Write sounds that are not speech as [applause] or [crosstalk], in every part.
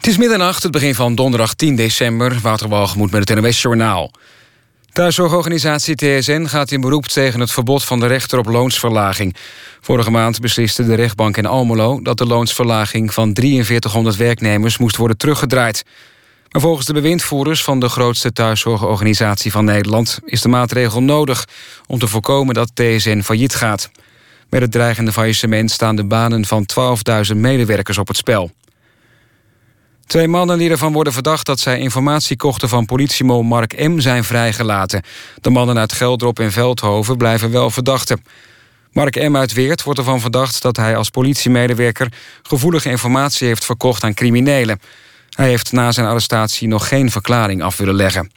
Het is middernacht, het begin van donderdag 10 december. Wouter Walgemoed met het NOS Journaal. Thuiszorgorganisatie TSN gaat in beroep tegen het verbod van de rechter op loonsverlaging. Vorige maand besliste de rechtbank in Almelo... dat de loonsverlaging van 4300 werknemers moest worden teruggedraaid. Maar volgens de bewindvoerders van de grootste thuiszorgorganisatie van Nederland... is de maatregel nodig om te voorkomen dat TSN failliet gaat. Met het dreigende faillissement staan de banen van 12.000 medewerkers op het spel. Twee mannen die ervan worden verdacht dat zij informatie kochten van politiemol Mark M. zijn vrijgelaten. De mannen uit Geldrop en Veldhoven blijven wel verdachten. Mark M. uit Weert wordt ervan verdacht dat hij als politiemedewerker gevoelige informatie heeft verkocht aan criminelen. Hij heeft na zijn arrestatie nog geen verklaring af willen leggen.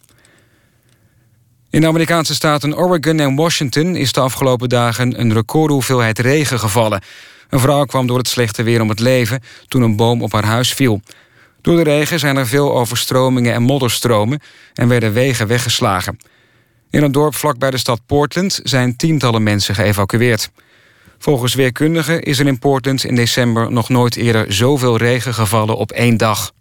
In de Amerikaanse staten Oregon en Washington is de afgelopen dagen een recordhoeveelheid regen gevallen. Een vrouw kwam door het slechte weer om het leven toen een boom op haar huis viel. Door de regen zijn er veel overstromingen en modderstromen en werden wegen weggeslagen. In een dorp vlakbij de stad Portland zijn tientallen mensen geëvacueerd. Volgens weerkundigen is er in Portland in december nog nooit eerder zoveel regen gevallen op één dag.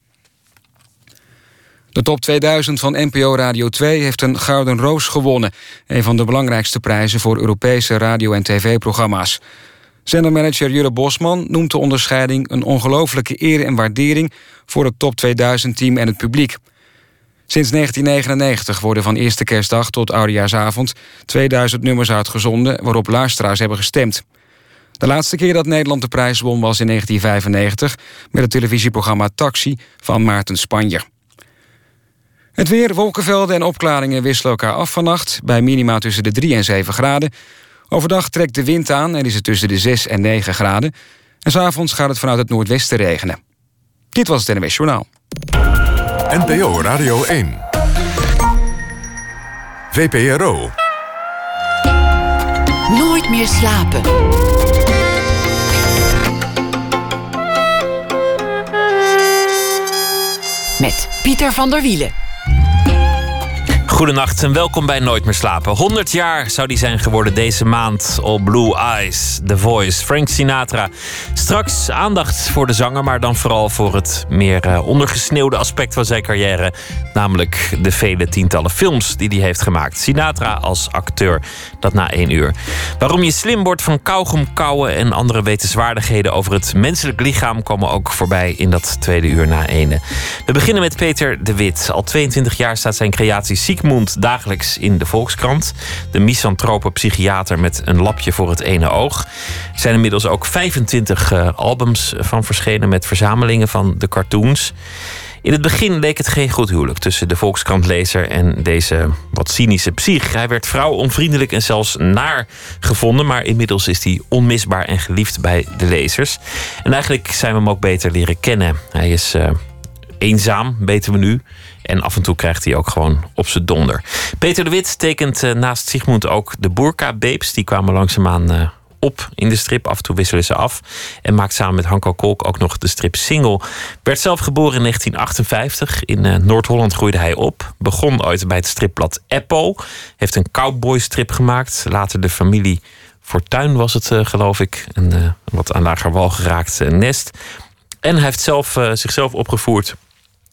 De top 2000 van NPO Radio 2 heeft een Gouden Roos gewonnen. Een van de belangrijkste prijzen voor Europese radio- en tv-programma's. Zendermanager Jure Bosman noemt de onderscheiding... een ongelooflijke eer en waardering voor het top 2000-team en het publiek. Sinds 1999 worden van eerste kerstdag tot oudejaarsavond... 2000 nummers uitgezonden waarop luisteraars hebben gestemd. De laatste keer dat Nederland de prijs won was in 1995... met het televisieprogramma Taxi van Maarten Spanjer. Het weer, wolkenvelden en opklaringen wisselen elkaar af vannacht... bij minima tussen de 3 en 7 graden. Overdag trekt de wind aan en is het tussen de 6 en 9 graden. En s'avonds gaat het vanuit het noordwesten regenen. Dit was het NWS Journaal. NPO Radio 1. VPRO. Nooit meer slapen. Met Pieter van der Wielen. Goedenacht en welkom bij Nooit meer slapen. 100 jaar zou die zijn geworden deze maand op Blue Eyes, The Voice, Frank Sinatra. Straks aandacht voor de zanger, maar dan vooral voor het meer uh, ondergesneeuwde aspect van zijn carrière. Namelijk de vele tientallen films die hij heeft gemaakt. Sinatra als acteur, dat na één uur. Waarom je slim wordt van kauwgom kauwen en andere wetenswaardigheden over het menselijk lichaam komen ook voorbij in dat tweede uur na ene. We beginnen met Peter de Wit. Al 22 jaar staat zijn creatie Ziekmoed dagelijks in de Volkskrant. De misantrope psychiater met een lapje voor het ene oog. Er zijn inmiddels ook 25 uh, albums van verschenen met verzamelingen van de cartoons. In het begin leek het geen goed huwelijk tussen de Volkskrantlezer en deze wat cynische psych. Hij werd vrouwonvriendelijk en zelfs naar gevonden, maar inmiddels is hij onmisbaar en geliefd bij de lezers. En eigenlijk zijn we hem ook beter leren kennen. Hij is uh, eenzaam, weten we nu. En af en toe krijgt hij ook gewoon op zijn donder. Peter de Wit tekent uh, naast Sigmund ook de Burka-babes. Die kwamen langzaamaan uh, op in de strip. Af en toe wisselen ze af. En maakt samen met Hanko Kolk ook nog de strip Single. Werd zelf geboren in 1958. In uh, Noord-Holland groeide hij op. Begon ooit bij het stripblad Eppo. Heeft een cowboy-strip gemaakt. Later de familie Fortuin was het, geloof ik. Een wat aan lager wal geraakt nest. En hij heeft zelf, zichzelf opgevoerd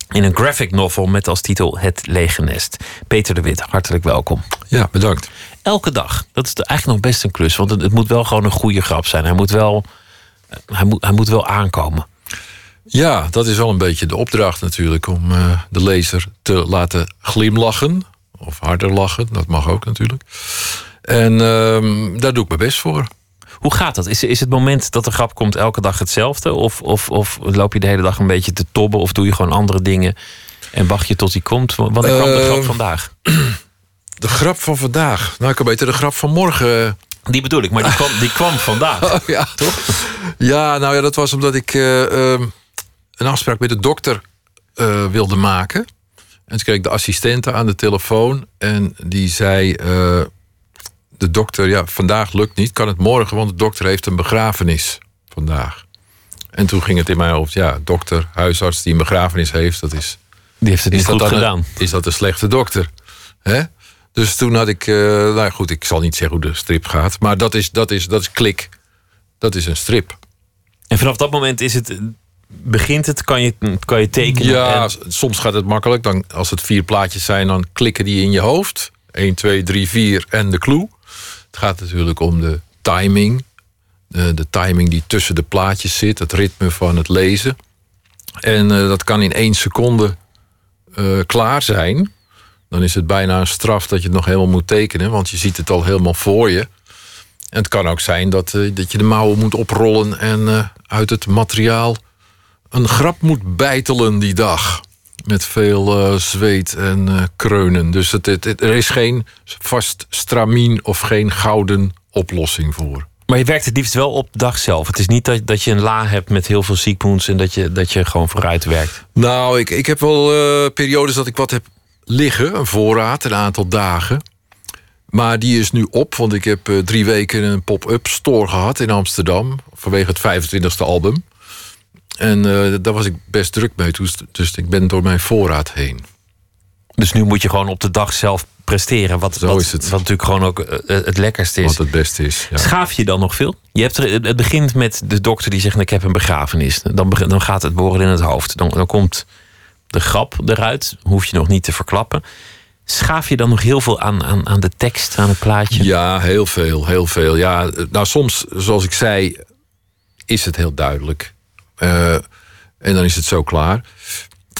in een graphic novel met als titel Het Lege Nest. Peter de Wit, hartelijk welkom. Ja, bedankt. Elke dag, dat is eigenlijk nog best een klus, want het, het moet wel gewoon een goede grap zijn. Hij moet wel, hij moet, hij moet wel aankomen. Ja, dat is wel een beetje de opdracht natuurlijk om uh, de lezer te laten glimlachen. Of harder lachen, dat mag ook natuurlijk. En uh, daar doe ik mijn best voor. Hoe gaat dat? Is, is het moment dat de grap komt elke dag hetzelfde? Of, of, of loop je de hele dag een beetje te tobben? Of doe je gewoon andere dingen en wacht je tot die komt? Wanneer kwam de grap vandaag? [clears throat] De grap van vandaag? Nou, ik kan beter de grap van morgen... Die bedoel ik, maar die kwam, die kwam vandaag. [laughs] Oh, ja. Toch? Ja, nou ja, dat was omdat ik uh, uh, een afspraak met de dokter uh, wilde maken. En toen kreeg ik de assistente aan de telefoon. En die zei de dokter, ja, vandaag lukt niet, kan het morgen, want de dokter heeft een begrafenis vandaag. En toen ging het in mijn hoofd, ja, dokter, huisarts die een begrafenis heeft, dat is. Die heeft het niet goed gedaan. Een, is dat een slechte dokter? Hè? Dus toen had ik, uh, nou goed, ik zal niet zeggen hoe de strip gaat, maar dat is, dat is, dat is klik. Dat is een strip. En vanaf dat moment is het begint het? Kan je, kan je tekenen? Ja, En- soms gaat het makkelijk. Dan, als het vier plaatjes zijn, dan klikken die in je hoofd. 1, 2, 3, 4 en de clue. Gaat natuurlijk om de timing. De, de timing die tussen de plaatjes zit. Het ritme van het lezen. En eh, dat kan in één seconde eh, klaar zijn. Dan is het bijna een straf dat je het nog helemaal moet tekenen. Want je ziet het al helemaal voor je. En het kan ook zijn dat, eh, dat je de mouwen moet oprollen... en eh, uit het materiaal een grap moet bijtelen die dag. Met veel eh, zweet en eh, kreunen. Dus het, het- het- er is geen vast stramien of geen gouden oplossing voor. Maar je werkt het liefst wel op de dag zelf. Het is niet dat, dat je een la hebt met heel veel Sigmunds... en dat je, dat je gewoon vooruit werkt. Nou, ik, ik heb wel eh, periodes dat ik wat heb liggen. Een voorraad, een aantal dagen. Maar die is nu op, want ik heb drie weken een pop-up store gehad in Amsterdam. Vanwege het 25e album. En eh, daar was ik best druk mee. Dus, dus ik ben door mijn voorraad heen. Dus nu moet je gewoon op de dag zelf presteren. Wat, Zo wat, is het. wat natuurlijk gewoon ook eh, het lekkerste is. Wat het beste is. Ja. Schaaf je dan nog veel? Je hebt er, het begint met de dokter die zegt: Ik heb een begrafenis. Dan, dan gaat het boren in het hoofd. Dan, dan komt de grap eruit. Hoef je nog niet te verklappen. Schaaf je dan nog heel veel aan, aan, aan de tekst, aan het plaatje? Ja, heel veel, heel veel. Ja, nou soms, zoals ik zei, is het heel duidelijk. Eh, en dan is het zo klaar.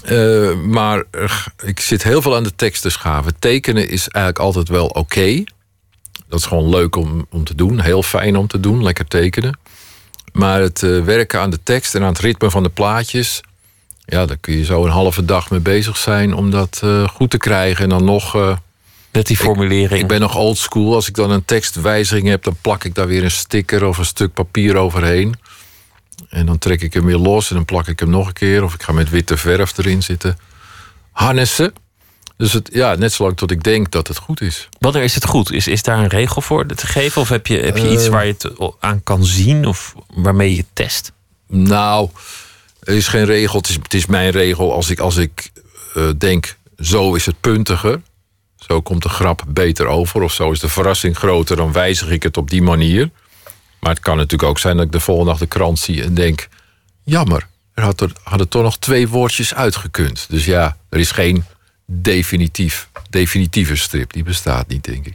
Eh, maar er- ik zit heel veel aan de tekst te schaven. Tekenen is eigenlijk altijd wel oké. Dat is gewoon leuk om, om te doen. Heel fijn om te doen, lekker tekenen. Maar het eh, werken aan de tekst en aan het ritme van de plaatjes... ja, daar kun je zo een halve dag mee bezig zijn... om dat eh, goed te krijgen. En dan nog... eh, Met die formulering. ik ben nog old school. Als ik dan een tekstwijziging heb, dan plak ik daar weer een sticker of een stuk papier overheen. En dan trek ik hem weer los en dan plak ik hem nog een keer. Of ik ga met witte verf erin zitten. Harnessen. Dus het, ja, net zolang tot ik denk dat het goed is. Wanneer is het goed? Is, is daar een regel voor te geven? Of heb je, heb je iets Eh. waar je het aan kan zien? Of waarmee je test? Nou, er is geen regel. Het is, het is mijn regel. Als ik, als ik eh, denk, zo is het puntiger. Zo komt de grap beter over. Of zo is de verrassing groter. Dan wijzig ik het op die manier. Maar het kan natuurlijk ook zijn dat ik de volgende dag de krant zie en denk... jammer, er had er, hadden toch nog twee woordjes uitgekund. Dus ja, er is geen definitief, definitieve strip. Die bestaat niet, denk ik.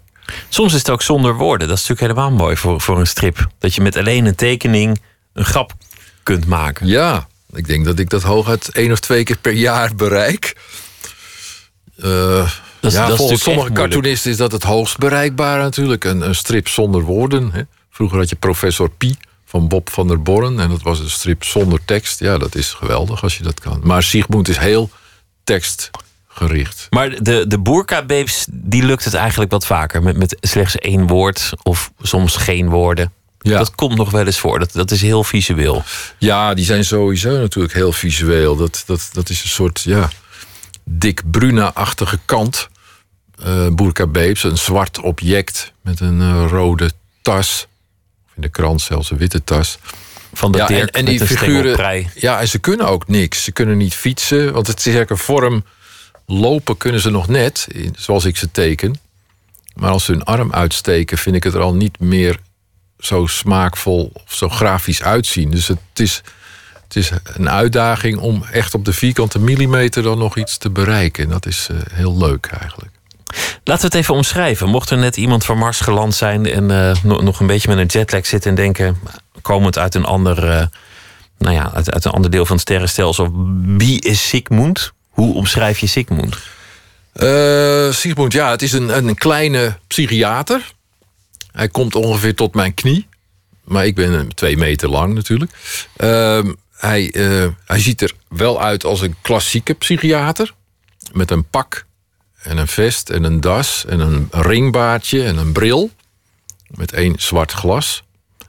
Soms is het ook zonder woorden. Dat is natuurlijk helemaal mooi voor, voor een strip. Dat je met alleen een tekening een grap kunt maken. Ja, ik denk dat ik dat hooguit één of twee keer per jaar bereik. Dat is- ja, dat volgens sommige cartoonisten is dat het hoogst bereikbaar natuurlijk. Een, een strip zonder woorden. Hè. Vroeger had je professor Pie van Bob van der Borren. En dat was een strip zonder tekst. Ja, dat is geweldig als je dat kan. Maar Sigmund is heel tekstgericht. Maar de, de boerka-babes, die lukt het eigenlijk wat vaker. Met, met slechts één woord of soms geen woorden. Ja. Dat komt nog wel eens voor. Dat, dat is heel visueel. Ja, die zijn sowieso natuurlijk heel visueel. Dat, dat, dat is een soort, ja, Dick Bruna-achtige kant. Eh Burka Babes, een zwart object met een eh, rode tas. In de krant zelfs een witte tas. Van de ja, en, die figuren. Ja, en ze kunnen ook niks. Ze kunnen niet fietsen, want het is eigenlijk een vorm. Lopen kunnen ze nog net, zoals ik ze teken. Maar als ze hun arm uitsteken, vind ik het er al niet meer zo smaakvol of zo grafisch uitzien. Dus het is, het is een uitdaging om echt op de vierkante millimeter dan nog iets te bereiken. En dat is eh, heel leuk eigenlijk. Laten we het even omschrijven. Mocht er net iemand van Mars geland zijn en eh, no- nog een beetje met een jetlag zitten en denken, komend uit een ander, eh, nou ja, uit, een ander deel van het sterrenstelsel, wie is Sigmund? Hoe omschrijf je Sigmund? Eh Sigmund, ja, het is een, een kleine psychiater. Hij komt ongeveer tot mijn knie. Maar ik ben twee meter lang natuurlijk. Ehm, hij, hij ziet er wel uit als een klassieke psychiater. Met een pak en een vest en een das en een ringbaardje en een bril. Met één zwart glas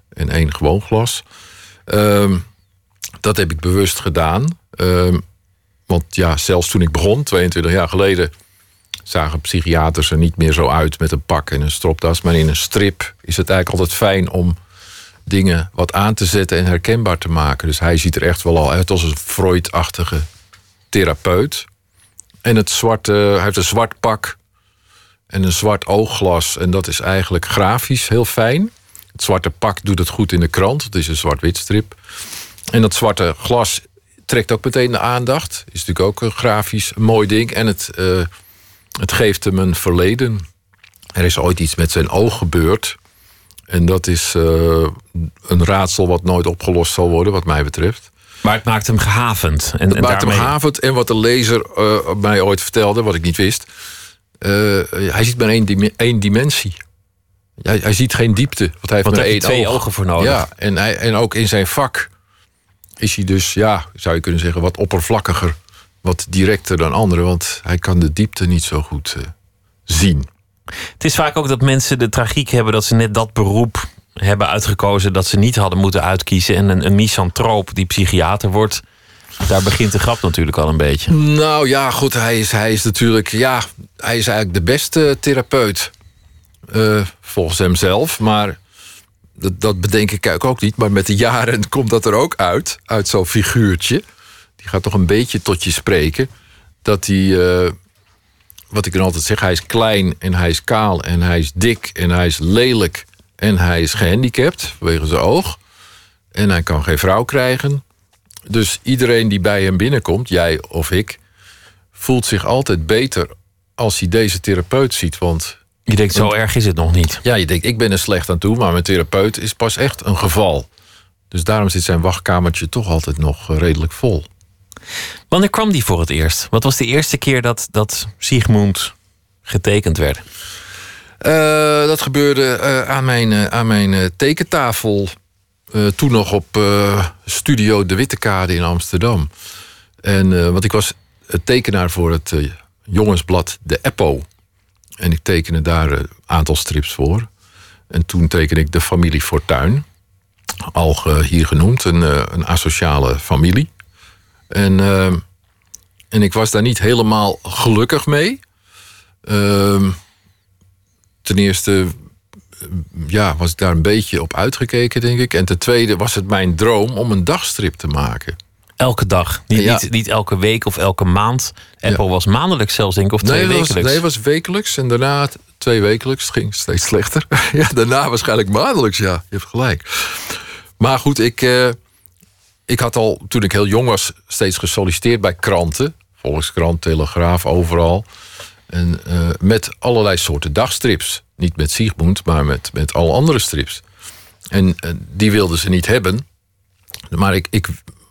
en één gewoon glas. Ehm, dat heb ik bewust gedaan. Ehm, want ja, zelfs toen ik begon, 22 jaar geleden, zagen psychiaters er niet meer zo uit met een pak en een stropdas. Maar in een strip is het eigenlijk altijd fijn om dingen wat aan te zetten en herkenbaar te maken. Dus hij ziet er echt wel al uit als een Freud-achtige therapeut. En het zwarte, hij heeft een zwart pak en een zwart oogglas. En dat is eigenlijk grafisch heel fijn. Het zwarte pak doet het goed in de krant. Het is een zwart-wit strip. En dat zwarte glas, trekt ook meteen de aandacht. Is natuurlijk ook een grafisch een mooi ding. En het, eh, het geeft hem een verleden. Er is ooit iets met zijn oog gebeurd. En dat is eh, een raadsel wat nooit opgelost zal worden, wat mij betreft. Maar het maakt hem gehavend. En, Het en maakt hem daarmee- havend. En wat de lezer eh, mij ooit vertelde, wat ik niet wist. eh, hij ziet maar één, dim- één dimensie. Hij, hij ziet geen diepte. Want hij heeft Want maar één twee oog. ogen voor nodig. Ja, en, hij, en ook in zijn vak is hij dus, ja, zou je kunnen zeggen, wat oppervlakkiger. Wat directer dan anderen. Want hij kan de diepte niet zo goed eh, zien. Het is vaak ook dat mensen de tragiek hebben dat ze net dat beroep hebben uitgekozen dat ze niet hadden moeten uitkiezen. En een, een misantroop die psychiater wordt, daar begint de grap natuurlijk al een beetje. Nou ja, goed, hij is, hij is natuurlijk, ja, hij is eigenlijk de beste therapeut. eh, volgens hemzelf. Maar dat, dat bedenk ik ook niet. Maar met de jaren [laughs] komt dat er ook uit. Uit zo'n figuurtje. Die gaat toch een beetje tot je spreken. Dat hij, eh, wat ik dan altijd zeg, hij is klein en hij is kaal en hij is dik en hij is lelijk. En hij is gehandicapt vanwege zijn oog. En hij kan geen vrouw krijgen. Dus iedereen die bij hem binnenkomt, jij of ik, voelt zich altijd beter als hij deze therapeut ziet. Want Je denkt, zo erg is het nog niet. ja, je denkt, ik ben er slecht aan toe, maar mijn therapeut is pas echt een geval. Dus daarom zit zijn wachtkamertje toch altijd nog eh, redelijk vol. Wanneer kwam die voor het eerst? Wat was de eerste keer dat, dat Sigmund getekend werd? Eh, dat gebeurde eh, aan mijn, eh, aan mijn tekentafel. toen nog op Studio De Wittekade in Amsterdam. En, want ik was tekenaar voor het jongensblad De Eppo. En ik tekende daar een aantal strips voor. En toen tekende ik de familie Fortuin. Al hier genoemd, een, een asociale familie. En, en ik was daar niet helemaal gelukkig mee. Ehm, ten eerste eh, ja, was ik daar een beetje op uitgekeken, denk ik. En ten tweede was het mijn droom om een dagstrip te maken. Elke dag. Niet, Ja. niet, niet elke week of elke maand. Apple was maandelijks zelfs, denk ik, of twee nee, was, wekelijks. nee, het was wekelijks en daarna twee wekelijks. Het ging steeds slechter. [laughs] ja, daarna waarschijnlijk maandelijks, ja. Je hebt gelijk. Maar goed, ik, eh, ik had al toen ik heel jong was steeds gesolliciteerd bij kranten. Volkskrant, Telegraaf, overal. En eh, met allerlei soorten dagstrips. Niet met Siegmund, maar met, met alle andere strips. En eh, die wilden ze niet hebben. Maar ik, ik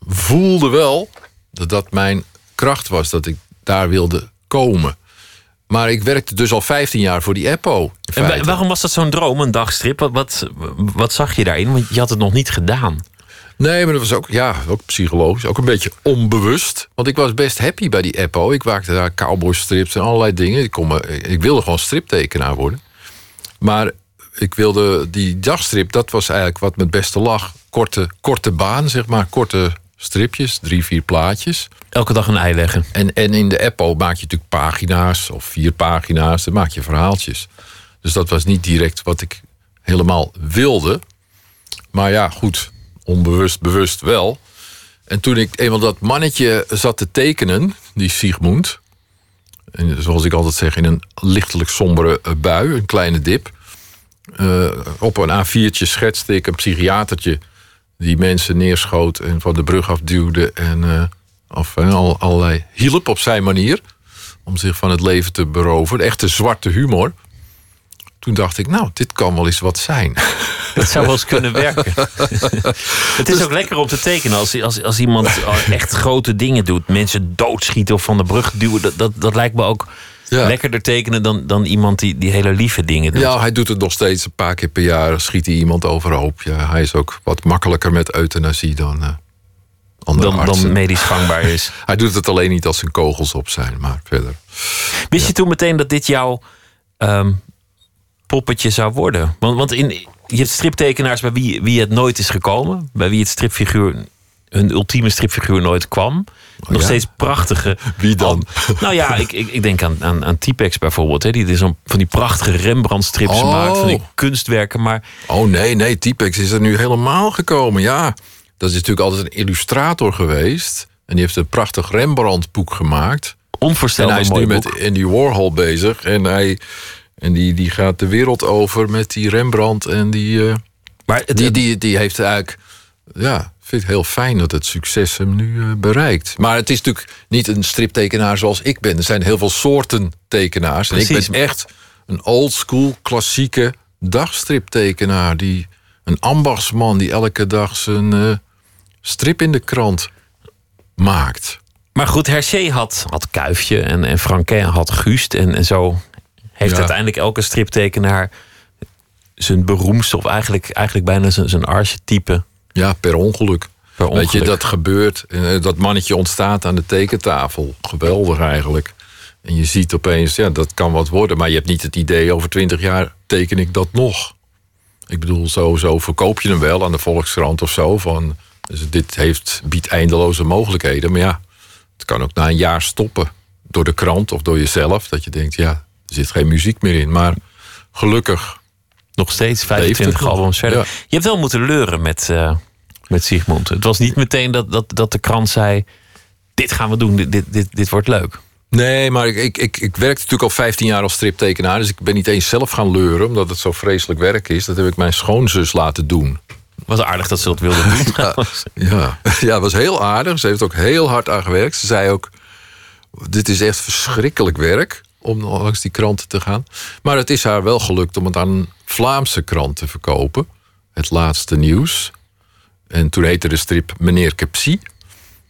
voelde wel dat dat mijn kracht was. Dat ik daar wilde komen. Maar ik werkte dus al 15 jaar voor die Eppo. in En waarom was dat zo'n droom, een dagstrip? Wat, wat, wat zag je daarin? Want je had het nog niet gedaan. Nee, maar dat was ook, ja, ook psychologisch. Ook een beetje onbewust. Want ik was best happy bij die Eppo. Ik maakte daar cowboystrips en allerlei dingen. Ik, kon ik wilde gewoon striptekenaar worden. Maar ik wilde die dagstrip, dat was eigenlijk wat me het beste lag. Korte, korte baan, zeg maar. Korte stripjes, drie, vier plaatjes. Elke dag een ei leggen. En, en in de Eppo maak je natuurlijk pagina's of vier pagina's. Dan maak je verhaaltjes. Dus dat was niet direct wat ik helemaal wilde. Maar ja, goed, onbewust, bewust wel. En toen ik eenmaal dat mannetje zat te tekenen, die Siegmund... en zoals ik altijd zeg, in een lichtelijk sombere eh, bui, een kleine dip... eh, op een A4'tje schetste ik een psychiatertje... die mensen neerschoot en van de brug afduwde... en eh, of, al, allerlei hielp op zijn manier... om zich van het leven te beroven. Echte zwarte humor. Toen dacht ik, nou, dit kan wel eens wat zijn. [laughs] Het zou wel eens kunnen werken. [laughs] het is ook lekker om te tekenen als, als, als iemand [laughs] echt grote dingen doet. Mensen doodschieten of van de brug duwen. Dat, dat, dat lijkt me ook Ja. lekkerder tekenen dan, dan iemand die, die hele lieve dingen doet. Ja, hij doet het nog steeds een paar keer per jaar. Schiet hij iemand overhoop. Ja, hij is ook wat makkelijker met euthanasie dan eh andere dan, artsen. dan medisch gangbaar is. Hij doet het alleen niet als zijn kogels op zijn, maar verder. Wist je toen meteen dat dit jouw ehm, poppetje zou worden? Want, want in, je hebt striptekenaars bij wie, wie het nooit is gekomen. Bij wie het stripfiguur, hun ultieme stripfiguur nooit kwam. Nog ja? steeds prachtige. Wie dan? Nou ja, ik, ik, ik denk aan, aan, aan T-Pex bijvoorbeeld. Hè, die zo'n van die prachtige Rembrandt-strips Oh. maakt. Van die kunstwerken. Maar Oh nee, nee, T-Pex is er nu helemaal gekomen. Ja, dat is natuurlijk altijd een illustrator geweest. En die heeft een prachtig Rembrandt-boek gemaakt. En onvoorstelbaar hij is nu boek. met Andy Warhol bezig. En, hij, en die, die gaat de wereld over met die Rembrandt. En die, eh, Maar het, die, die, die heeft eigenlijk ja, vind het heel fijn dat het succes hem nu eh, bereikt. Maar het is natuurlijk niet een striptekenaar zoals ik ben. Er zijn heel veel soorten tekenaars. En ik ben echt een oldschool, klassieke dagstriptekenaar. Die, een ambachtsman die elke dag zijn eh, strip in de krant maakt. Maar goed, Hergé had, had Kuifje en, en Franquin had Guust. En, en zo heeft Ja. uiteindelijk elke striptekenaar zijn beroemdste... of eigenlijk, eigenlijk bijna zijn, zijn archetype Ja, per ongeluk. per Weet je, ongeluk. dat gebeurt. Eh, Dat mannetje ontstaat aan de tekentafel. Geweldig eigenlijk. En je ziet opeens, ja, dat kan wat worden. Maar je hebt niet het idee, over twintig jaar teken ik dat nog. Ik bedoel, zo, zo verkoop je hem wel aan de Volkskrant of zo. Van, dus dit heeft, biedt eindeloze mogelijkheden. Maar ja, het kan ook na een jaar stoppen. Door de krant of door jezelf. Dat je denkt, ja, zit geen muziek meer in. Maar gelukkig, Nog steeds Leeft 25 het nog? albums verder. Ja. Je hebt wel moeten leuren met, eh met Sigmund. Het was niet meteen dat, dat, dat de krant zei... dit gaan we doen, dit, dit, dit, dit wordt leuk. Nee, maar ik, ik, ik, ik werkte natuurlijk al 15 jaar als striptekenaar. Dus ik ben niet eens zelf gaan leuren, omdat het zo vreselijk werk is. Dat heb ik mijn schoonzus laten doen. was aardig dat ze dat wilde doen. [laughs] Ja, ja het was heel aardig. Ze heeft ook heel hard aan gewerkt. Ze zei ook, dit is echt verschrikkelijk werk om langs die kranten te gaan. Maar het is haar wel gelukt om het aan een Vlaamse krant te verkopen. Het laatste nieuws. En toen heette de strip Meneer Kepsi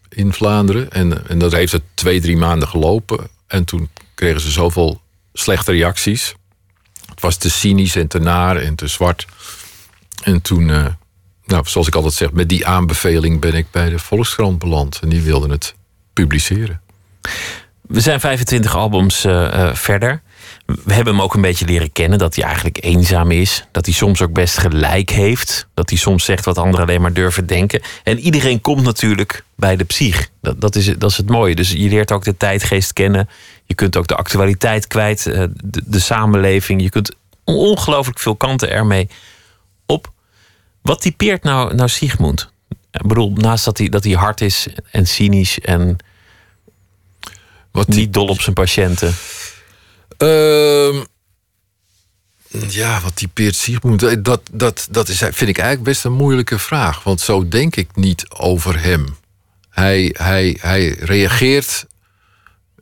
in Vlaanderen. En, en dat heeft het twee, drie maanden gelopen. En toen kregen ze zoveel slechte reacties. Het was te cynisch en te naar en te zwart. En toen, eh, nou, zoals ik altijd zeg, met die aanbeveling ben ik bij de Volkskrant beland. En die wilden het publiceren. We zijn 25 albums eh, eh, verder. We hebben hem ook een beetje leren kennen dat hij eigenlijk eenzaam is. Dat hij soms ook best gelijk heeft. Dat hij soms zegt wat anderen alleen maar durven denken. En iedereen komt natuurlijk bij de psych. Dat, dat, is, dat is het mooie. Dus je leert ook de tijdgeest kennen. Je kunt ook de actualiteit kwijt. eh, De, de samenleving. Je kunt ongelooflijk veel kanten ermee op. Wat typeert nou, nou Sigmund? Ik bedoel, naast dat hij, dat hij hard is en cynisch en Wat die, niet dol op zijn patiënten. Ehm, ja, wat typeert Sigmund? Eh, Dat, dat, dat is, vind ik eigenlijk best een moeilijke vraag. Want zo denk ik niet over hem. Hij, hij, hij reageert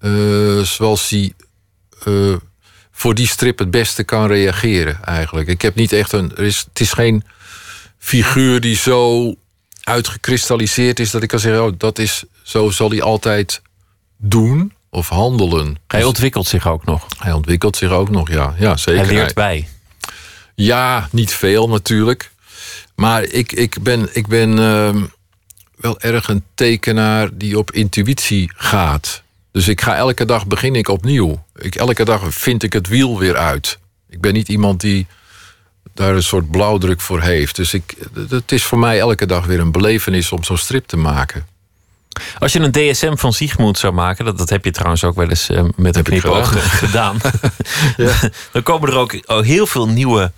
eh, zoals hij eh, voor die strip het beste kan reageren eigenlijk. Ik heb niet echt een... Er is, het is geen figuur die zo uitgekristalliseerd is... dat ik kan zeggen, oh, dat is, zo zal hij altijd doen of handelen. Hij ontwikkelt zich ook nog. Hij ontwikkelt zich ook nog, ja. Ja, zeker. Hij leert bij. Ja, niet veel natuurlijk. Maar ik, ik ben, ik ben ehm, wel erg een tekenaar die op intuïtie gaat. Dus ik ga elke dag begin ik opnieuw. Ik, elke dag vind ik het wiel weer uit. Ik ben niet iemand die daar een soort blauwdruk voor heeft. Dus ik, het is voor mij elke dag weer een belevenis om zo'n strip te maken. Als je een DSM van Sigmund zou maken, dat, dat heb je trouwens ook wel eens eh, met een knipoog gedaan. [laughs] [laughs] Dan komen er ook oh, heel veel nieuwe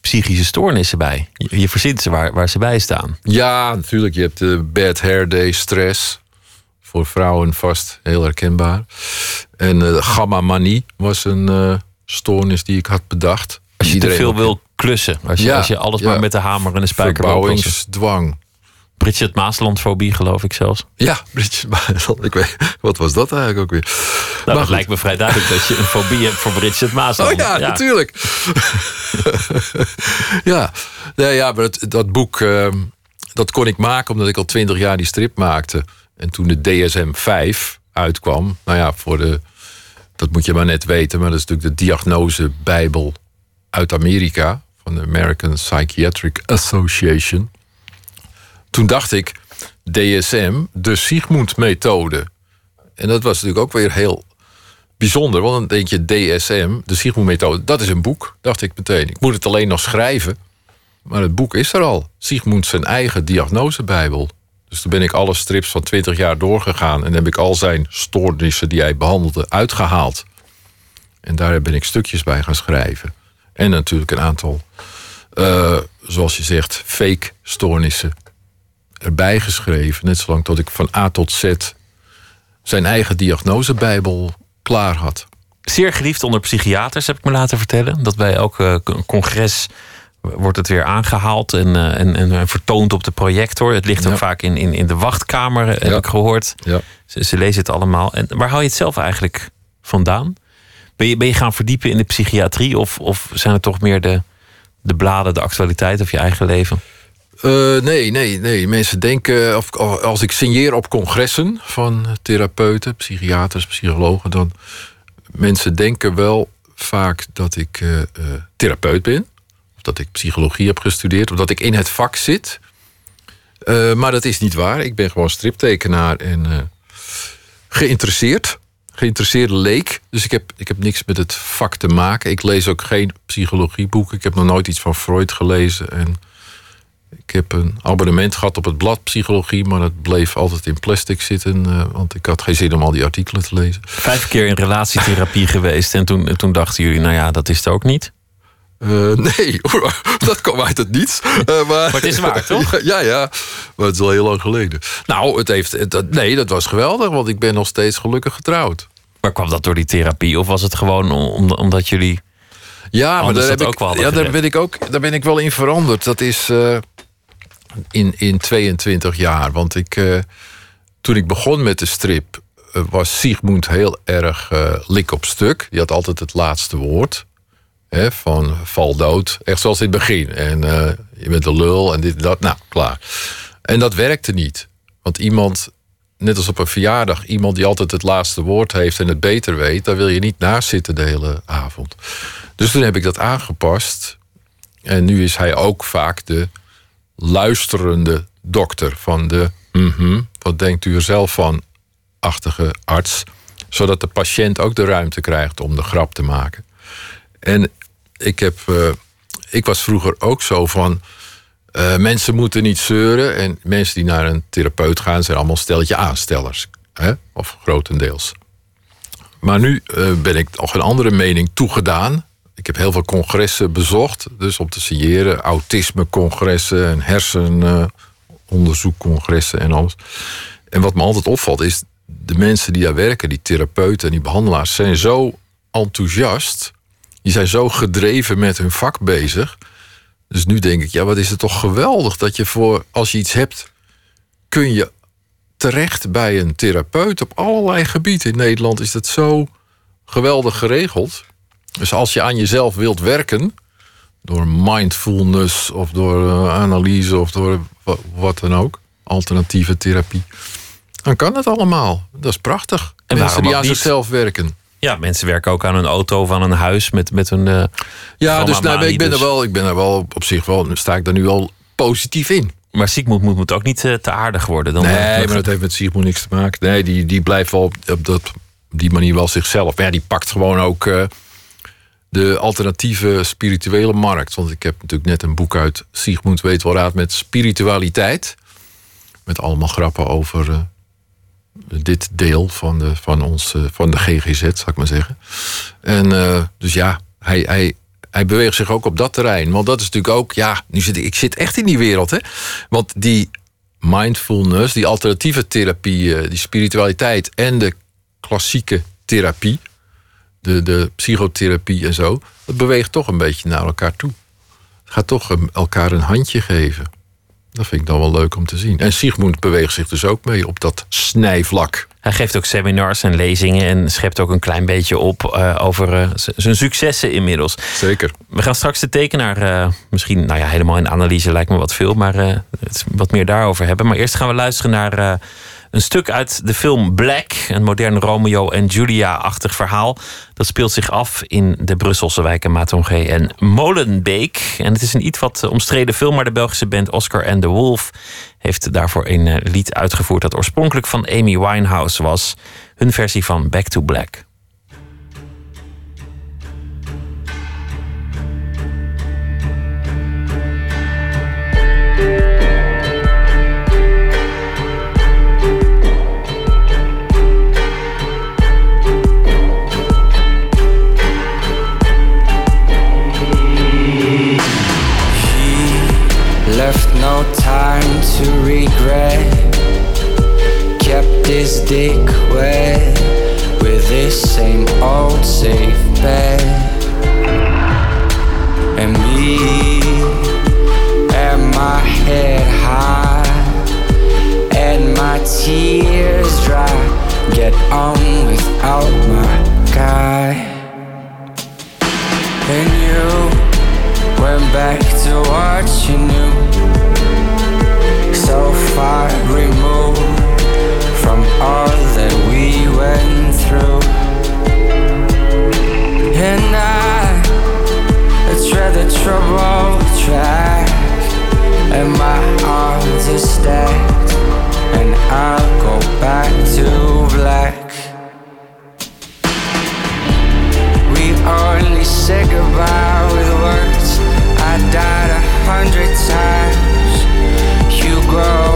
psychische stoornissen bij. Je, je verzint ze waar, waar ze bij staan. Ja, natuurlijk. Je hebt de bad hair day stress. Voor vrouwen vast heel herkenbaar. En eh gamma manie was een eh, stoornis die ik had bedacht. Als je Iedereen te veel wil klussen. Als je, Ja, als je alles ja. maar met de hamer en de spijker wil. Verbouwingsdwang. Bridget Maaslandfobie geloof ik zelfs. Ja, Bridget Maasland. Ik weet, wat was dat eigenlijk ook weer? Nou, Maar goed. lijkt me vrij duidelijk dat je een fobie hebt voor Bridget Maasland. Oh ja, natuurlijk. [laughs] ja. Nee, ja, maar het, dat boek ehm, dat kon ik maken omdat ik al twintig jaar die strip maakte. En toen de DSM 5 uitkwam, nou ja, voor de, dat moet je maar net weten, maar dat is natuurlijk de diagnosebijbel uit Amerika van de American Psychiatric Association. Toen dacht ik, DSM, de Sigmund-methode. En dat was natuurlijk ook weer heel bijzonder. Want dan denk je DSM, de Sigmund-methode, dat is een boek, dacht ik meteen. Ik moet het alleen nog schrijven. Maar het boek is er al. Sigmund zijn eigen diagnosebijbel. Dus toen ben ik alle strips van 20 jaar doorgegaan... en heb ik al zijn stoornissen die hij behandelde uitgehaald. En daar ben ik stukjes bij gaan schrijven. En natuurlijk een aantal, eh, zoals je zegt, fake stoornissen erbij geschreven. Net zolang tot ik van A tot Z zijn eigen diagnosebijbel klaar had. Zeer geliefd onder psychiaters, heb ik me laten vertellen. Dat bij elk eh, congres wordt het weer aangehaald en, eh, en, en vertoond op de projector. Het ligt ook Ja. vaak in, in, in de wachtkamer, heb Ja. ik gehoord. Ja. Ze, ze lezen het allemaal. En waar hou je het zelf eigenlijk vandaan? Ben je, ben je gaan verdiepen in de psychiatrie? Of, of zijn het toch meer de, de bladen, de actualiteit of je eigen leven? Eh, nee, nee, nee. Mensen denken, of, als ik signeer op congressen van therapeuten, psychiaters, psychologen, dan mensen denken wel vaak dat ik eh, eh, therapeut ben, of dat ik psychologie heb gestudeerd, of dat ik in het vak zit. Maar dat is niet waar. Ik ben gewoon striptekenaar en geïnteresseerd. Geïnteresseerde leek. Dus ik heb, ik heb niks met het vak te maken. Ik lees ook geen psychologieboeken. Ik heb nog nooit iets van Freud gelezen. En ik heb een abonnement gehad op het blad Psychologie, maar dat bleef altijd in plastic zitten. eh, want ik had geen zin om al die artikelen te lezen. Vijf keer in relatietherapie [laughs] geweest. En toen, toen dachten jullie, nou ja, dat is het ook niet. Eh, nee, [laughs] dat kwam uit het niets. Eh, maar, het is waar, [laughs] toch? Ja, ja, ja, maar het is al heel lang geleden. Nou, het heeft, het, nee, dat was geweldig, want ik ben nog steeds gelukkig getrouwd. Maar kwam dat door die therapie? Of was het gewoon om, omdat jullie... Ja, maar daar, dat heb ook ik, ja, daar, ben ik ook, daar ben ik wel in veranderd. Dat is in, in 22 jaar. Want ik, eh, toen ik begon met de strip, eh, was Sigmund heel erg eh, lik op stuk. Die had altijd het laatste woord. Hè, van val dood. Echt zoals in het begin. En je bent een lul en dit en dat. Nou, klaar. En dat werkte niet. Want iemand, net als op een verjaardag, iemand die altijd het laatste woord heeft en het beter weet, daar wil je niet naast zitten de hele avond. Dus toen heb ik dat aangepast. En nu is hij ook vaak de luisterende dokter van de mhm, wat denkt u er zelf van, achtige arts. Zodat de patiënt ook de ruimte krijgt om de grap te maken. En ik, heb, eh, ik was vroeger ook zo van. eh, mensen moeten niet zeuren. En mensen die naar een therapeut gaan, zijn allemaal stelletje aanstellers. Hè? Of grotendeels. Maar nu eh, ben ik nog een andere mening toegedaan. Ik heb heel veel congressen bezocht. Dus om te signeren. Autisme-congressen en hersenonderzoekcongressen en alles. En wat me altijd opvalt is... de mensen die daar werken, die therapeuten en die behandelaars... zijn zo enthousiast. Die zijn zo gedreven met hun vak bezig. Dus nu denk ik, ja, wat is het toch geweldig... dat je voor, als je iets hebt... kun je terecht bij een therapeut op allerlei gebieden. In Nederland is dat zo geweldig geregeld. Dus als je aan jezelf wilt werken, door mindfulness of door eh, analyse of door wa- wat dan ook, alternatieve therapie, dan kan het allemaal. Dat is prachtig. En Mensen die aan niet? zichzelf werken. Ja, mensen werken ook aan een auto of aan een huis met, met hun... eh, Ja, dus nou, ik, ben er dus- wel, ik ben er wel op zich wel, sta ik daar nu al positief in. Maar Sigmund moet, moet ook niet eh, te aardig worden. Dan, Nee, maar dat heeft met Sigmund niks te maken. Nee, die, die blijft wel op, op, dat, op die manier wel zichzelf. Maar ja, die pakt gewoon ook de alternatieve spirituele markt. Want ik heb natuurlijk net een boek uit Sigmund weet wel raad met spiritualiteit. Met allemaal grappen over eh, dit deel van de, van ons, eh, van de GGZ, zal ik maar zeggen. En eh, dus ja, hij, hij, hij beweegt zich ook op dat terrein. Want dat is natuurlijk ook, ja, nu zit ik, ik zit echt in die wereld, hè. Want die mindfulness, die alternatieve therapie, die spiritualiteit en de klassieke therapie, de, de psychotherapie en zo, dat beweegt toch een beetje naar elkaar toe. Het gaat toch eh, elkaar een handje geven. Dat vind ik dan wel leuk om te zien. En Sigmund beweegt zich dus ook mee op dat snijvlak. Hij geeft ook seminars en lezingen en schept ook een klein beetje op eh, over eh, zijn successen inmiddels. Zeker. We gaan straks de tekenaar eh, misschien, nou ja, helemaal in analyse lijkt me wat veel, maar het, wat meer daarover hebben. Maar eerst gaan we luisteren naar een stuk uit de film Black, een modern Romeo en Julia-achtig verhaal. Dat speelt zich af in de Brusselse wijken Matonge en Molenbeek. En het is een iets wat omstreden film, maar de Belgische band Oscar and the Wolf heeft daarvoor een eh, lied uitgevoerd dat oorspronkelijk van Amy Winehouse was. Hun versie van Back to Black. regret. Kept his dick wet with this same old safe bed, And me and my head high and my tears dry. Get on without my guy. And you went back to what you knew. So far removed from all that we went through. And I, I tread the troubled track, and my arms are stacked, and I'll go back to black. We only say goodbye with words. I died a hundred times. You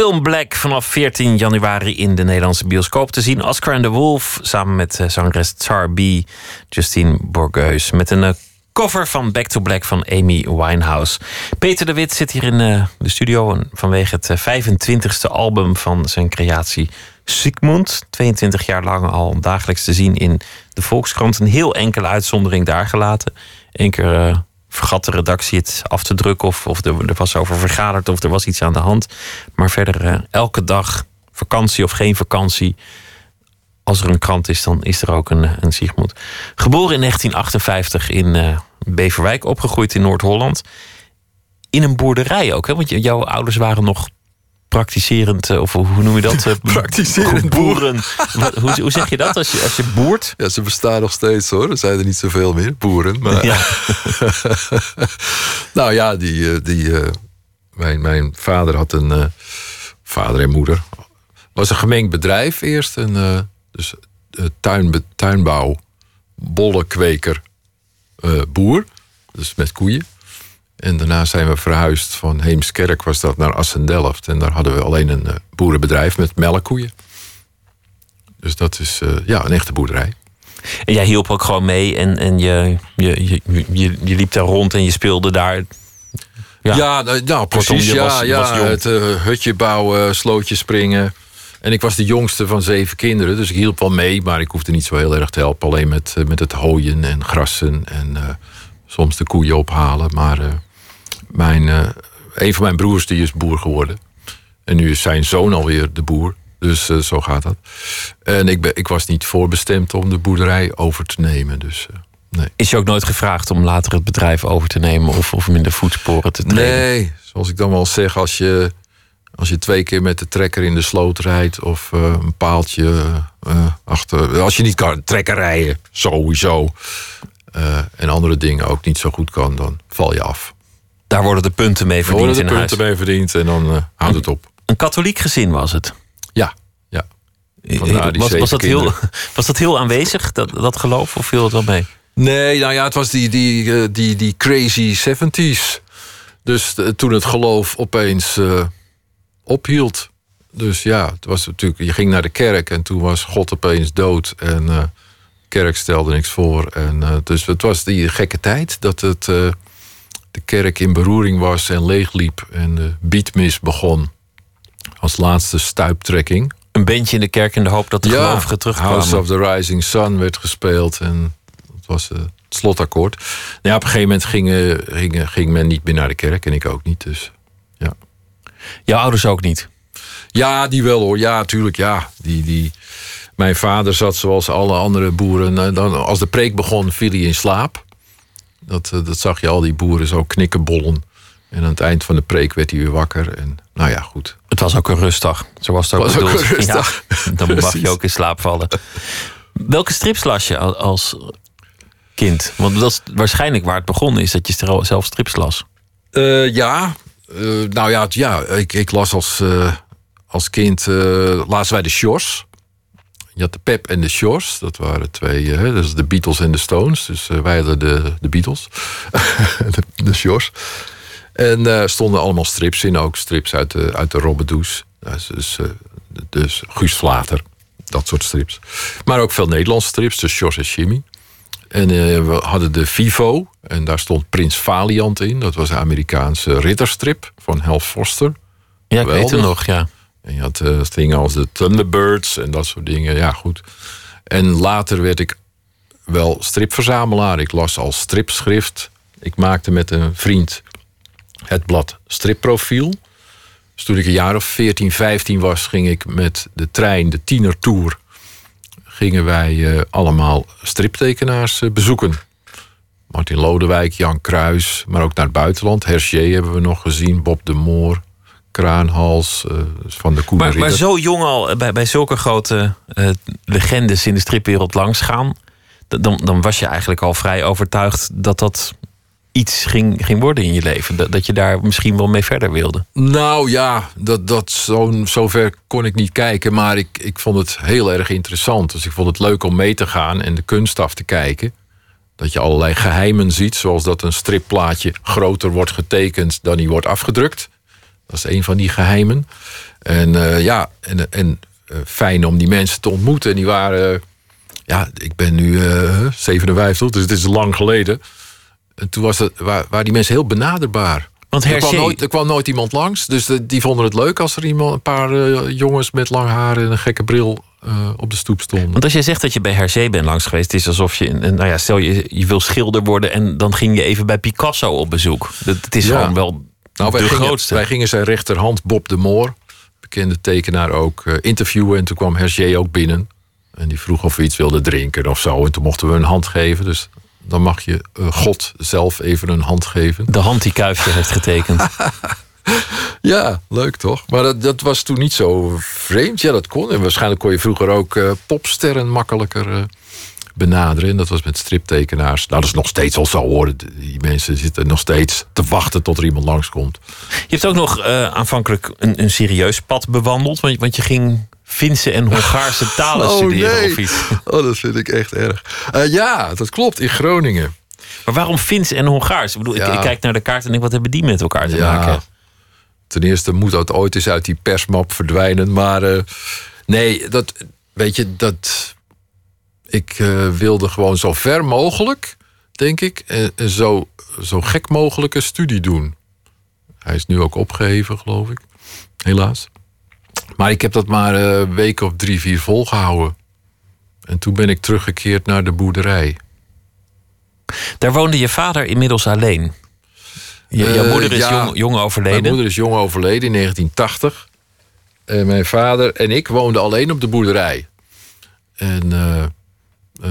film Black vanaf 14 januari in de Nederlandse bioscoop te zien. Oscar and the Wolf samen met eh, zangeres Char B, Justine Borgeus. Met een eh, cover van Back to Black van Amy Winehouse. Peter de Wit zit hier in eh, de studio vanwege het eh, 25e album van zijn creatie Sigmund. 22 jaar lang al dagelijks te zien in de Volkskrant. Een heel enkele uitzondering daar gelaten. Eén keer vergat de redactie het af te drukken of, of er, er was over vergaderd of er was iets aan de hand. Maar verder eh, elke dag, vakantie of geen vakantie, als er een krant is, dan is er ook een, een Sigmund. Geboren in 1958 in eh, Beverwijk, opgegroeid in Noord-Holland. In een boerderij ook, hè? want jouw ouders waren nog praktiserend, eh, of hoe noem je dat? [laughs] eh, Praktiserend boeren. Hoe, hoe zeg je dat als je, als je boert? Ja, ze bestaan nog steeds hoor. Er zijn er niet zoveel meer, boeren. Maar, Ja. [laughs] nou ja, die, eh, die, mijn, mijn vader had een... vader en moeder. was een gemengd bedrijf eerst. Een, eh, dus tuinbe- tuinbouw, bollenkweker, boer. Dus met koeien. En daarna zijn we verhuisd van Heemskerk, was dat, naar Assendelft. En daar hadden we alleen een eh, boerenbedrijf met melkkoeien. Dus dat is eh, ja, een echte boerderij. En jij hielp ook gewoon mee en, en je, je, je, je, je liep daar rond en je speelde daar. Ja. Ja, nou, precies. je ja, was- ja was het eh, hutje bouwen, slootje springen. En ik was de jongste van zeven kinderen, dus ik hielp wel mee, maar ik hoefde niet zo heel erg te helpen. Alleen met, met het hooien en grassen en soms de koeien ophalen. Maar mijn, eh, een van mijn broers die is boer geworden. En nu is zijn zoon alweer de boer. Dus eh, zo gaat dat. En ik, ben, ik was niet voorbestemd om de boerderij over te nemen. Dus eh, nee. Is je ook nooit gevraagd om later het bedrijf over te nemen of, of minder voetsporen te treden? Nee, zoals ik dan wel zeg, als je, als je twee keer met de trekker in de sloot rijdt of een paaltje achter. Als je niet kan trekker rijden, sowieso. en andere dingen ook niet zo goed kan, dan val je af. Daar worden de punten mee Er verdiend worden de in punten huis. mee verdiend en dan eh, houdt het op. Een katholiek gezin was het. Ja, ja. Die Was, was, dat heel, [laughs] was dat heel aanwezig, dat, dat geloof, of viel het wel mee? Nee, nou ja, het was die, die, eh, die, die crazy 70s. Dus eh, toen het geloof opeens eh, ophield. Dus ja, het was natuurlijk, je ging naar de kerk en toen was God opeens dood. En eh, de kerk stelde niks voor. En, eh, dus het was die gekke tijd dat het, eh, de kerk in beroering was en leegliep. En de beatmis begon als laatste stuiptrekking. Een bandje in de kerk in de hoop dat de gelovigen terugkwamen. House of the Rising Sun werd gespeeld. En dat was eh, het slotakkoord. Nou ja, op een gegeven moment ging, ging, ging men niet meer naar de kerk. En ik ook niet. Dus ja. Jouw ouders ook niet? Ja, die wel hoor. Ja, tuurlijk. Ja. Die, die... Mijn vader zat zoals alle andere boeren. eh, Dan, als de preek begon, viel hij in slaap. Dat, eh, dat zag je al die boeren zo knikkenbollen. En aan het eind van de preek werd hij weer wakker. En nou ja, goed. Het was ook een rustdag. Zo was het ook Was ook een rustdag. Ja, [laughs] dan mag je ook in slaap vallen. Welke strips las je al- als kind? Want dat is waarschijnlijk waar het begonnen is, dat je zelf strips las. Eh, ja, Eh, nou ja, ja ik, ik las als, als kind, lazen wij de Shores. Je had de Pep en de Shores, dat waren twee, eh, dus de Beatles en de Stones. Dus eh, wij hadden de, de Beatles, [laughs] de, de Shores. En er stonden allemaal strips in, ook strips uit de, uit de Robbedoes. Dus, dus, dus Guus Vlater, dat soort strips. Maar ook veel Nederlandse strips, dus Shores en Jimmy. En we hadden de Vivo. En daar stond Prins Valiant in. Dat was een Amerikaanse ridderstrip van Hal Foster. Ja, ik weet het nog, ja. En je had eh, dingen als de Thunderbirds en dat soort dingen. Ja, goed. En later werd ik wel stripverzamelaar. Ik las als stripschrift. Ik maakte met een vriend het blad Stripprofiel. Dus toen ik een jaar of 14, 15 was, ging ik met de trein, de tienertour, gingen wij eh, allemaal striptekenaars eh, bezoeken. Martin Lodewijk, Jan Kruis, maar ook naar het buitenland. Hergé hebben we nog gezien, Bob de Moor, Kraanhals, eh, van de Koene Maar, zo jong al eh, bij, bij zulke grote eh, legendes in de stripwereld langsgaan... Dan, dan was je eigenlijk al vrij overtuigd dat dat iets ging, ging worden in je leven. Dat, dat je daar misschien wel mee verder wilde. Nou ja, dat, dat zo, zover kon ik niet kijken. Maar ik, ik vond het heel erg interessant. Dus ik vond het leuk om mee te gaan en de kunst af te kijken. Dat je allerlei geheimen ziet. Zoals dat een stripplaatje groter wordt getekend dan die wordt afgedrukt. Dat is een van die geheimen. En eh, ja, en, en eh, fijn om die mensen te ontmoeten. En die waren... eh, ja, ik ben nu eh 57, dus het is lang geleden. En toen was het, wa- waren die mensen heel benaderbaar. Want Er kwam, nooit, er kwam nooit iemand langs. Dus de- die vonden het leuk als er iemand, een paar eh, jongens met lang haar en een gekke bril eh, op de stoep stonden. Want als je zegt dat je bij Hergé bent langs geweest, het is alsof je, een- nou ja, stel je, je wil schilder worden en dan ging je even bij Picasso op bezoek. Dat, het is Ja. gewoon wel Nou, wij de gingen, grootste. wij gingen zijn rechterhand, Bob de Moor, bekende tekenaar, ook eh, interviewen. En toen kwam Hergé ook binnen. En die vroeg of we iets wilden drinken of zo. En toen mochten we een hand geven. Dus dan mag je eh, God zelf even een hand geven. De hand die Kuifje heeft getekend. [laughs] Ja, leuk toch? Maar dat, dat was toen niet zo vreemd. Ja, dat kon. En waarschijnlijk kon je vroeger ook eh, popsterren makkelijker benaderen. En dat was met striptekenaars. Nou, dat is nog steeds al zo hoor. Die mensen zitten nog steeds te wachten tot er iemand langskomt. Je hebt ook nog eh, aanvankelijk een, een serieus pad bewandeld. Want, want je ging Finse en Hongaarse [laughs] talen studeren of iets. [laughs] Oh, dat vind ik echt erg. Eh, ja, dat klopt. In Groningen. Maar waarom Fins en Hongaars? Ik bedoel, ik, Ja. ik kijk naar de kaart en denk, wat hebben die met elkaar te Ja, maken? ten eerste moet dat ooit eens uit die persmap verdwijnen. Maar eh, nee, dat, weet je, dat. Ik eh, wilde gewoon zo ver mogelijk, denk ik, en, en zo, zo gek mogelijke studie doen. Hij is nu ook opgeheven, geloof ik. Helaas. Maar ik heb dat maar eh, een week of drie, vier volgehouden. En toen ben ik teruggekeerd naar de boerderij. Daar woonde je vader inmiddels alleen. Je, jouw Eh, moeder is ja. jong, jong overleden. Mijn moeder is jong overleden in 1980. En mijn vader en ik woonden alleen op de boerderij. En eh, eh,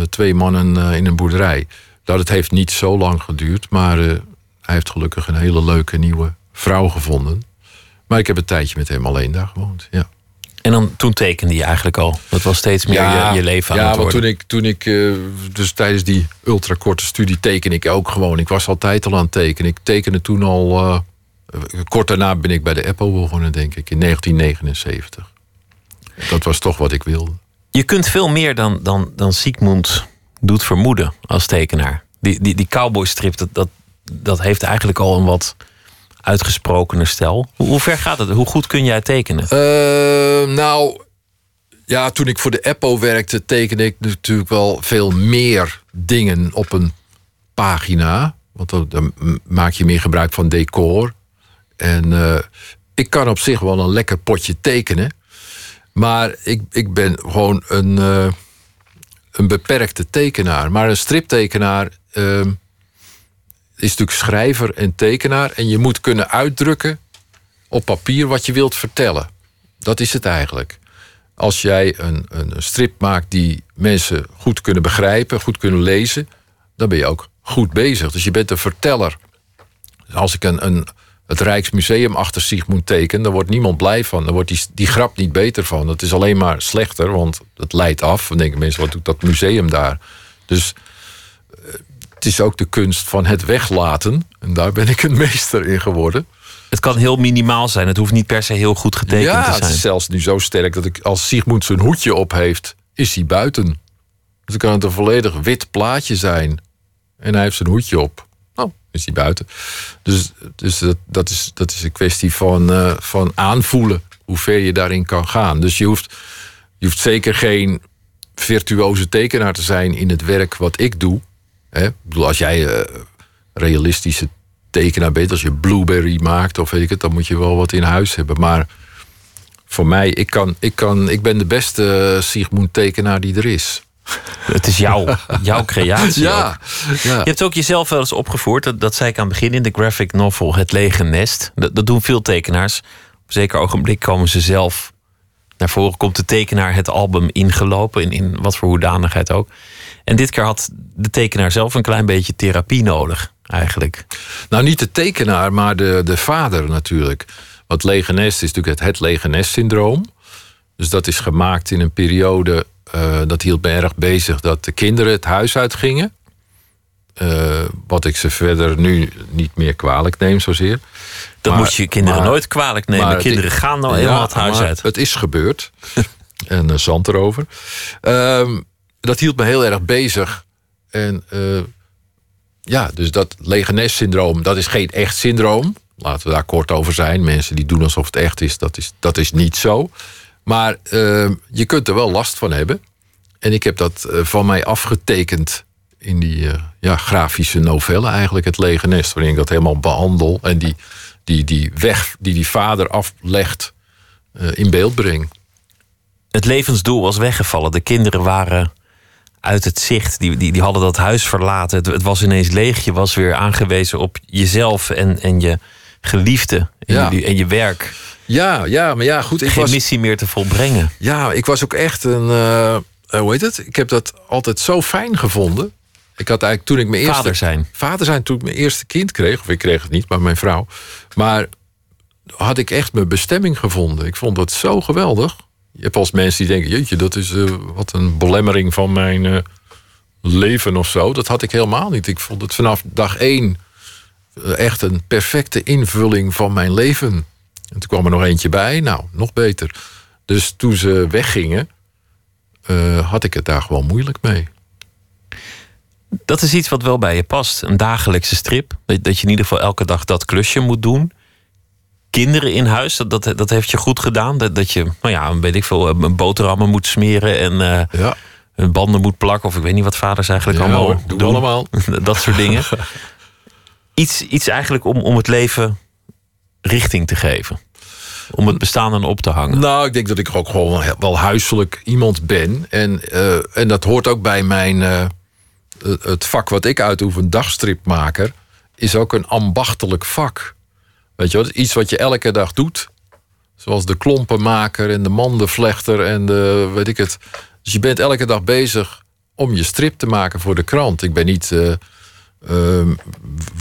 twee mannen eh, in een boerderij. Nou, dat heeft niet zo lang geduurd. Maar eh, hij heeft gelukkig een hele leuke nieuwe vrouw gevonden. Maar ik heb een tijdje met hem alleen daar gewoond. Ja. En dan, toen tekende je eigenlijk al. Dat was steeds meer je, je leven aan ja, het worden. toen ik, toen ik eh, dus tijdens die ultrakorte studie teken ik ook gewoon. Ik was altijd al aan het tekenen. Ik tekende toen al. eh, eh, kort daarna ben ik bij de Apple begonnen, denk ik, in 1979. Dat was toch wat ik wilde. Je kunt veel meer dan, dan, dan Sigmund doet vermoeden als tekenaar. Die, die, die cowboystrip, dat, dat, dat heeft eigenlijk al een wat uitgesprokener stijl. Hoe, ver gaat het? Hoe goed kun jij tekenen? Eh, nou, ja, toen ik voor de Apple werkte, tekende ik natuurlijk wel veel meer dingen op een pagina. Want dan, dan maak je meer gebruik van decor. En eh, ik kan op zich wel een lekker potje tekenen. Maar ik, ik ben gewoon een, eh, een beperkte tekenaar. Maar een striptekenaar eh, is natuurlijk schrijver en tekenaar. En je moet kunnen uitdrukken op papier wat je wilt vertellen. Dat is het eigenlijk. Als jij een, een strip maakt die mensen goed kunnen begrijpen, goed kunnen lezen, dan ben je ook goed bezig. Dus je bent een verteller. Als ik een, een, het Rijksmuseum achter Sigmund teken, dan wordt niemand blij van. Dan wordt die, die grap niet beter van. Dat is alleen maar slechter, want het leidt af. Dan denken mensen, wat doet dat museum daar? Dus eh, het is ook de kunst van het weglaten. En daar ben ik een meester in geworden. Het kan heel minimaal zijn. Het hoeft niet per se heel goed getekend ja, te het zijn. is zelfs nu zo sterk dat ik als Sigmund zijn hoedje op heeft, is hij buiten. Dus dan kan het een volledig wit plaatje zijn. En hij heeft zijn hoedje op. Is hij buiten. Dus, dus dat, dat, is, dat is een kwestie van, eh, van aanvoelen hoe ver je daarin kan gaan. Dus je hoeft, je hoeft zeker geen virtuoze tekenaar te zijn in het werk wat ik doe. Hè? Ik bedoel, als jij eh, realistische tekenaar bent, als je Blueberry maakt of weet ik het, dan moet je wel wat in huis hebben. Maar voor mij, ik, kan, ik, kan, ik ben de beste eh, Sigmund tekenaar die er is. Het is jouw, jouw creatie. ja. Je hebt ook jezelf wel eens opgevoerd. Dat, dat zei ik aan het begin in de graphic novel Het Lege Nest. Dat, dat doen veel tekenaars. Op een zeker ogenblik komen ze zelf naar voren. Komt de tekenaar het album ingelopen. In, in wat voor hoedanigheid ook. En dit keer had de tekenaar zelf een klein beetje therapie nodig. Eigenlijk. Nou, niet de tekenaar, maar de, de vader natuurlijk. Want lege nest is natuurlijk het, het lege nest syndroom. Dus dat is gemaakt in een periode, eh, dat hield me erg bezig, dat de kinderen het huis uitgingen. Eh, wat ik ze verder nu niet meer kwalijk neem zozeer. Dat Maar- moet je kinderen maar- nooit kwalijk nemen. maar kinderen het- gaan nou Ja, eenmaal het huis uit. Het is gebeurd. [laughs] en uh, zand erover. Ehm, dat hield me heel erg bezig. En eh, ja, dus dat lege nest syndroom, dat is geen echt syndroom. Laten we daar kort over zijn. Mensen die doen alsof het echt is, dat is, dat is niet zo. Maar ehm, je kunt er wel last van hebben. En ik heb dat eh, van mij afgetekend in die eh, ja, grafische novelle eigenlijk, het lege nest. Waarin ik dat helemaal behandel. En die, die, die weg die die vader aflegt eh, in beeld breng. Het levensdoel was weggevallen. De kinderen waren uit het zicht. Die, die, die hadden dat huis verlaten. Het, het was ineens leeg. Je was weer aangewezen op jezelf en, en je geliefde en, Ja. je, en je werk. Ja, ja, maar ja, goed. Ik Geen was, missie meer te volbrengen. ja, ik was ook echt een. eh, eh, hoe heet het? Ik heb dat altijd zo fijn gevonden. Ik had eigenlijk toen ik mijn eerste. Vader zijn. Vader zijn toen ik mijn eerste kind kreeg. Of ik kreeg het niet, maar mijn vrouw. Maar had ik echt mijn bestemming gevonden. Ik vond dat zo geweldig. Je hebt als mensen die denken: jeetje, dat is eh, wat een belemmering van mijn leven of zo. Dat had ik helemaal niet. Ik vond het vanaf dag één echt een perfecte invulling van mijn leven. En toen kwam er nog eentje bij. Nou, nog beter. Dus toen ze weggingen, eh, had ik het daar gewoon moeilijk mee. Dat is iets wat wel bij je past. Een dagelijkse strip. Dat, je in ieder geval elke dag dat klusje moet doen. Kinderen in huis, dat, dat, dat heeft je goed gedaan. Dat, dat je, nou ja, weet ik veel, een boterhammen moet smeren en eh, Ja, een banden moet plakken. Of ik weet niet wat vaders eigenlijk ja allemaal hoor, doen. allemaal. [laughs] dat soort dingen. [laughs] Iets, iets eigenlijk om, om het leven richting te geven. om het bestaan aan op te hangen? Nou, ik denk dat ik ook gewoon wel huiselijk iemand ben. En, eh, en dat hoort ook bij mijn. eh, het- vak wat ik uitoefen, dagstripmaker, is ook een ambachtelijk vak. Weet je wat? Iets wat je elke dag doet. Zoals de klompenmaker en de mandenvlechter en de weet ik het. Dus je bent elke dag bezig om je strip te maken voor de krant. Ik ben niet eh,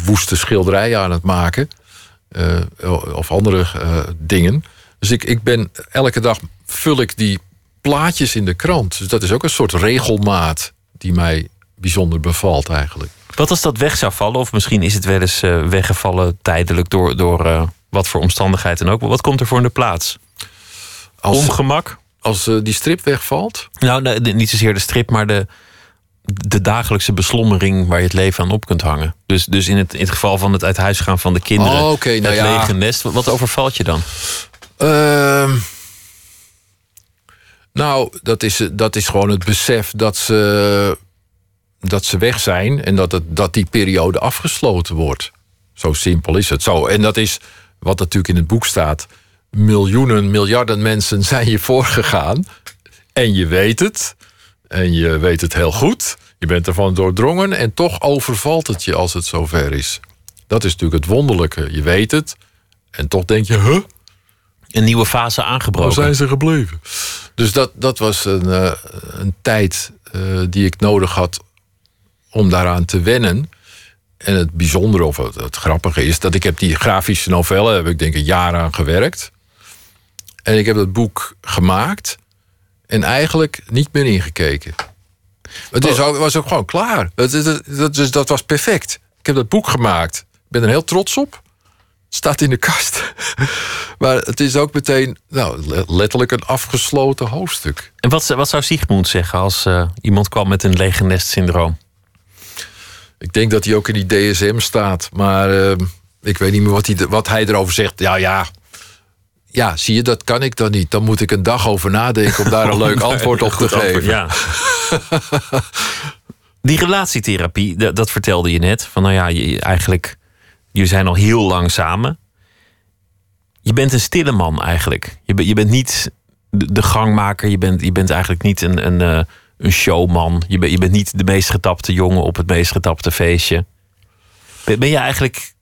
woeste schilderijen aan het maken of andere eh, dingen. Dus ik, ik ben elke dag vul ik die plaatjes in de krant. Dus dat is ook een soort regelmaat die mij bijzonder bevalt eigenlijk. Wat als dat weg zou vallen? Of misschien is het wel eens eh, weggevallen tijdelijk door, door eh, wat voor omstandigheid dan ook. Wat komt er voor in de plaats? Als, Ongemak? als eh, die strip wegvalt. Nou, nee, niet zozeer de strip, maar de, de dagelijkse beslommering waar je het leven aan op kunt hangen. Dus, dus in, het, in het geval van het uit huis gaan van de kinderen, Oh, oké, nou het ja. lege nest. Wat, wat overvalt je dan? Ehm, nou, dat is, dat is gewoon het besef dat ze, dat ze weg zijn en dat, het, dat die periode afgesloten wordt. Zo simpel is het. Zo. En dat is wat natuurlijk in het boek staat. Miljoenen, miljarden mensen [laughs] zijn je voorgegaan. En je weet het. En je weet het heel goed. Je bent ervan doordrongen. En toch overvalt het je als het zover is. Dat is natuurlijk het wonderlijke. Je weet het. En toch denk je, huh? Een nieuwe fase Waar aangebroken. zijn ze gebleven? Dus dat, dat was een, eh, een tijd eh, die ik nodig had om daaraan te wennen. En het bijzondere of het, het grappige is dat ik heb die grafische novelle, heb ik denk een jaar aan gewerkt. En ik heb dat boek gemaakt en eigenlijk niet meer ingekeken. Het is ook, was ook gewoon klaar. Het, het, het- dat, dus dat was perfect. Ik heb dat boek gemaakt. Ik ben er heel trots op. Het staat in de kast. [laughs] maar het is ook meteen nou, le- letterlijk een afgesloten hoofdstuk. En wat, wat zou Sigmund zeggen als eh, iemand kwam met een lege nest syndroom? Ik denk dat hij ook in die DSM staat. Maar eh, ik weet niet meer wat hij, wat hij erover zegt. Ja, ja. Ja, zie je, dat kan ik dan niet. Dan moet ik een dag over nadenken om daar een [laughs] leuk antwoord op te geven. Ja. [laughs] Die relatietherapie, dat, dat vertelde je net. Van nou ja, je, eigenlijk, jullie zijn al heel lang samen. Je bent een stille man eigenlijk. Je, bent je bent niet de, de gangmaker. Je bent, je bent eigenlijk niet een, een, eh, een showman. Je, bent je bent niet de meest getapte jongen op het meest getapte feestje. Ben, ben je eigenlijk...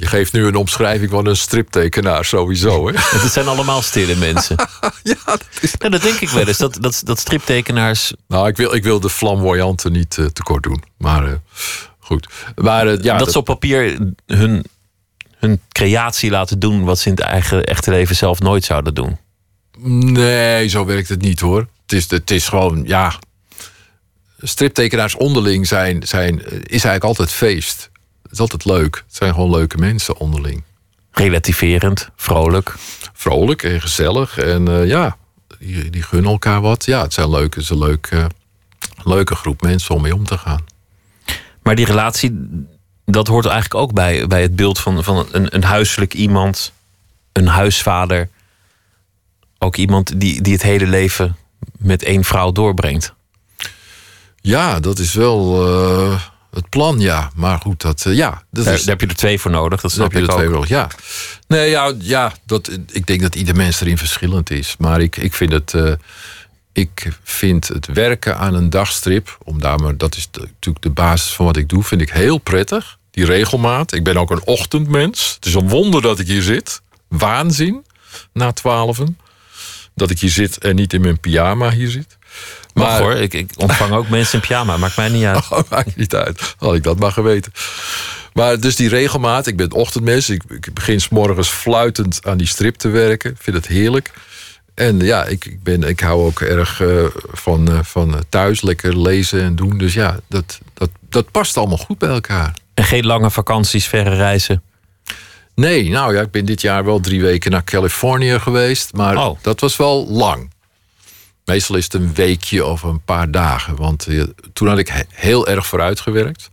Je geeft nu een omschrijving van een striptekenaar sowieso. Hè? [laughs] Het zijn allemaal stille mensen. [laughs] ja, dat is... Ja, dat denk ik wel eens. Dat, dat, dat striptekenaars Nou, ik wil, ik wil de flamboyante niet eh, tekort doen. Maar eh, goed. Maar eh, ja, dat, ze op papier hun, hun creatie laten doen wat ze in het eigen echte leven zelf nooit zouden doen. Nee, zo werkt het niet hoor. Het is, het is gewoon, ja. Striptekenaars onderling zijn, zijn, is eigenlijk altijd feest. Het is altijd leuk. Het zijn gewoon leuke mensen onderling. Relativerend, vrolijk. Vrolijk en gezellig. En eh, ja, die, die gunnen elkaar wat. Ja, het zijn leuke, is een leuk, eh, leuke groep mensen om mee om te gaan. Maar die relatie, dat hoort eigenlijk ook bij, bij het beeld van, van een, een huiselijk iemand, een huisvader. Ook iemand die, die het hele leven met één vrouw doorbrengt. Ja, dat is wel eh, het plan, ja. Maar goed, dat, eh, ja. Dat Daar, is, daar heb je er twee voor nodig, dat Dan heb snap je ik er twee ook. nodig, ja. Nee, ja, ja dat, ik denk dat ieder mens erin verschillend is. Maar ik, ik, vind het, eh, ik vind het werken aan een dagstrip... Om daar maar, dat is de- natuurlijk de basis van wat ik doe... vind ik heel prettig, die regelmaat. Ik ben ook een ochtendmens. Het is een wonder dat ik hier zit. Waanzin, na twaalfen. Dat ik hier zit en niet in mijn pyjama hier zit. Mag hoor, ik, ik ontvang ook mensen in pyjama, maakt mij niet uit. [laughs] Oh, maakt niet uit. Had ik dat maar geweten. Maar dus die regelmaat. Ik ben ochtendmens. Ik, ik begin 's morgens fluitend aan die strip te werken. Ik vind het heerlijk. En ja, ik, ik, ben, ik hou ook erg eh, van, eh, van eh, thuis lekker lezen en doen. Dus ja, dat, dat, dat past allemaal goed bij elkaar. En geen lange vakanties, verre reizen. Nee, nou ja, ik ben dit jaar wel drie weken naar Californië geweest. Maar Oh. dat was wel lang. Meestal is het een weekje of een paar dagen. Want eh, toen had ik he- heel erg vooruit gewerkt.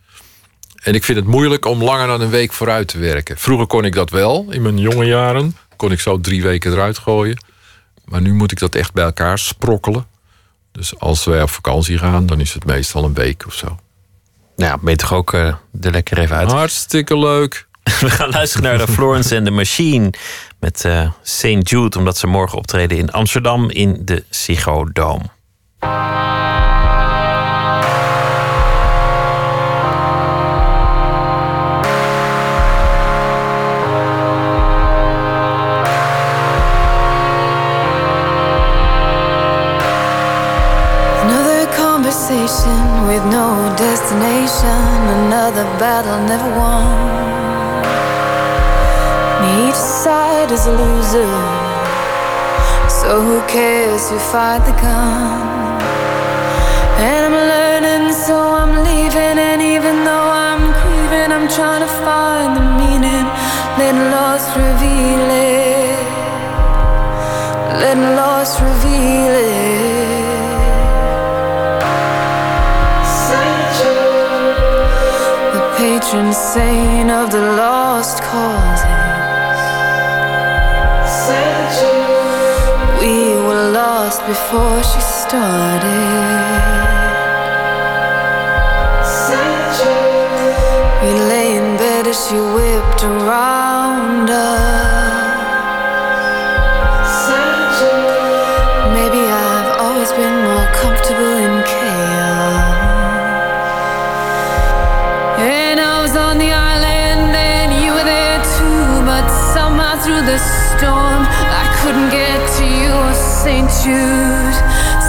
En ik vind het moeilijk om langer dan een week vooruit te werken. Vroeger kon ik dat wel, in mijn jonge jaren. Kon ik zo drie weken eruit gooien. Maar nu moet ik dat echt bij elkaar sprokkelen. Dus als wij op vakantie gaan, dan is het meestal een week of zo. Nou ja, ben je toch ook eh, er lekker even uit. Hartstikke leuk. [laughs] We gaan luisteren naar de Florence and the Machine met eh St. Jude, omdat ze morgen optreden in Amsterdam in de Ziggo Dome. With no destination, another battle never won. Side is a loser, so who cares who fight the gun? And I'm learning, so I'm leaving, and even though I'm grieving, I'm trying to find the meaning. Letting lost reveal it. Letting lost reveal it. Saint, The patron saint of the lost causes. Before she started. We lay in bed as she whipped around us. St. Jude.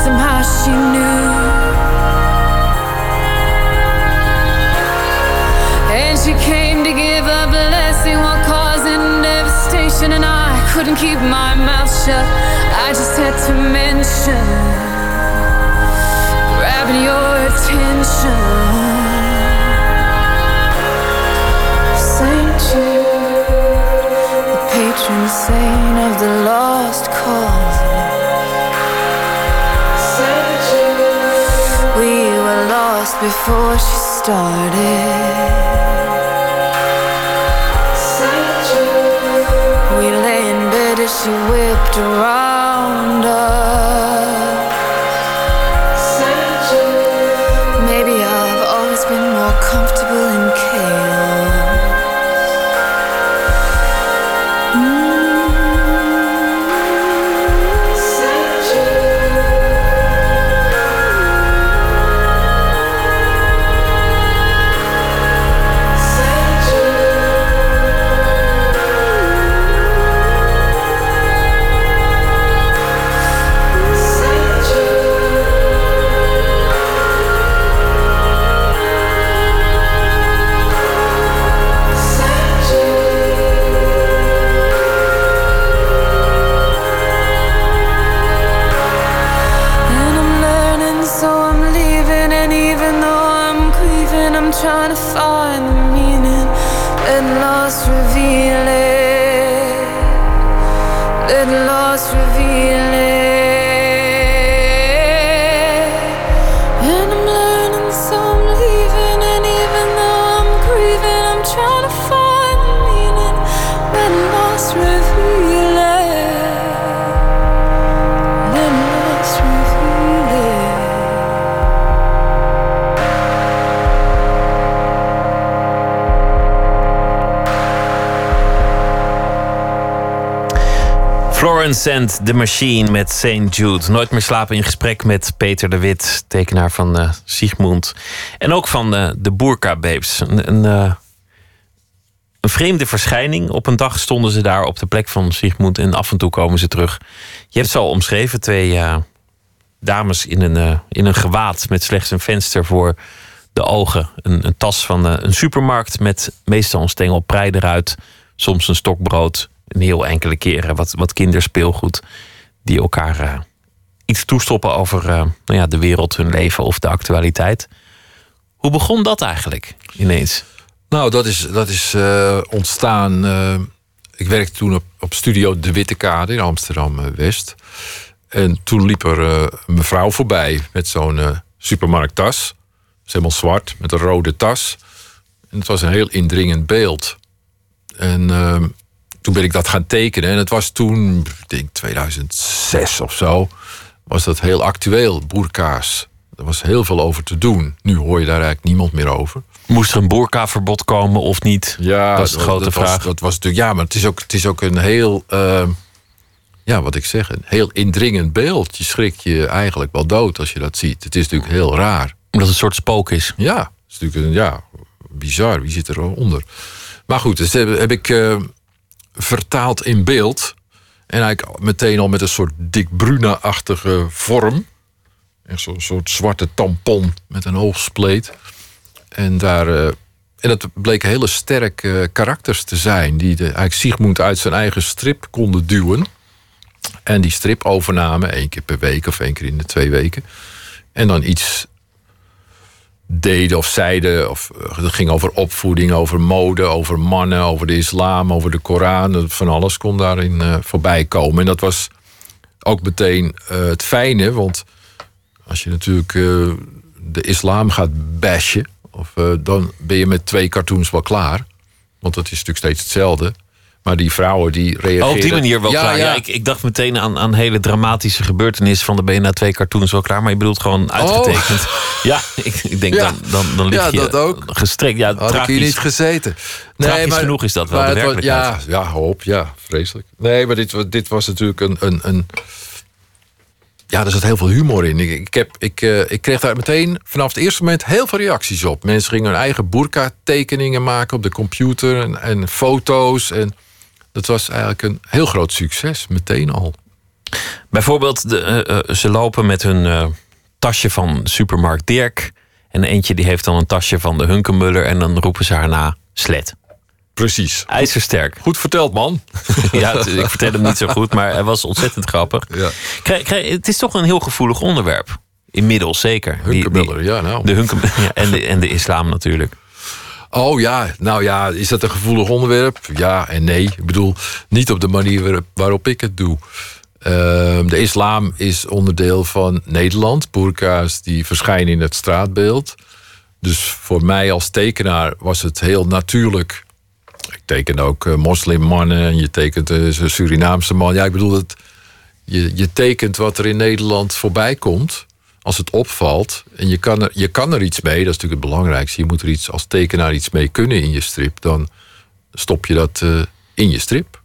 Somehow she knew. And she came to give a blessing while causing devastation. And I couldn't keep my mouth shut. I just had to mention grabbing your attention. Saint Jude, the patron saint of the lost before she started. We lay in bed as she whipped around us. Florence and the Machine met St. Jude. Nooit meer slapen in gesprek met Peter de Wit, tekenaar van eh Sigmund. En ook van eh, de Boerka Babes. Een, eh, een vreemde verschijning. Op een dag stonden ze daar op de plek van Sigmund en af en toe komen ze terug. Je hebt al omschreven, twee dames in een, in een gewaad met slechts een venster voor de ogen. Een, een tas van een supermarkt met meestal een stengel prei eruit. Soms een stokbrood. Een heel enkele keren wat, wat kinderspeelgoed. Die elkaar eh, iets toestoppen over eh, nou ja, de wereld, hun leven of de actualiteit. Hoe begon dat eigenlijk ineens? Nou, dat is, dat is eh, ontstaan. ik werkte toen op, op studio De Witte Kade in Amsterdam-West. En toen liep er een mevrouw voorbij met zo'n supermarkttas. Is helemaal zwart, met een rode tas. En het was een heel indringend beeld. En toen ben ik dat gaan tekenen. En het was toen, ik denk 2006 of zo, was dat heel actueel, boerkaas. Er was heel veel over te doen. Nu hoor je daar eigenlijk niemand meer over. Moest er een boerkaverbod komen of niet? Ja, dat is de grote dat vraag. Was, dat was natuurlijk, ja, maar het is ook, het is ook een heel, eh, ja, wat ik zeg, een heel indringend beeld. Je schrikt je eigenlijk wel dood als je dat ziet. Het is natuurlijk heel raar. Omdat het een soort spook is. Ja, het is natuurlijk een, ja, bizar. Wie zit eronder? Maar goed, dus heb, heb ik eh, vertaald in beeld. En eigenlijk meteen al met een soort Dick Bruna-achtige vorm. Echt zo'n soort zwarte tampon met een hoogspleet. En daar... eh, en dat bleken hele sterke eh, karakters te zijn... die de, eigenlijk Sigmund uit zijn eigen strip konden duwen. En die strip overnamen, één keer per week of één keer in de twee weken. En dan iets deden of zeiden. Of, eh, het ging over opvoeding, over mode, over mannen, over de islam, over de Koran. Van alles kon daarin eh, voorbij komen. En dat was ook meteen eh, het fijne, want als je natuurlijk de islam gaat bashen, of, dan ben je met twee cartoons wel klaar. Want dat is natuurlijk steeds hetzelfde. Maar die vrouwen die reageren... Oh, op die manier wel Ja, klaar. Ja, ja. ik, ik dacht meteen aan, aan hele dramatische gebeurtenissen van de BNA 2 cartoons wel klaar. Maar je bedoelt gewoon uitgetekend. Ja, ik, ik denk Oh. Ja. dan, dan, dan lig Ja, je dat ook. gestrekt. Ja, Had ik hier tragisch. niet gezeten. Tragisch genoeg is dat wel, maar de was- ja, ja, hoop, ja, vreselijk. Nee, maar dit, dit was natuurlijk een, een, een... Ja, er zat heel veel humor in. Ik, ik, heb, ik, eh, ik kreeg daar meteen vanaf het eerste moment heel veel reacties op. Mensen gingen hun eigen burka-tekeningen maken op de computer en, en foto's. En dat was eigenlijk een heel groot succes, meteen al. Bijvoorbeeld, de, eh, eh, ze lopen met hun eh, tasje van supermarkt Dirk. En eentje die heeft dan een tasje van de Hunkemuller. En dan roepen ze haar na slet. Precies. IJzersterk. Goed verteld, man. [laughs] ja, het- ik vertel hem niet zo goed, maar hij was ontzettend grappig. Ja. Het is toch een heel gevoelig onderwerp. Inmiddels zeker. Hunkemuller, ja, nou. De Hunkemuller [laughs] ja, en, de, en de islam natuurlijk. Oh ja, nou ja, is dat een gevoelig onderwerp? Ja en nee. Ik bedoel, niet op de manier waarop, ik het doe. Ehm, de islam is onderdeel van Nederland. Burka's die verschijnen in het straatbeeld. Dus voor mij als tekenaar was het heel natuurlijk. Ik teken ook eh, moslimmannen en je tekent eh, een Surinaamse man. Ja, ik bedoel, het, je, je tekent wat er in Nederland voorbij komt. Als het opvalt en je kan, er, je kan er iets mee, dat is natuurlijk het belangrijkste. Je moet er iets, als tekenaar iets mee kunnen in je strip. Dan stop je dat eh, in je strip.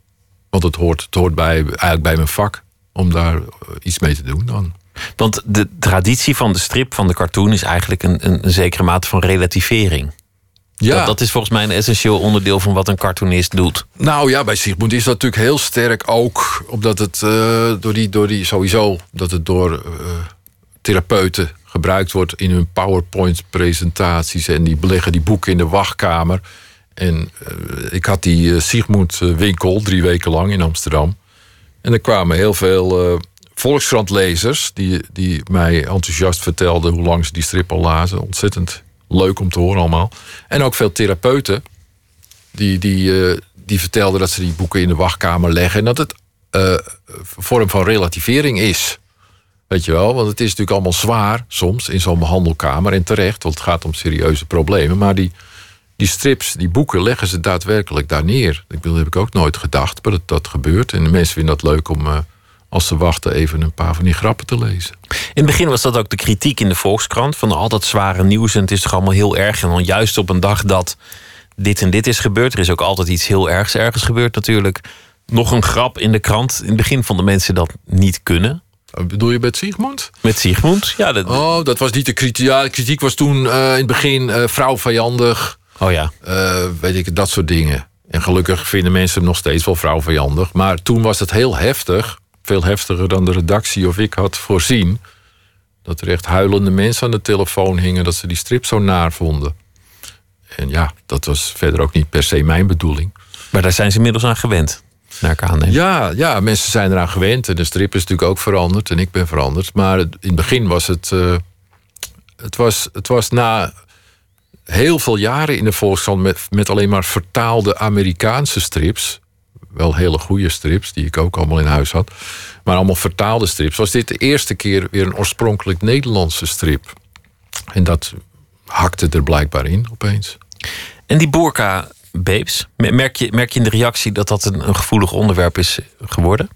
Want het hoort, het hoort bij, eigenlijk bij mijn vak om daar eh, iets mee te doen dan. Want de traditie van de strip, van de cartoon, is eigenlijk een, een, een zekere mate van relativering. Ja. Dat, dat is volgens mij een essentieel onderdeel van wat een cartoonist doet. Nou ja, bij Sigmund is dat natuurlijk heel sterk ook. Omdat het eh, door, die, door die sowieso dat het door therapeuten gebruikt wordt in hun PowerPoint-presentaties. En die beleggen die boeken in de wachtkamer. En eh, ik had die eh, Sigmund-winkel drie weken lang in Amsterdam. En er kwamen heel veel eh Volkskrant-lezers die, die mij enthousiast vertelden hoe lang ze die strip al lazen. Ontzettend leuk om te horen allemaal. En ook veel therapeuten die, die, eh, die vertelden dat ze die boeken in de wachtkamer leggen. En dat het eh, een vorm van relativering is. Weet je wel, want het is natuurlijk allemaal zwaar soms in zo'n behandelkamer. En terecht, want het gaat om serieuze problemen. Maar die, die strips, die boeken, leggen ze daadwerkelijk daar neer. Ik dat heb ik ook nooit gedacht, maar dat, dat gebeurt. En de mensen vinden dat leuk om, eh, als ze wachten, even een paar van die grappen te lezen. In het begin was dat ook de kritiek in de Volkskrant. Van al dat zware nieuws en het is toch allemaal heel erg. En dan juist op een dag dat dit en dit is gebeurd. Er is ook altijd iets heel ergs ergens gebeurd natuurlijk. Nog een grap in de krant. In het begin vonden mensen dat niet kunnen. Wat Bedoel je met Sigmund? Met Sigmund. Ja, dat, Oh, dat was niet de kritiek. Ja, de kritiek was toen eh, in het begin eh vrouwvijandig. oh ja. eh, weet ik, dat soort dingen. En gelukkig vinden mensen hem nog steeds wel vrouwvijandig. Maar toen was het heel heftig. Veel heftiger dan de redactie of ik had voorzien. Dat er echt huilende mensen aan de telefoon hingen... dat ze die strip zo naar vonden. En ja, dat was verder ook niet per se mijn bedoeling. Maar daar zijn ze inmiddels aan gewend. Naar ik aanneem. Ja, ja, mensen zijn eraan gewend. En de strip is natuurlijk ook veranderd. En ik ben veranderd. Maar in het begin was het... eh, het, was, het was na heel veel jaren in de Volkskrant... Met, met alleen maar vertaalde Amerikaanse strips... wel hele goede strips, die ik ook allemaal in huis had... maar allemaal vertaalde strips... was dit de eerste keer weer een oorspronkelijk Nederlandse strip. En dat hakte er blijkbaar in opeens. En die burka babes. Merk je, merk je in de reactie dat dat een, een gevoelig onderwerp is geworden?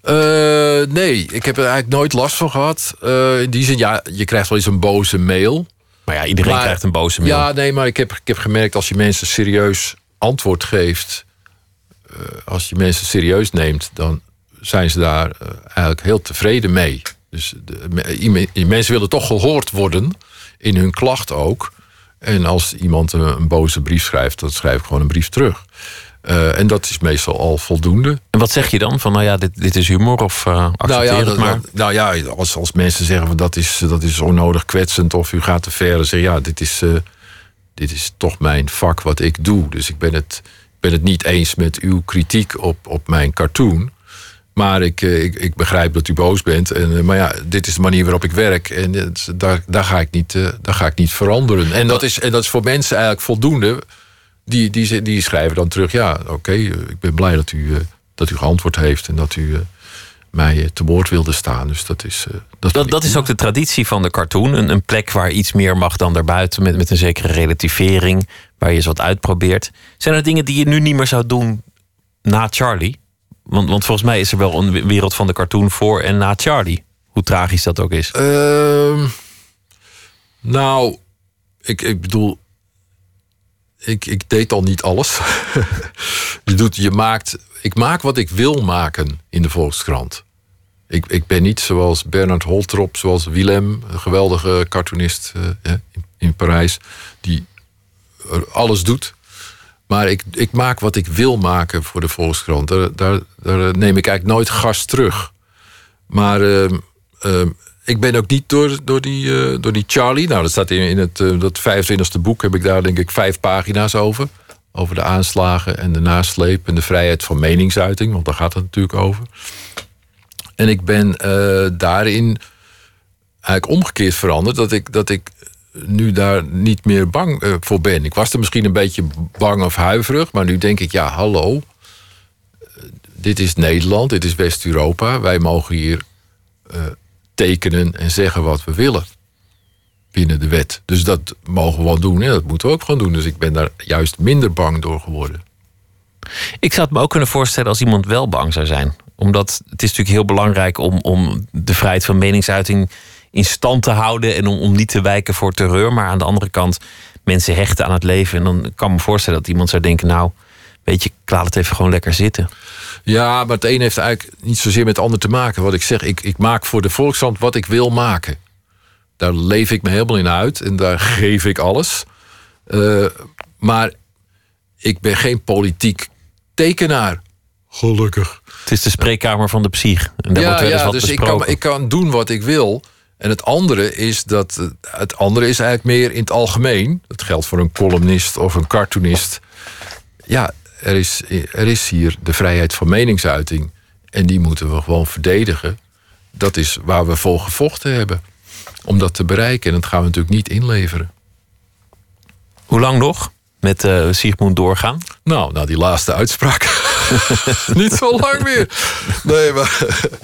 Eh, nee, ik heb er eigenlijk nooit last van gehad. Eh, in die zin, ja, je krijgt wel eens een boze mail. Maar ja, iedereen Maar- krijgt een boze mail. Ja, nee, maar ik heb, ik heb gemerkt als je mensen serieus antwoord geeft... eh, als je mensen serieus neemt, dan zijn ze daar eh, eigenlijk heel tevreden mee. Dus de, mensen willen toch gehoord worden, in hun klacht ook. En als iemand een, een boze brief schrijft, dan schrijf ik gewoon een brief terug. Eh, en dat is meestal al voldoende. En wat zeg je dan? Van nou ja, dit, dit is humor of eh accepteer Nou ja, het maar. dat- nou ja als, als mensen zeggen van dat is, dat is onnodig kwetsend of u gaat te ver, dan zeg ja, dit is, eh, dit is toch mijn vak wat ik doe. Dus ik ben het, ben het niet eens met uw kritiek op, op mijn cartoon. Maar ik, eh, ik, ik begrijp dat u boos bent. En, eh, maar ja, dit is de manier waarop ik werk. En het- daar, daar, ga ik niet, eh, daar ga ik niet veranderen. En dat, is, en dat is voor mensen eigenlijk voldoende. Die, die, die schrijven dan terug: ja, oké, eh, ik ben blij dat u, eh, dat u geantwoord heeft. En dat u eh, mij eh, te woord wilde staan. Dus dat is. eh, dat, Dat, dat is ook de traditie van de cartoon. Een, een plek waar iets meer mag dan daarbuiten. Met, met een zekere relativering. Waar je eens wat uitprobeert. Zijn er dingen die je nu niet meer zou doen na Charlie? Want, want volgens mij is er wel een wereld van de cartoon voor en na Charlie. Hoe tragisch dat ook is. Ehm, nou, ik, ik bedoel, ik, ik deed al niet alles. [laughs] je doet, je maakt, ik maak wat ik wil maken in de Volkskrant. Ik, ik ben niet zoals Bernard Holtrop, zoals Willem, een geweldige cartoonist eh, in, in Parijs, die alles doet. Maar ik, ik maak wat ik wil maken voor de Volkskrant. Daar, daar, daar neem ik eigenlijk nooit gas terug. Maar ehm, ehm, ik ben ook niet door, door, die, eh, door die Charlie. Nou, dat staat in, in het eh, dat 25e boek. Heb ik daar denk ik vijf pagina's over. Over de aanslagen en de nasleep en de vrijheid van meningsuiting. Want daar gaat het natuurlijk over. En ik ben eh, daarin eigenlijk omgekeerd veranderd. Dat ik, dat ik nu daar niet meer bang eh, voor ben. Ik was er misschien een beetje bang of huiverig. Maar nu denk ik, ja, hallo. Eh, dit is Nederland, dit is West-Europa. Wij mogen hier eh, tekenen en zeggen wat we willen. Binnen de wet. Dus dat mogen we wel doen. En dat moeten we ook gewoon doen. Dus ik ben daar juist minder bang door geworden. Ik zou het me ook kunnen voorstellen als iemand wel bang zou zijn. Omdat het is natuurlijk heel belangrijk om, om de vrijheid van meningsuiting in stand te houden. En om, om niet te wijken voor terreur. Maar aan de andere kant mensen hechten aan het leven. En dan kan ik me voorstellen dat iemand zou denken... nou, weet je, ik laat het even gewoon lekker zitten. Ja, maar het een heeft eigenlijk niet zozeer met het ander te maken. Wat ik zeg, ik, ik maak voor de Volkskrant wat ik wil maken. Daar leef ik me helemaal in uit en daar [laughs] geef ik alles. Eh, maar ik ben geen politiek tekenaar. Gelukkig. Het is de spreekkamer van de psych. En daar wordt wel eens wat dus ik kan, ik kan doen wat ik wil. En het andere is dat. eh, Het andere is eigenlijk meer in het algemeen. Dat geldt voor een columnist of een cartoonist. Ja, er is, er is hier de vrijheid van meningsuiting. En die moeten we gewoon verdedigen. Dat is waar we voor gevochten hebben. Om dat te bereiken. En dat gaan we natuurlijk niet inleveren. Hoe lang nog met eh Sigmund doorgaan? Nou, nou die laatste uitspraak. [laughs] Niet zo lang meer. Nee, maar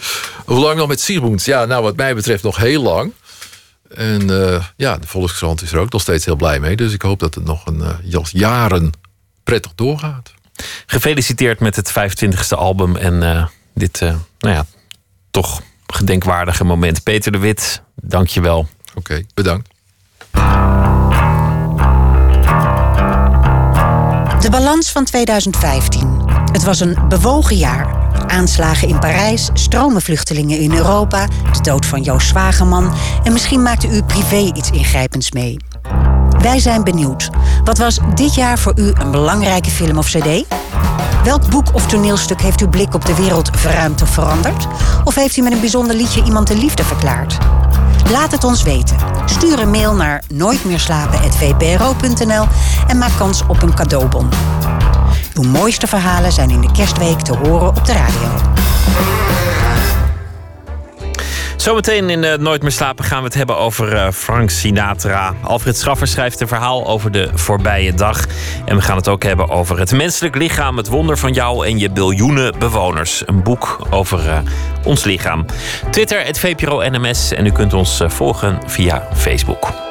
[laughs] hoe lang nog met Sigmund? Ja, nou, wat mij betreft nog heel lang. En eh, ja, de Volkskrant is er ook nog steeds heel blij mee. Dus ik hoop dat het nog een als jaren prettig doorgaat. Gefeliciteerd met het 25e album en dit, nou ja, toch gedenkwaardige moment. Peter de Wit, dank je wel. Oké, bedankt. Balans van 2015. Het was een bewogen jaar. Aanslagen in Parijs, stromen vluchtelingen in Europa, de dood van Joost Zwageman en misschien maakte u privé iets ingrijpends mee. Wij zijn benieuwd. Wat was dit jaar voor u een belangrijke film of cd? Welk boek of toneelstuk heeft uw blik op de wereld verruimd of veranderd? Of heeft u met een bijzonder liedje iemand de liefde verklaard? Laat het ons weten. Stuur een mail naar nooitmeerslapen.vpro.nl en maak kans op een cadeaubon. Uw mooiste verhalen zijn in de kerstweek te horen op de radio. Zometeen in eh, Nooit meer slapen gaan we het hebben over eh, Frank Sinatra. Alfred Schaffer schrijft een verhaal over de voorbije dag. En we gaan het ook hebben over het menselijk lichaam, het wonder van jou en je biljoenen bewoners. Een boek over eh, ons lichaam. Twitter, het VPRO NMS. En u kunt ons volgen via Facebook.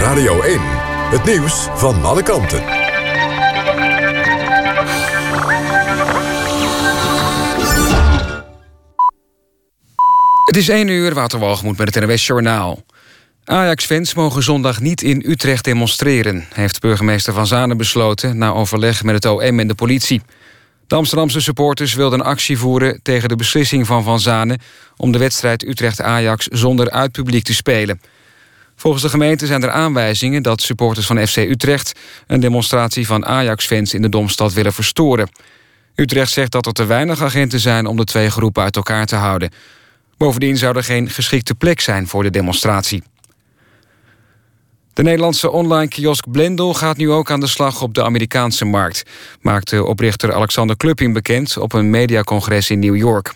Radio 1. Het nieuws van alle kanten. Het is 1 uur, Waterwalgemoed met het NWS Journaal. Ajax-fans mogen zondag niet in Utrecht demonstreren... heeft burgemeester Van Zanen besloten... na overleg met het OM en de politie. De Amsterdamse supporters wilden actie voeren... tegen de beslissing van Van Zanen... om de wedstrijd Utrecht-Ajax zonder uitpubliek te spelen. Volgens de gemeente zijn er aanwijzingen... dat supporters van FC Utrecht... een demonstratie van Ajax-fans in de Domstad willen verstoren. Utrecht zegt dat er te weinig agenten zijn... om de twee groepen uit elkaar te houden... Bovendien zou er geen geschikte plek zijn voor de demonstratie. De Nederlandse online kiosk Blendel gaat nu ook aan de slag op de Amerikaanse markt, maakte oprichter Alexander Klupping bekend op een mediacongres in New York.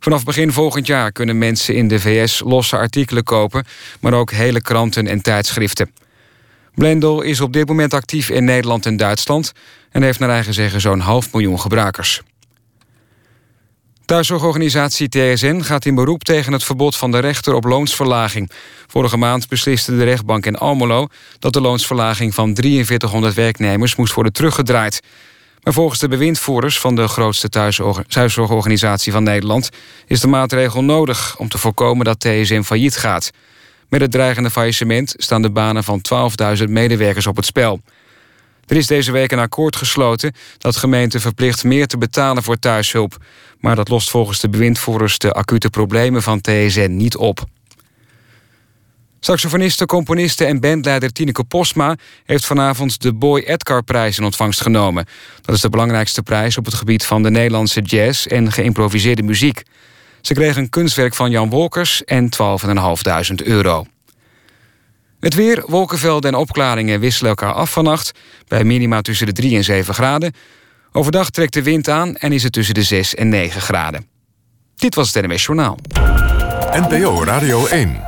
Vanaf begin volgend jaar kunnen mensen in de VS losse artikelen kopen, maar ook hele kranten en tijdschriften. Blendel is op dit moment actief in Nederland en Duitsland en heeft naar eigen zeggen zo'n half miljoen gebruikers. Thuiszorgorganisatie TSN gaat in beroep tegen het verbod van de rechter op loonsverlaging. Vorige maand besliste de rechtbank in Almelo dat de loonsverlaging van 4300 werknemers moest worden teruggedraaid. Volgens de bewindvoerders van de grootste thuiszorgorganisatie van Nederland is de maatregel nodig om te voorkomen dat TSN failliet gaat. Met het dreigende faillissement staan de banen van 12.000 medewerkers op het spel. Er is deze week een akkoord gesloten dat gemeenten verplicht meer te betalen voor thuishulp. Maar dat lost volgens de bewindvoerders de acute problemen van TSN niet op. Saxofoniste, componiste en bandleider Tineke Postma... heeft vanavond de Boy Edgar-prijs in ontvangst genomen. Dat is de belangrijkste prijs op het gebied van de Nederlandse jazz... en geïmproviseerde muziek. Ze kreeg een kunstwerk van Jan Wolkers en 12.500 euro. Het weer, wolkenvelden en opklaringen wisselen elkaar af vannacht... bij minima tussen de 3 en 7 graden. Overdag trekt de wind aan en is het tussen de 6 en 9 graden. Dit was het NMS Journaal. NPO Radio 1.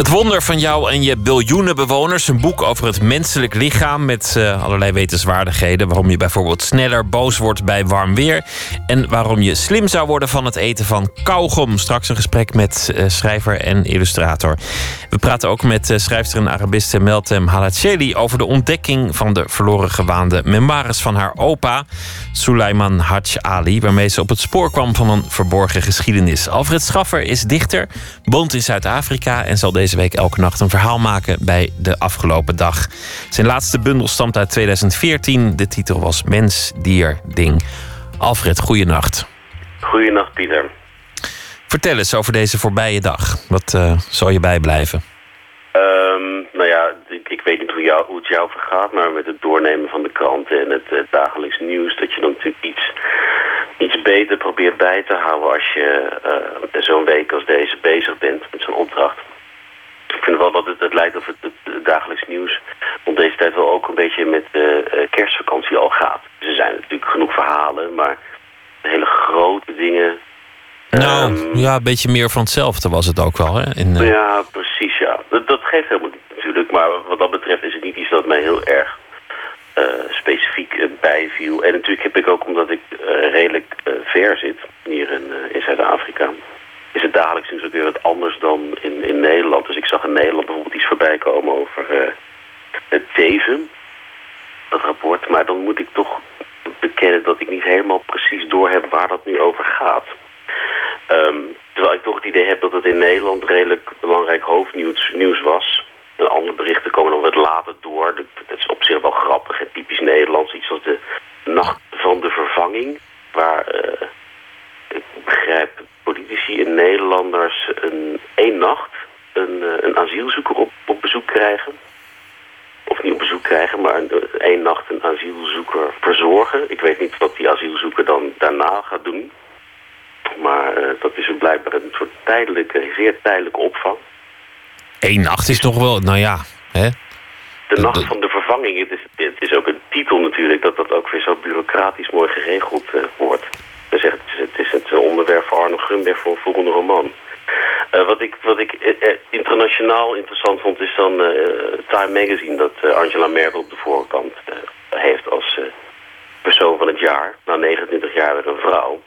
Het wonder van jou en je biljoenen bewoners. Een boek over het menselijk lichaam met uh, allerlei wetenswaardigheden. Waarom je bijvoorbeeld sneller boos wordt bij warm weer. En waarom je slim zou worden van het eten van kauwgom. Straks een gesprek met uh, schrijver en illustrator. We praten ook met uh, schrijfster en Arabiste Meltem Halacheli... over de ontdekking van de verloren gewaande memoires van haar opa... Sulaiman Haj Ali, waarmee ze op het spoor kwam van een verborgen geschiedenis. Alfred Schaffer is dichter, woont in Zuid-Afrika... en zal deze deze week elke nacht een verhaal maken bij de afgelopen dag. Zijn laatste bundel stamt uit 2014. De titel was Mens, Dier, Ding. Alfred, goeienacht. Goeienacht, Pieter. Vertel eens over deze voorbije dag. Wat uh, zal je bijblijven? Um, nou ja, ik, ik weet niet hoe, jou, hoe, het jou vergaat, maar met het doornemen van de kranten en het, het dagelijks nieuws, dat je dan natuurlijk iets, iets beter probeert bij te houden als je uh, zo'n week als deze bezig bent met zo'n opdracht. Ik vind wel dat het, het lijkt of het, het, dagelijks nieuws rond deze tijd wel ook een beetje met de uh, kerstvakantie al gaat. Dus er zijn natuurlijk genoeg verhalen, maar hele grote dingen. Nou, um, ja, een beetje meer van hetzelfde was het ook wel, hè? In, uh... Ja, precies, ja. Dat, dat geeft helemaal niet natuurlijk, maar wat dat betreft is het niet iets dat mij heel erg uh, specifiek bijviel. En natuurlijk heb ik ook, omdat ik redelijk ver zit, hier in, in Zuid-Afrika is het dagelijks natuurlijk weer wat anders dan in, in Nederland. Dus ik zag in Nederland bijvoorbeeld iets voorbij komen over uh, het Teven, dat rapport. Maar dan moet ik toch bekennen dat ik niet helemaal precies doorheb waar dat nu over gaat. Um, terwijl ik toch het idee heb dat het in Nederland redelijk belangrijk hoofdnieuws nieuws was. Andere berichten komen dan wat later door. Dat is op zich wel grappig en typisch Nederlands. Iets als de nacht van de vervanging. Waar, uh, ik begrijp, politici en Nederlanders een één nacht een, een asielzoeker op, op bezoek krijgen. Of niet op bezoek krijgen, maar een, één nacht een asielzoeker verzorgen. Ik weet niet wat die asielzoeker dan daarna gaat doen. Maar uh, dat is een blijkbaar een soort tijdelijke, zeer tijdelijke opvang. Eén nacht is toch wel, nou ja, hè? De nacht van de vervanging, het is, het is ook een titel natuurlijk, dat dat ook weer zo bureaucratisch mooi geregeld uh, wordt. Dus het is, het het onderwerp voor Arno Grunberg voor een volgende roman. Eh, wat ik, wat ik eh, eh, internationaal interessant vond is dan eh, Time Magazine dat eh, Angela Merkel op de voorkant eh, heeft als eh, persoon van het jaar. Na 29 jaar weer een vrouw.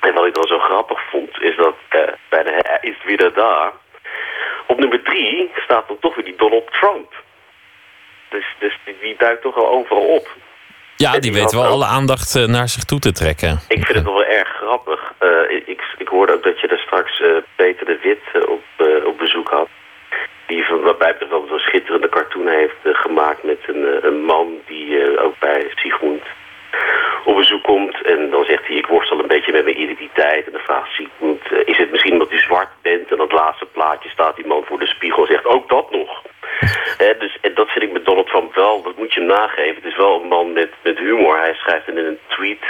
En wat ik dan zo grappig vond is dat eh, bij de is weer daar. Op nummer drie staat dan toch weer die Donald Trump. Dus, dus die, die duikt toch wel overal op. Ja, die weet wel alle aandacht eh, naar zich toe te trekken. Ik vind het wel erg grappig. Eh, ik, ik hoorde ook dat je daar straks eh, Peter de Wit op, op bezoek had. Die betreft wel een schitterende cartoon heeft gemaakt met een, een man die ook bij Sigmund op bezoek komt. En dan zegt hij, ik worstel een beetje met mijn identiteit. En dan vraagt Sigmund, eh, is het misschien omdat u zwart bent? En het laatste plaatje staat die man voor de spiegel zegt, ook dat nog. Hè, dus, en dat vind ik met Donald Trump wel, dat moet je hem nageven. Het is wel een man met, met humor. Hij schrijft in een tweet...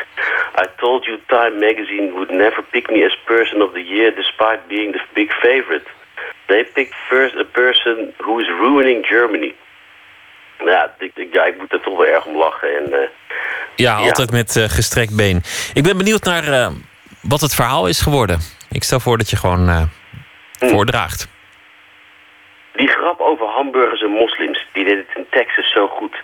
I told you Time Magazine would never pick me as person of the year... despite being the big favorite. They picked first a person who is ruining Germany. Nou Ja, ik, ik- ja, ik moet er toch wel erg om lachen. En, eh, Ja, Ja. altijd met eh, gestrekt been. Ik ben benieuwd naar eh, wat het verhaal is geworden. Ik stel voor dat je gewoon eh, voordraagt. Die grap over hamburgers en moslims, die deed het in Texas zo goed.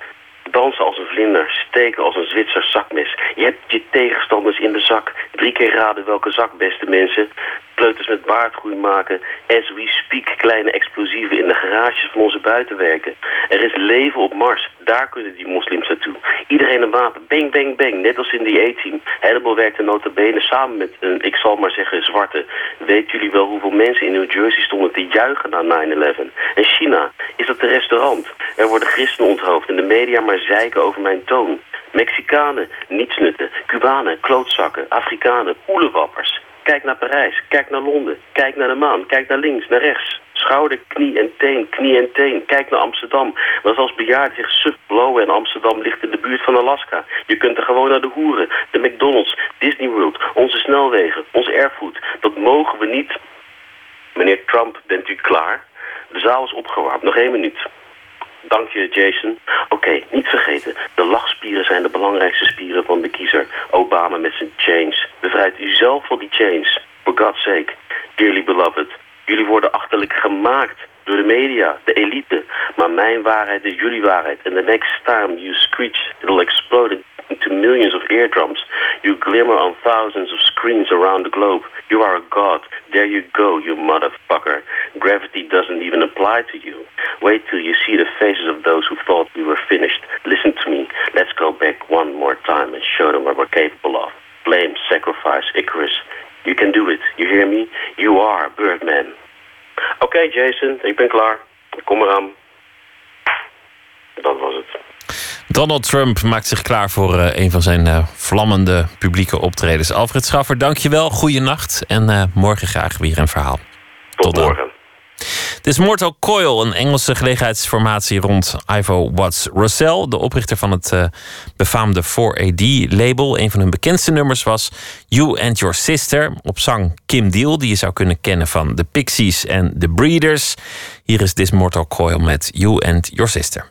Dansen als een vlinder, steken als een Zwitser zakmes. Je hebt je tegenstanders in de zak. Drie keer raden welke zak, beste mensen. Pleuters met baardgroei maken. As we speak, kleine explosieven in de garages van onze buitenwerken. Er is leven op Mars. Daar kunnen die moslims naartoe. Iedereen een wapen. Bang, bang, bang. Net als in die A-team. Hannibal werkte nota bene samen met een, ik zal maar zeggen, zwarte. Weet jullie wel hoeveel mensen in New Jersey stonden te juichen na 9-11? En China, is dat een restaurant? Er worden christenen onthoofd en de media maar zeiken over mijn toon. Mexicanen, nietsnutten. Cubanen, klootzakken. Afrikanen, oelewappers. Kijk naar Parijs, kijk naar Londen, kijk naar de maan, kijk naar links, naar rechts. Schouder, knie en teen, knie en teen. Kijk naar Amsterdam. Maar als bejaarden zich suf blowen en Amsterdam ligt in de buurt van Alaska. Je kunt er gewoon naar de hoeren, de McDonald's, Disney World, onze snelwegen, ons erfgoed. Dat mogen we niet. Meneer Trump, bent u klaar? De zaal is opgewarmd. Nog één minuut. Dank je, Jason. Oké, niet vergeten. De lachspieren zijn de belangrijkste spieren van de kiezer. Obama met zijn chains. Bevrijd u zelf van die chains. For God's sake. Dearly beloved. Jullie worden achterlijk gemaakt door de media, de elite. Maar mijn waarheid is jullie waarheid. And the next time you screech, it'll explode into millions of eardrums. You glimmer on thousands of screens around the globe. You are a god. There you go, you motherfucker. Gravity doesn't even apply to you. Wait till you see the faces of those who thought we were finished. Listen to me. Let's go back one more time and show them what we're capable of. Blame, sacrifice, Icarus. You can do it. You hear me? You are Birdman. Oké, Jason, ik ben klaar. Kom eraan. Dat was het. Donald Trump maakt zich klaar voor eh, een van zijn eh, vlammende publieke optredens. Alfred Schaffer, dankjewel. Goeienacht. En eh, morgen graag weer een verhaal. Tot, dan. morgen. Het is Mortal Coil, een Engelse gelegenheidsformatie rond Ivo Watts Russell, de oprichter van het eh, befaamde 4AD-label. Een van hun bekendste nummers was You and Your Sister, op zang Kim Deal, die je zou kunnen kennen van The Pixies en The Breeders. Hier is This Mortal Coil met You and Your Sister.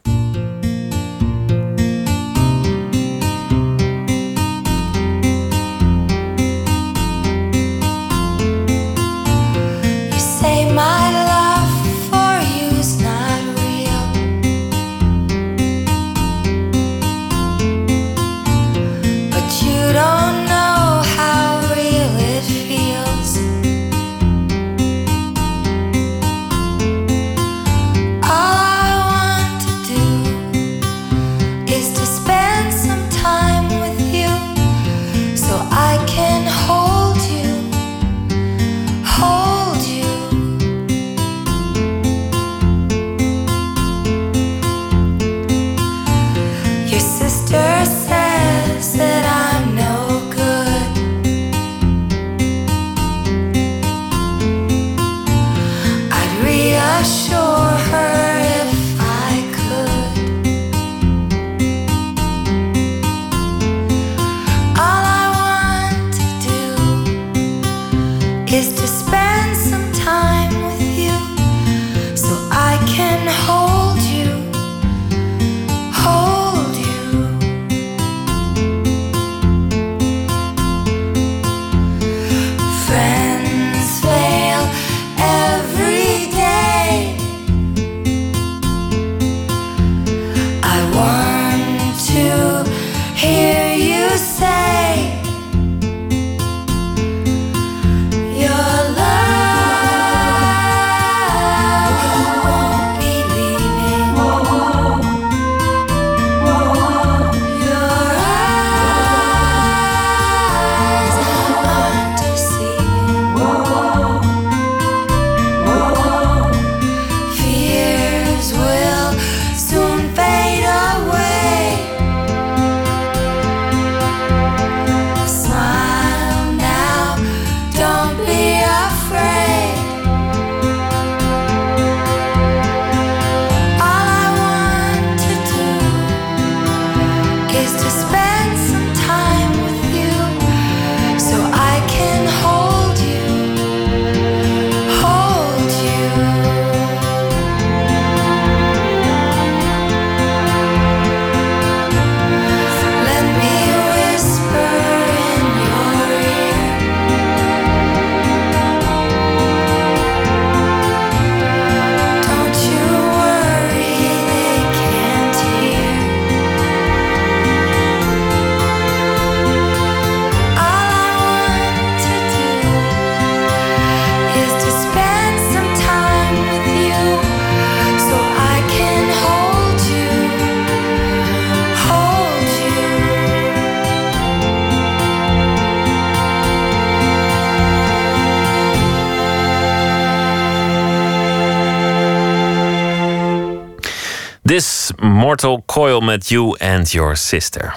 Mortal Coil met You and Your Sister.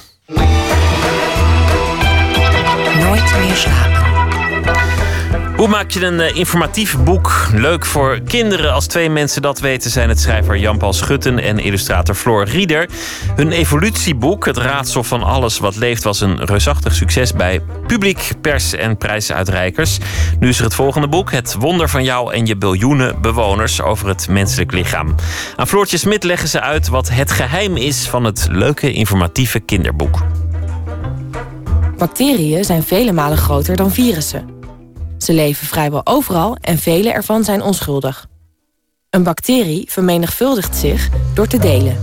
Nooit meer slapen. Hoe maak je een eh, informatief boek leuk voor kinderen? Als twee mensen dat weten, zijn het schrijver Jan-Paul Schutten en illustrator Floor Rieder. Hun evolutieboek, Het Raadsel van Alles wat Leeft, was een reusachtig succes bij publiek, pers en prijsuitreikers. Nu is er het volgende boek, Het Wonder van jou en je biljoenen bewoners over het menselijk lichaam. Aan Floortje Smit leggen ze uit wat het geheim is van het leuke informatieve kinderboek. Bacteriën zijn vele malen groter dan virussen. Ze leven vrijwel overal en vele ervan zijn onschuldig. Een bacterie vermenigvuldigt zich door te delen.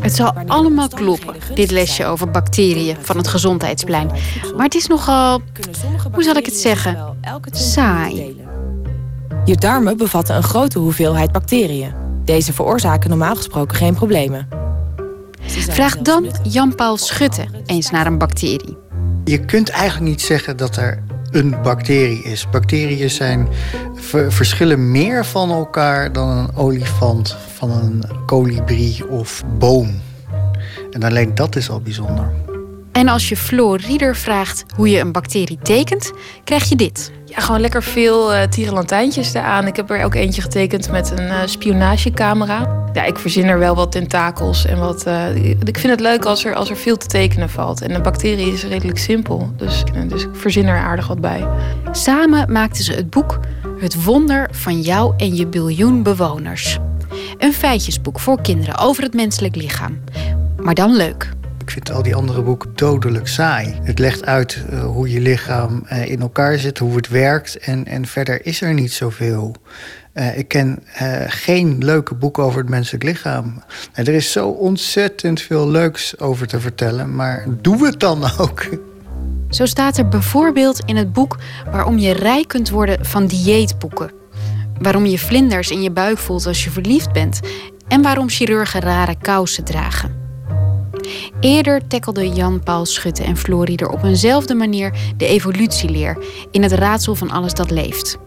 Het zal allemaal kloppen, dit lesje over bacteriën van het gezondheidsplein. Maar het is nogal, hoe zal ik het zeggen, saai. Je darmen bevatten een grote hoeveelheid bacteriën. Deze veroorzaken normaal gesproken geen problemen. Vraag dan Jan-Paul Schutte eens naar een bacterie. Je kunt eigenlijk niet zeggen dat er een bacterie is. Bacteriën zijn, ver- verschillen meer van elkaar dan een olifant van een kolibrie of boom. En alleen dat is al bijzonder. En als je Floor Rieder vraagt hoe je een bacterie tekent, krijg je dit. Ja, gewoon lekker veel eh tierenlantijntjes eraan. Ik heb er ook eentje getekend met een eh, spionagecamera. Ja, ik verzin er wel wat tentakels en wat. eh, ik vind het leuk als er, als er veel te tekenen valt. En een bacterie is redelijk simpel. Dus, dus ik verzin er aardig wat bij. Samen maakten ze het boek Het Wonder van jou en je biljoen bewoners. Een feitjesboek voor kinderen over het menselijk lichaam. Maar dan leuk. Ik vind al die andere boeken dodelijk saai. Het legt uit eh, hoe je lichaam eh, in elkaar zit, hoe het werkt. En, en verder is er niet zoveel. Eh, ik ken geen leuke boek over het menselijk lichaam. Er is zo ontzettend veel leuks over te vertellen. Maar doe het dan ook. Zo staat er bijvoorbeeld in het boek waarom je rijk kunt worden van dieetboeken. Waarom je vlinders in je buik voelt als je verliefd bent. En waarom chirurgen rare kousen dragen. Eerder tackelden Jan-Paul Schutte en Florieder op eenzelfde manier de evolutieleer in het raadsel van alles dat leeft.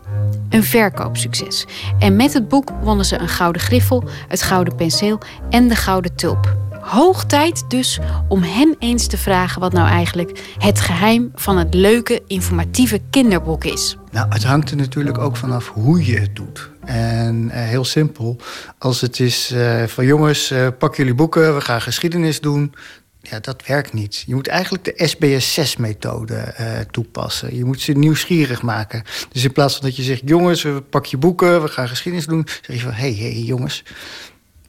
Een verkoopsucces. En met het boek wonnen ze een gouden griffel, het gouden penseel en de gouden tulp. Hoog tijd dus om hen eens te vragen wat nou eigenlijk het geheim van het leuke, informatieve kinderboek is. Nou, het hangt er natuurlijk ook vanaf hoe je het doet. En eh, heel simpel, als het is eh, van jongens, eh, pak jullie boeken, we gaan geschiedenis doen. Ja, dat werkt niet. Je moet eigenlijk de SBS6-methode eh, toepassen. Je moet ze nieuwsgierig maken. Dus in plaats van dat je zegt, jongens, pak je boeken, we gaan geschiedenis doen. Zeg je van, hé, hey, hey, jongens.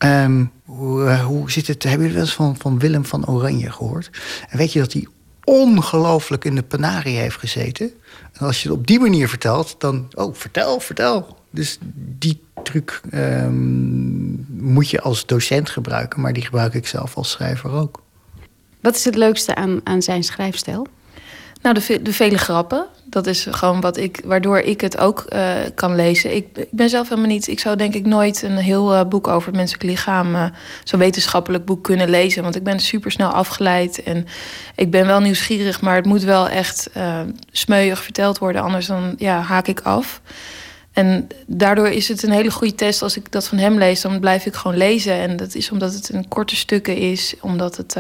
Ehm, hoe, eh, hoe zit het? Hebben jullie wel eens van, van Willem van Oranje gehoord? En weet je dat hij ongelooflijk in de penarie heeft gezeten? En als je het op die manier vertelt, dan... Oh, vertel, vertel. Dus die truc ehm, moet je als docent gebruiken... maar die gebruik ik zelf als schrijver ook. Wat is het leukste aan, aan zijn schrijfstijl? Nou, de, de vele grappen. Dat is gewoon wat ik, waardoor ik het ook eh, kan lezen. Ik, ik ben zelf helemaal niet. Ik zou denk ik nooit een heel eh, boek over het menselijk lichaam. eh, zo'n wetenschappelijk boek kunnen lezen. Want ik ben super snel afgeleid. En ik ben wel nieuwsgierig, maar het moet wel echt smeuig verteld worden. Anders dan ja, haak ik af. En daardoor is het een hele goede test. Als ik dat van hem lees, dan blijf ik gewoon lezen. En dat is omdat het een korte stukken is, omdat het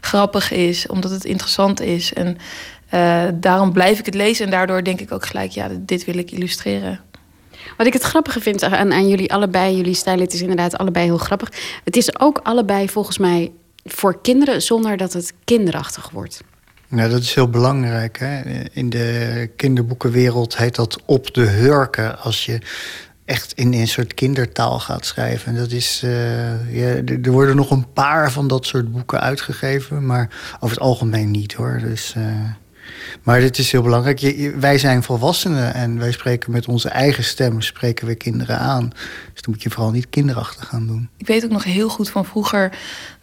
grappig is, omdat het interessant is. En eh, daarom blijf ik het lezen. En daardoor denk ik ook gelijk, ja, dit wil ik illustreren. Wat ik het grappige vind aan, aan jullie allebei, jullie stijl, het is inderdaad allebei heel grappig. Het is ook allebei volgens mij voor kinderen zonder dat het kinderachtig wordt. Nou, dat is heel belangrijk. Hè? In de kinderboekenwereld heet dat op de hurken. Als je echt in een soort kindertaal gaat schrijven. En dat is, eh, ja, er worden nog een paar van dat soort boeken uitgegeven, maar over het algemeen niet hoor. Dus, eh, maar dit is heel belangrijk. Wij zijn volwassenen en wij spreken met onze eigen stem spreken we kinderen aan. Dus dan moet je vooral niet kinderachtig gaan doen. Ik weet ook nog heel goed van vroeger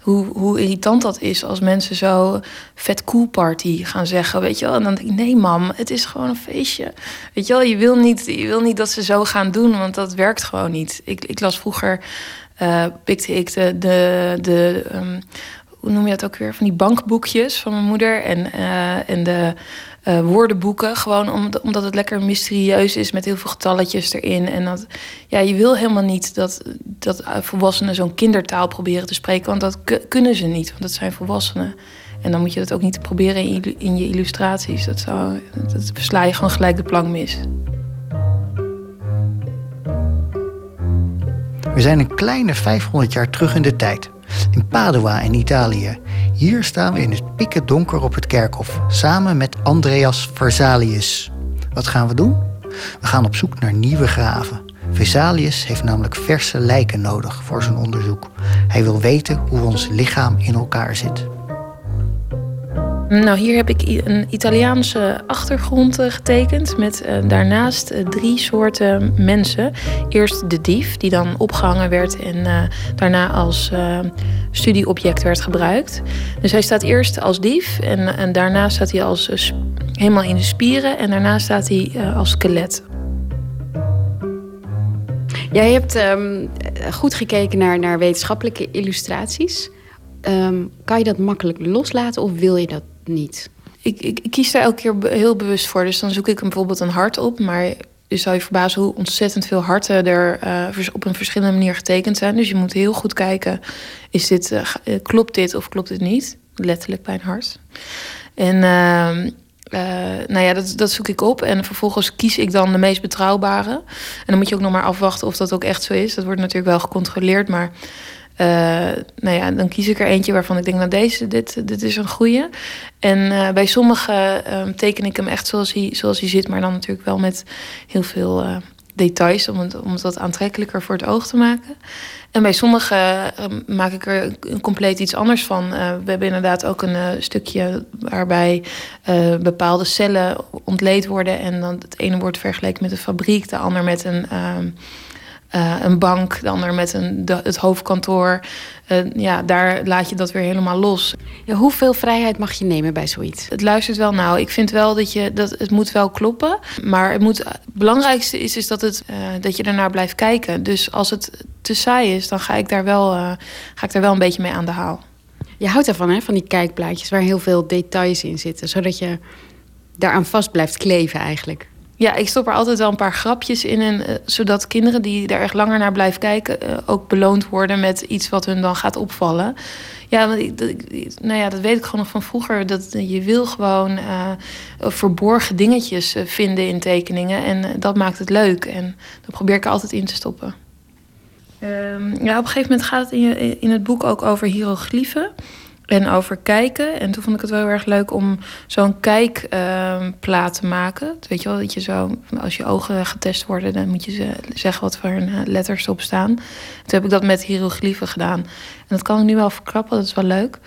hoe, hoe irritant dat is als mensen zo vet cool party gaan zeggen. Weet je wel? En dan denk ik, nee mam, het is gewoon een feestje. Weet je wel, je wil niet, je wil niet dat ze zo gaan doen, want dat werkt gewoon niet. Ik, ik las vroeger, eh, pikte ik de, de, de ehm, hoe noem je dat ook weer, van die bankboekjes van mijn moeder en, eh, en de eh, woordenboeken. Gewoon om, omdat het lekker mysterieus is met heel veel getalletjes erin. En dat, ja, je wil helemaal niet dat, dat volwassenen zo'n kindertaal proberen te spreken. Want dat ku- kunnen ze niet, want dat zijn volwassenen. En dan moet je dat ook niet proberen in, in je illustraties. Dat, zou, dat sla je gewoon gelijk de plank mis. We zijn een kleine 500 jaar terug in de tijd. In Padua in Italië. Hier staan we in het pikken donker op het kerkhof. Samen met Andreas Versalius. Wat gaan we doen? We gaan op zoek naar nieuwe graven. Vesalius heeft namelijk verse lijken nodig voor zijn onderzoek. Hij wil weten hoe ons lichaam in elkaar zit. Nou, hier heb ik een Italiaanse achtergrond eh, getekend met eh, daarnaast eh, drie soorten mensen. Eerst de dief, die dan opgehangen werd en daarna als studieobject werd gebruikt. Dus hij staat eerst als dief en, en daarna staat hij als, helemaal in de spieren en daarna staat hij als skelet. Jij hebt ehm, goed gekeken naar, naar wetenschappelijke illustraties. Ehm, kan je dat makkelijk loslaten of wil je dat niet? Ik, ik, kies daar elke keer heel bewust voor. Dus dan zoek ik bijvoorbeeld een hart op. Maar je zou je verbazen hoe ontzettend veel harten er eh, op een verschillende manier getekend zijn. Dus je moet heel goed kijken, is dit, eh, eh, klopt dit of klopt dit niet? Letterlijk bij een hart. En ehm, eh, nou ja, dat, dat zoek ik op. En vervolgens kies ik dan de meest betrouwbare. En dan moet je ook nog maar afwachten of dat ook echt zo is. Dat wordt natuurlijk wel gecontroleerd, maar... eh, nou ja, dan kies ik er eentje waarvan ik denk, nou deze, dit, dit is een goede. En eh, bij sommige ehm, teken ik hem echt zoals hij, zoals hij zit, maar dan natuurlijk wel met heel veel eh, details om het, om het wat aantrekkelijker voor het oog te maken. En bij sommige ehm, maak ik er compleet iets anders van. We hebben inderdaad ook een stukje waarbij bepaalde cellen ontleed worden. En dan het ene wordt vergeleken met een fabriek, de ander met een, eh, een bank, de ander met een, de- het hoofdkantoor. Eh, ja, daar laat je dat weer helemaal los. Ja, hoeveel vrijheid mag je nemen bij zoiets? Het luistert wel nou. Ik vind wel dat je dat het moet wel kloppen. Maar het, moet, het belangrijkste is, is dat, het, eh, dat je ernaar blijft kijken. Dus als het te saai is, dan ga ik daar wel, ga ik daar wel een beetje mee aan de haal. Je houdt ervan, hè? Van die kijkplaatjes waar heel veel details in zitten. Zodat je daaraan vast blijft kleven eigenlijk. Ja, ik stop er altijd wel een paar grapjes in. En, eh, zodat kinderen die daar echt langer naar blijven kijken... eh, ook beloond worden met iets wat hun dan gaat opvallen. Ja, want ik, dat- nou ja, dat weet ik gewoon nog van vroeger. Dat je wil gewoon eh, verborgen dingetjes vinden in tekeningen. En dat maakt het leuk. En dat probeer ik er altijd in te stoppen. Ehm, ja, op een gegeven moment gaat het in, je, in het boek ook over hieroglyphen en over kijken. En toen vond ik het wel heel erg leuk om zo'n kijkplaat te maken. Weet je wel, dat je zo, als je ogen getest worden, dan moet je ze zeggen wat voor eh, letters erop staan. Toen heb ik dat met hieroglyphen gedaan. En dat kan ik nu wel verklappen, dat is wel leuk.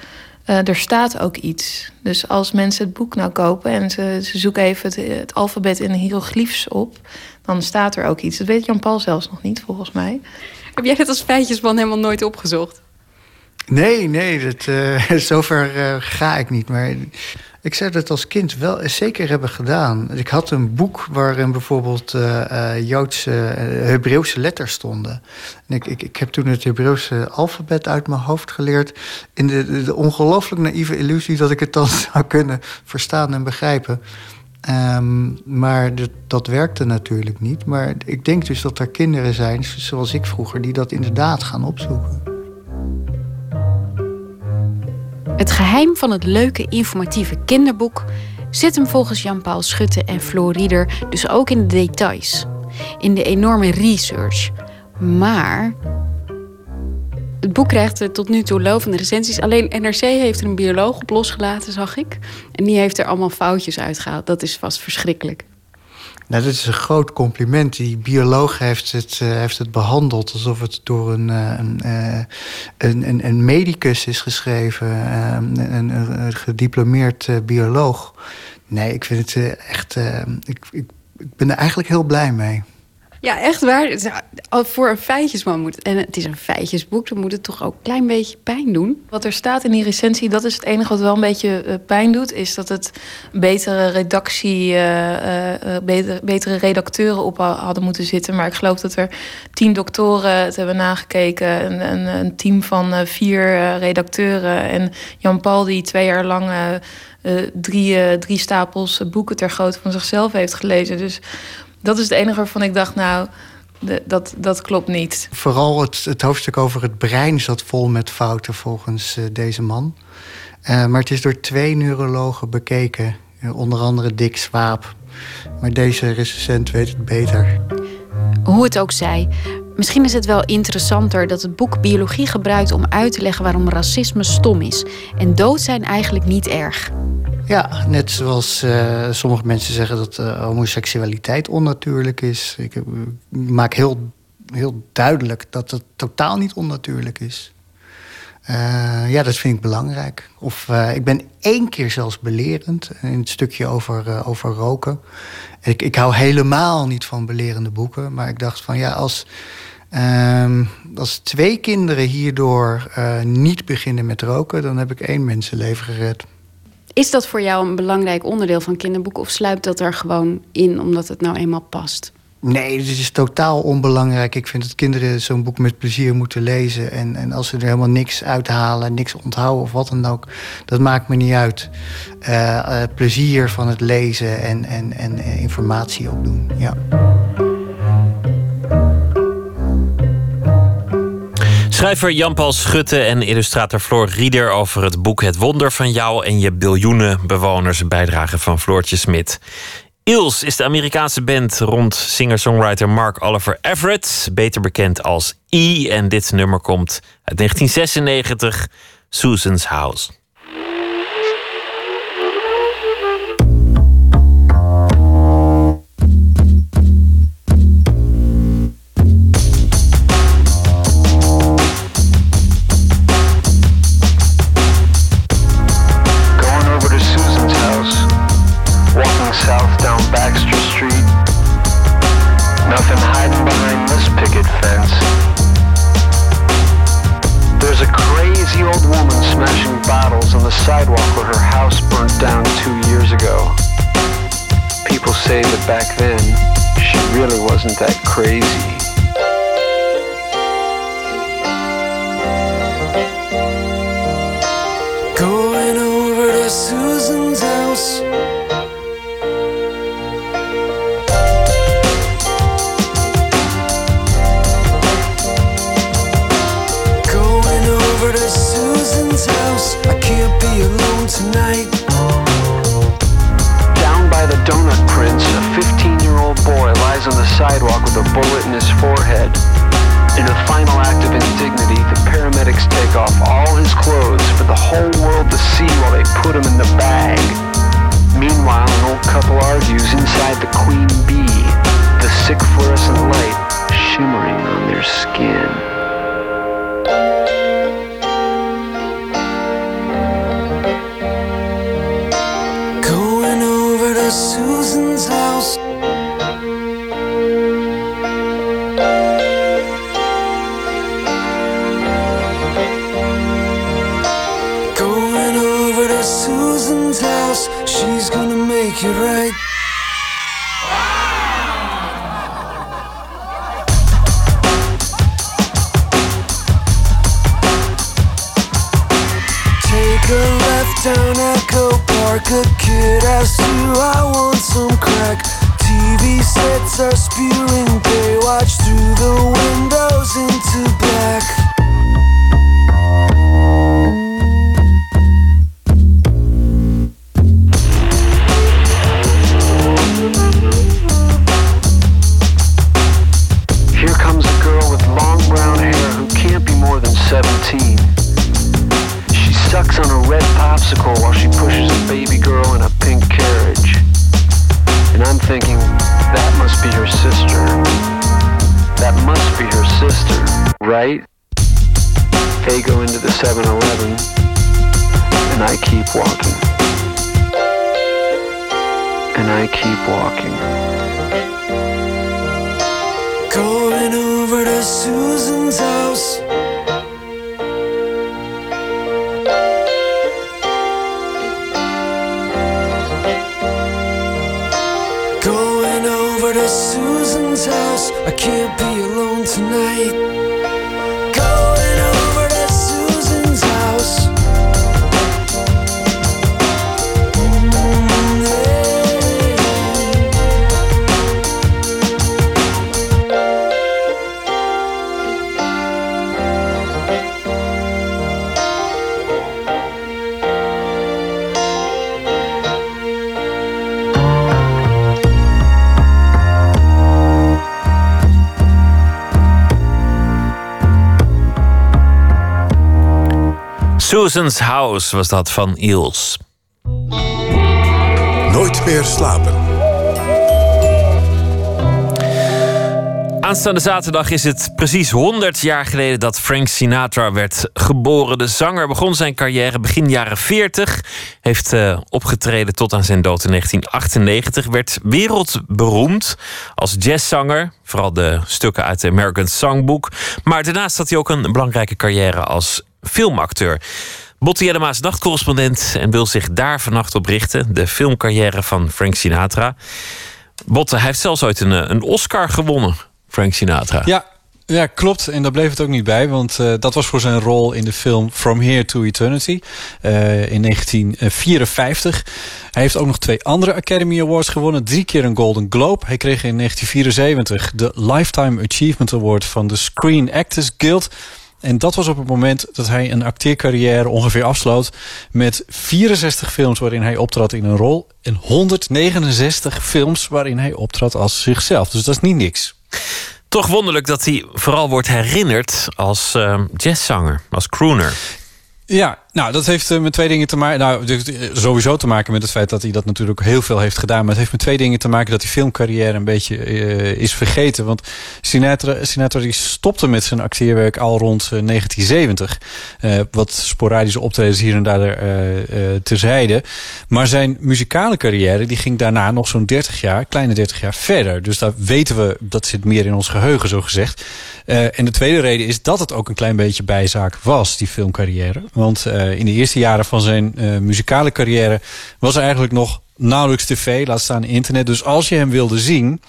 Eh, er staat ook iets. Dus als mensen het boek nou kopen en ze, ze zoeken even het, het alfabet in hieroglyphs op, dan staat er ook iets. Dat weet Jan-Paul zelfs nog niet, volgens mij. Heb jij dat als feitjesman helemaal nooit opgezocht? Nee, nee, dat, eh, [laughs] zover eh, ga ik niet. Maar ik zou dat als kind wel zeker hebben gedaan. Ik had een boek waarin bijvoorbeeld eh, Joodse, Hebreeuwse letters stonden. En ik, ik, ik heb toen het Hebreeuwse alfabet uit mijn hoofd geleerd... in de, de, de ongelooflijk naïeve illusie dat ik het dan [laughs] zou kunnen verstaan en begrijpen. Ehm, maar dat, dat werkte natuurlijk niet. Maar ik denk dus dat er kinderen zijn, zoals ik vroeger... die dat inderdaad gaan opzoeken. Het geheim van het leuke informatieve kinderboek zit hem volgens Jan-Paul Schutte en Floor Rieder dus ook in de details. In de enorme research. Maar het boek krijgt tot nu toe lovende recensies. Alleen NRC heeft er een bioloog op losgelaten, zag ik. En die heeft er allemaal foutjes uitgehaald. Dat is vast verschrikkelijk. Nou, dat is een groot compliment. Die bioloog heeft het, eh, heeft het behandeld alsof het door een, eh, een, eh, een, een, een medicus is geschreven, eh, een, een, een gediplomeerd bioloog. Nee, ik vind het echt. eh, ik, ik, ik ben er eigenlijk heel blij mee. Ja, echt waar. Al Voor een feitjesman moet... En het is een feitjesboek, dan moet het toch ook een klein beetje pijn doen? Wat er staat in die recensie, dat is het enige wat wel een beetje eh, pijn doet, is dat het betere redactie, eh, eh, eh, betere, redacteuren op ha- hadden moeten zitten. Maar ik geloof dat er tien doktoren het hebben nagekeken, een, een, een team van eh, vier eh, redacteuren en Jan Paul die twee jaar lang eh, eh, drie, eh, drie stapels eh, boeken ter grootte van zichzelf heeft gelezen. Dus dat is het enige waarvan ik dacht, nou, de- dat, dat klopt niet. Vooral het, het hoofdstuk over het brein zat vol met fouten volgens eh, deze man. Eh, maar het is door twee neurologen bekeken. eh, onder andere Dick Swaap. Maar deze recensent weet het beter. Hoe het ook zij. Misschien is het wel interessanter dat het boek biologie gebruikt om uit te leggen waarom racisme stom is. En dood zijn eigenlijk niet erg. Ja, net zoals eh, sommige mensen zeggen dat eh, homoseksualiteit onnatuurlijk is. Ik, eh, maak heel, heel duidelijk dat het totaal niet onnatuurlijk is. Ja, dat vind ik belangrijk. Of ik ben één keer zelfs belerend in het stukje over, over roken. Ik, ik hou helemaal niet van belerende boeken. Maar ik dacht van ja, als, ehm, als twee kinderen hierdoor eh, niet beginnen met roken, dan heb ik één mensenleven gered. Is dat voor jou een belangrijk onderdeel van kinderboeken of sluipt dat er gewoon in omdat het nou eenmaal past? Nee, dit is totaal onbelangrijk. Ik vind dat kinderen zo'n boek met plezier moeten lezen. En, en als ze er helemaal niks uithalen, niks onthouden of wat dan ook, dat maakt me niet uit. Eh, eh, plezier van het lezen en, en, en informatie opdoen. Ja. Schrijver Jan-Paul Schutte en illustrator Floor Rieder over het boek Het Wonder van jou en je biljoenen bewoners. Bijdrage van Floortje Smit. Eels is de Amerikaanse band rond singer-songwriter Mark Oliver Everett, beter bekend als E. En dit nummer komt uit 1996, Susan's House. Susan's house. I can't be alone tonight. Susan's House was dat van Eels. Nooit meer slapen. Aanstaande zaterdag is het precies 100 jaar geleden dat Frank Sinatra werd geboren. De zanger begon zijn carrière begin jaren 40. Heeft eh, opgetreden tot aan zijn dood in 1998. Werd wereldberoemd als jazzzanger. Vooral de stukken uit de American Songbook. Maar daarnaast had hij ook een belangrijke carrière als filmacteur. Botte Jellema's nachtcorrespondent en wil zich daar vannacht op richten. De filmcarrière van Frank Sinatra. Botte, hij heeft zelfs ooit een, eh, een Oscar gewonnen, Frank Sinatra. Ja, ja, klopt. En daar bleef het ook niet bij. Want eh, dat was voor zijn rol in de film From Here to Eternity eh, in 1954. Hij heeft ook nog twee andere Academy Awards gewonnen. Drie keer een Golden Globe. Hij kreeg in 1974 de Lifetime Achievement Award van de Screen Actors Guild. En dat was op het moment dat hij een acteercarrière ongeveer afsloot... met 64 films waarin hij optrad in een rol... en 169 films waarin hij optrad als zichzelf. Dus dat is niet niks. Toch wonderlijk dat hij vooral wordt herinnerd als eh, jazzzanger, als crooner. Ja, nou, dat heeft eh, met twee dingen te maken. Nou, dus, eh, sowieso te maken met het feit dat hij dat natuurlijk heel veel heeft gedaan. Maar het heeft met twee dingen te maken dat die filmcarrière een beetje eh, is vergeten. Want Sinatra, Sinatra die stopte met zijn acteerwerk al rond eh, 1970. Eh, wat sporadische optredens hier en daar eh, terzijde. Maar zijn muzikale carrière die ging daarna nog zo'n 30 jaar, kleine 30 jaar verder. Dus daar weten we, dat zit meer in ons geheugen zo gezegd. En de tweede reden is dat het ook een klein beetje bijzaak was, die filmcarrière. Want eh, in de eerste jaren van zijn eh, muzikale carrière was er eigenlijk nog nauwelijks tv, laat staan internet. Dus als je hem wilde zien,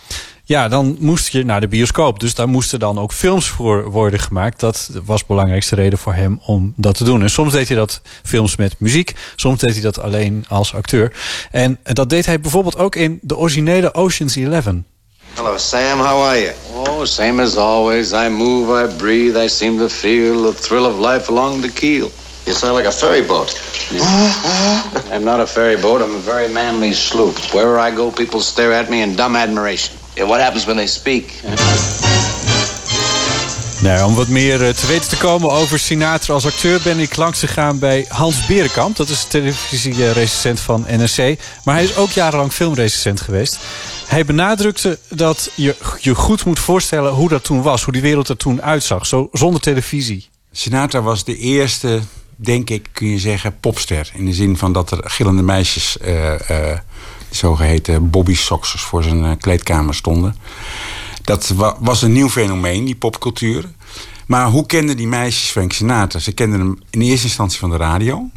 ja, dan moest je naar de bioscoop. Dus daar moesten dan ook films voor worden gemaakt. Dat was de belangrijkste reden voor hem om dat te doen. En soms deed hij dat films met muziek. Soms deed hij dat alleen als acteur. En dat deed hij bijvoorbeeld ook in de originele Ocean's Eleven. Hello, Sam. How are you? Oh, same as always. I move, I breathe. I seem to feel the thrill of life along the keel. You sound like a ferry boat. [laughs] I'm not a ferry boat. I'm a very manly sloop. Wherever I go, people stare at me in dumb admiration. Yeah, what happens when they speak? [laughs] Nou, om wat meer eh, te weten te komen over Sinatra als acteur... ben ik langs gegaan bij Hans Berenkamp. Dat is televisierecensent van NRC. Maar hij is ook jarenlang filmrecensent geweest. Hij benadrukte dat je je goed moet voorstellen hoe dat toen was. Hoe die wereld er toen uitzag, zo, zonder televisie. Sinatra was de eerste, denk ik, kun je zeggen, popster. In de zin van dat er gillende meisjes, eh, eh, zogeheten bobby socksers, voor zijn eh, kleedkamer stonden. Dat wa- was een nieuw fenomeen, die popcultuur. Maar hoe kenden die meisjes Frank Sinatra? Ze kenden hem in eerste instantie van de radio.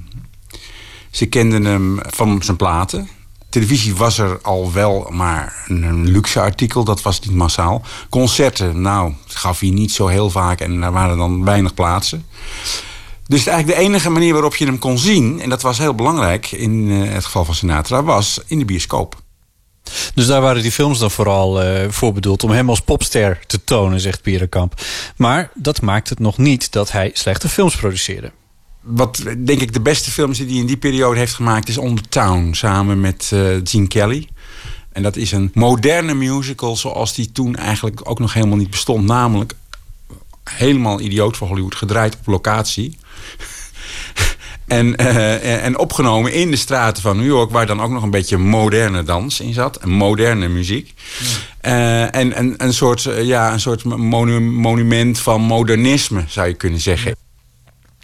Ze kenden hem van zijn platen. Televisie was er al wel, maar een luxe artikel, dat was niet massaal. Concerten, nou, gaf hij niet zo heel vaak en daar waren dan weinig plaatsen. Dus eigenlijk de enige manier waarop je hem kon zien, en dat was heel belangrijk in eh, het geval van Sinatra, was in de bioscoop. Dus daar waren die films dan vooral eh, voor bedoeld... om hem als popster te tonen, zegt Berenkamp. Maar dat maakt het nog niet dat hij slechte films produceerde. Wat denk ik de beste films die hij in die periode heeft gemaakt is On the Town, samen met eh, Gene Kelly. En dat is een moderne musical zoals die toen eigenlijk ook nog helemaal niet bestond. Namelijk helemaal idioot voor Hollywood, gedraaid op locatie. [laughs] En, eh, en opgenomen in de straten van New York, waar dan ook nog een beetje moderne dans in zat. En moderne muziek. Eh, en, en een soort, eh, ja, een soort monu- monument van modernisme, zou je kunnen zeggen.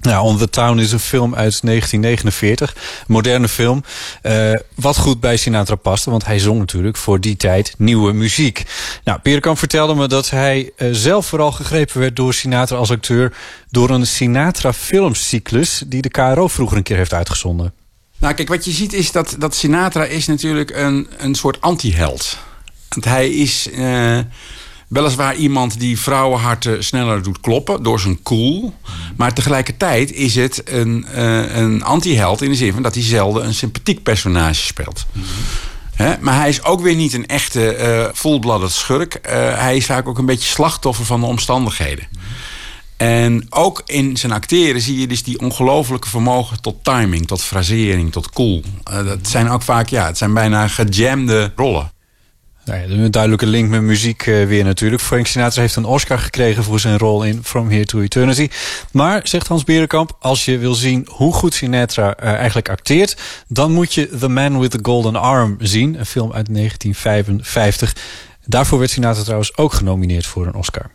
Ja, On the Town is een film uit 1949. Een moderne film. eh, wat goed bij Sinatra paste, want hij zong natuurlijk voor die tijd nieuwe muziek. Nou, Peerkamp vertelde me dat hij eh, zelf vooral gegrepen werd door Sinatra als acteur... door een Sinatra filmcyclus die de KRO vroeger een keer heeft uitgezonden. Nou, kijk, wat je ziet is dat, dat Sinatra is natuurlijk een, een soort anti-held. Want hij is eh, weliswaar iemand die vrouwenharten sneller doet kloppen door zijn cool. Maar tegelijkertijd is het een, eh, een anti-held in de zin van dat hij zelden een sympathiek personage speelt. Maar hij is ook weer niet een echte eh full-blooded schurk. Eh, hij is vaak ook een beetje slachtoffer van de omstandigheden. En ook in zijn acteren zie je dus die ongelofelijke vermogen tot timing, tot frasering, tot cool. Dat zijn ook vaak, ja, het zijn bijna gejamde rollen. Nou ja, een duidelijke link met muziek eh, weer natuurlijk. Frank Sinatra heeft een Oscar gekregen voor zijn rol in From Here to Eternity. Maar, zegt Hans Berenkamp, als je wil zien hoe goed Sinatra eh, eigenlijk acteert... dan moet je The Man with the Golden Arm zien. Een film uit 1955. Daarvoor werd Sinatra trouwens ook genomineerd voor een Oscar.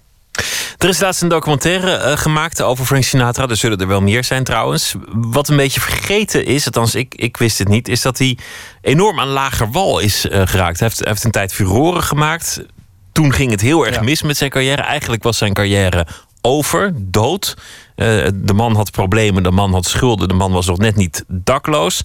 Er is laatst een documentaire eh, gemaakt over Frank Sinatra. Er zullen er wel meer zijn trouwens. Wat een beetje vergeten is, althans ik, ik wist het niet... is dat hij enorm aan lager wal is eh, geraakt. Hij heeft, hij heeft een tijd furoren gemaakt. Toen ging het heel erg mis met zijn carrière. Eigenlijk was zijn carrière over, dood. Eh, de man had problemen, de man had schulden... de man was nog net niet dakloos.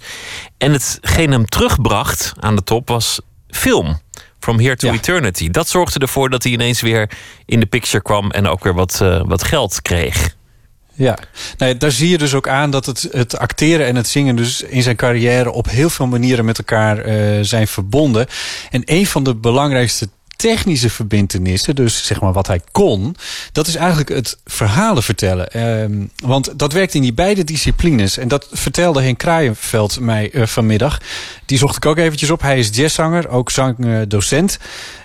En hetgeen hem terugbracht aan de top was film... From Here to Eternity. Dat zorgde ervoor dat hij ineens weer in de picture kwam en ook weer wat, eh, wat geld kreeg. Ja, nou ja, daar zie je dus ook aan dat het, het acteren en het zingen dus in zijn carrière op heel veel manieren met elkaar eh, zijn verbonden. En een van de belangrijkste technische verbindenissen, dus zeg maar wat hij kon, dat is eigenlijk het verhalen vertellen. Ehm, want dat werkt in die beide disciplines. En dat vertelde Henk Kraaienveld mij eh, vanmiddag. Die zocht ik ook eventjes op. Hij is jazzzanger, ook zangdocent.